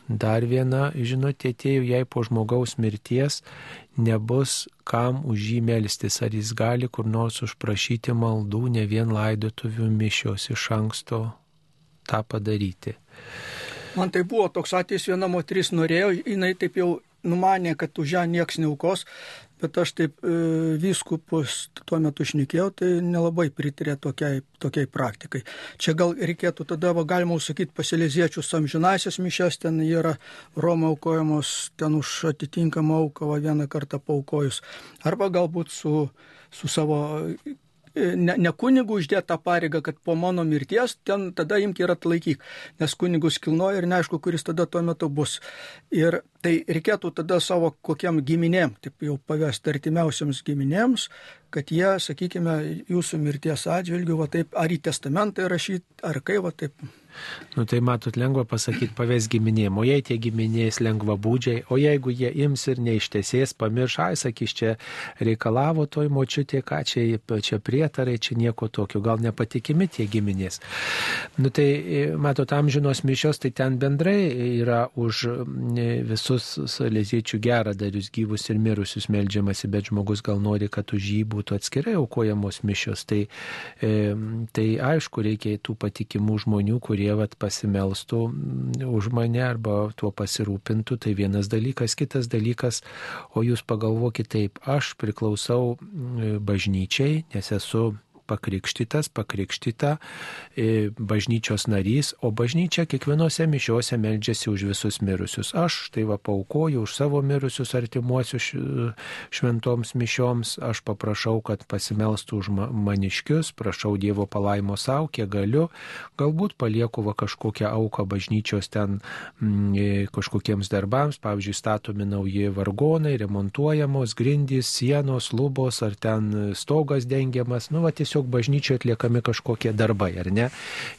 dar viena, žinote, atėjau, jei po žmogaus mirties nebus kam už jį melstis, ar jis gali kur nors užprašyti maldų, ne vien laidotuvių mišios iš anksto tą padaryti. Man tai buvo toks atvejis, viena moteris norėjo, jinai taip jau numanė, kad už ją nieks neaukos, bet aš taip e, vyskupus tuo metu šnekėjau, tai nelabai pritarė tokiai, tokiai praktikai. Čia gal reikėtų tada, va, galima sakyti, pasilėziečių amžinasias mišes, ten yra Roma aukojamos, ten už atitinkamą auką va, vieną kartą paukojus. Arba galbūt su, su savo ne, ne kunigų uždėta pareiga, kad po mano mirties ten tada imk ir atlaikyk, nes kunigus kilnoja ir neaišku, kuris tada tuo metu bus. Ir tai reikėtų tada savo kokiam giminėm, taip jau pavesti artimiausiams giminėms, kad jie, sakykime, jūsų mirties atžvilgių, va taip, ar į testamentą rašyti, ar kaip, va taip Nu tai matot, lengva pasakyti pavės giminėm, o jei tie giminės lengva būdžiai, o jeigu jie ims ir neištesės, pamirš, ai sakys, čia reikalavo toj močiutė, ką čia, čia prietarai, čia nieko tokio, gal nepatikimi tie giminės. Nu tai, matot, amžinos mišios, tai ten bendrai yra už visus salėziečių geradarius gyvus ir mirusius melžiamasi, bet žmogus gal nori, kad už jį būtų atskirai aukojamos mišios. Tai, e, tai aišku, reikia tų patikimų žmonių, kurie vat, pasimelstų mm, už mane arba tuo pasirūpintų, tai vienas dalykas, kitas dalykas, o jūs pagalvokite taip, aš priklausau mm, bažnyčiai, nes esu pakrikštytas, pakrikštyta e, bažnyčios narys, o bažnyčia kiekvienose mišiuose meldžiasi už visus mirusius. Aš tai va paukoju už savo mirusius artimuosius šventoms mišioms, aš paprašau, kad pasimelstų už maniškius, prašau Dievo palaimo savo, kiek galiu, galbūt palieku va kažkokią auką bažnyčios ten mm, e, kažkokiems darbams, pavyzdžiui, statomi nauji vargonai, remontuojamos grindys, sienos, lubos ar ten stogas dengiamas, nu va tiesiog tiesiog bažnyčioje atliekami kažkokie darbai, ar ne?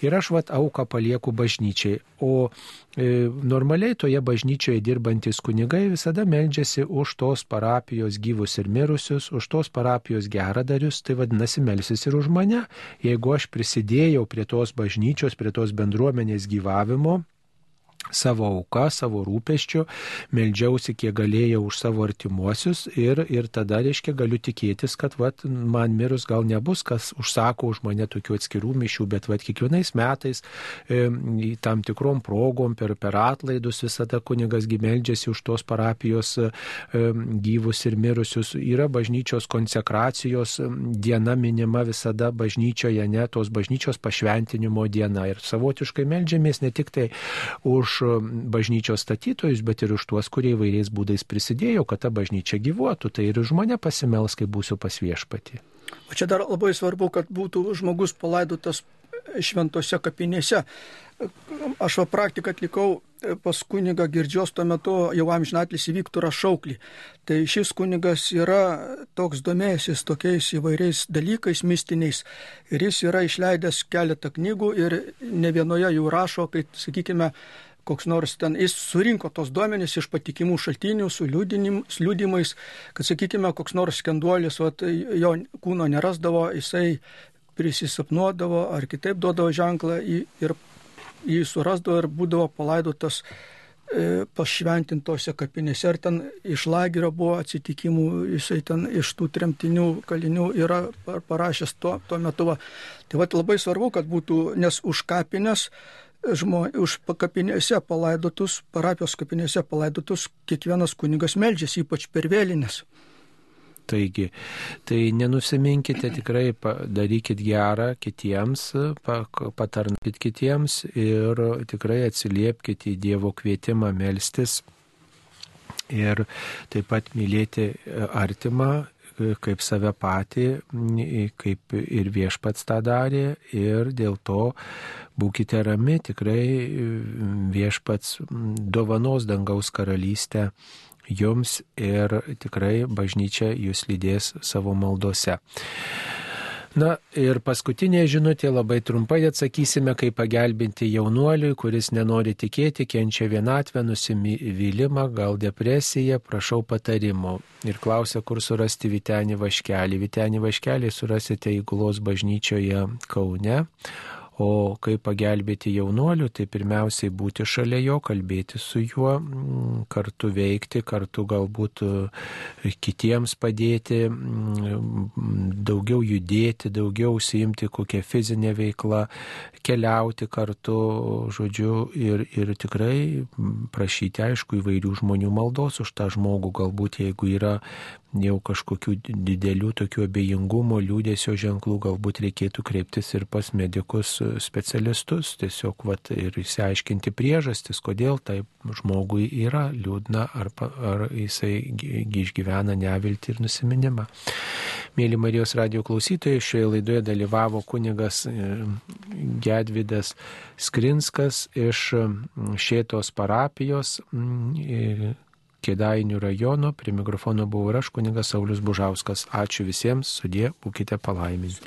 Ir aš vat auką palieku bažnyčiai. O e, normaliai toje bažnyčioje dirbantis kunigai visada meldžiasi už tos parapijos gyvus ir mirusius, už tos parapijos geradarius, tai vadinasi melsis ir už mane. Jeigu aš prisidėjau prie tos bažnyčios, prie tos bendruomenės gyvavimo, savo auką, savo rūpeščių, meldžiausi kiek galėjau už savo artimuosius ir, ir tada, reiškia, galiu tikėtis, kad vat, man mirus gal nebus, kas užsako už mane tokių atskirų mišių, bet vat, kiekvienais metais e, tam tikrom progom per, per atlaidus visada kunigas gimeldžiasi už tos parapijos e, gyvus ir mirusius. Yra bažnyčios konsekracijos diena minima visada bažnyčioje, ne tos bažnyčios pašventinimo diena. Ir savotiškai meldžiamės ne tik tai už už bažnyčios statytojus, bet ir už tuos, kurie įvairiais būdais prisidėjo, kad ta bažnyčia gyvuotų. Tai ir už mane pasimels, kai būsiu pas viešpatį. O čia dar labai svarbu, kad būtų žmogus palaidotas šventose kapinėse. Aš va praktiką atlikau pas kunigą Girdžios tuo metu jau amžinatlisi Viktorą Šauklį. Tai šis kunigas yra toks domėjęsis tokiais įvairiais dalykais mistiniais ir jis yra išleidęs keletą knygų ir ne vienoje jų rašo, kai, sakykime, koks nors ten, jis surinko tos duomenys iš patikimų šaltinių su liūdimais, kad, sakykime, koks nors skenduolis, o jo kūno nerasdavo, jisai prisisapnuodavo ar kitaip duodavo ženklą ir jį surasdavo ir būdavo palaidotas e, pašventintose kapinėse. Ir ten iš lagerio buvo atsitikimų, jisai ten iš tų tremtinių kalinių yra parašęs tuo, tuo metu. Va. Tai va labai svarbu, kad būtų, nes už kapinės žmo, už kapinėse palaidotus, parapijos kapinėse palaidotus kiekvienas kunigas meldžiasi, ypač per vėlinės. Taigi, tai nenusiminkite, tikrai darykit gerą kitiems, patarnakit kitiems ir tikrai atsiliepkite į Dievo kvietimą melstis ir taip pat mylėti artimą kaip save patį, kaip ir viešpats tą darė ir dėl to būkite rami, tikrai viešpats dovanos dangaus karalystę jums ir tikrai bažnyčia jūs lydės savo maldose. Na ir paskutinė žinutė, labai trumpai atsakysime, kaip pagelbinti jaunuoliui, kuris nenori tikėti, kenčia vienatvę, nusivylimą, gal depresiją, prašau patarimo. Ir klausia, kur surasti Vitenį Vaškelį. Vitenį Vaškelį surasite įgulos bažnyčioje Kaune. O kaip pagelbėti jaunuoliu, tai pirmiausiai būti šalia jo, kalbėti su juo, mm, kartu veikti, kartu galbūt e, kitiems padėti, mm, daugiau judėti, daugiau užsiimti kokią fizinę veiklą, keliauti kartu, žodžiu, ir, ir tikrai prašyti, aišku, įvairių žmonių maldos už tą žmogų, galbūt jeigu yra jau kažkokių didelių tokių abejingumo, liūdėsio ženklų, galbūt reikėtų kreiptis ir pas medikus specialistus, tiesiog vat, ir įsiaiškinti priežastis, kodėl tai žmogui yra liūdna ar, ar jisai išgyvena nevilti ir nusiminimą. Mėly Marijos radio klausytojai, šioje laidoje dalyvavo kunigas e, Gedvidas Skrinskas iš Šėtos parapijos Kėdainių rajono. Prie mikrofono buvau ir aš, kunigas Saulis Bužauskas. Ačiū visiems, sudė, būkite palaiminti.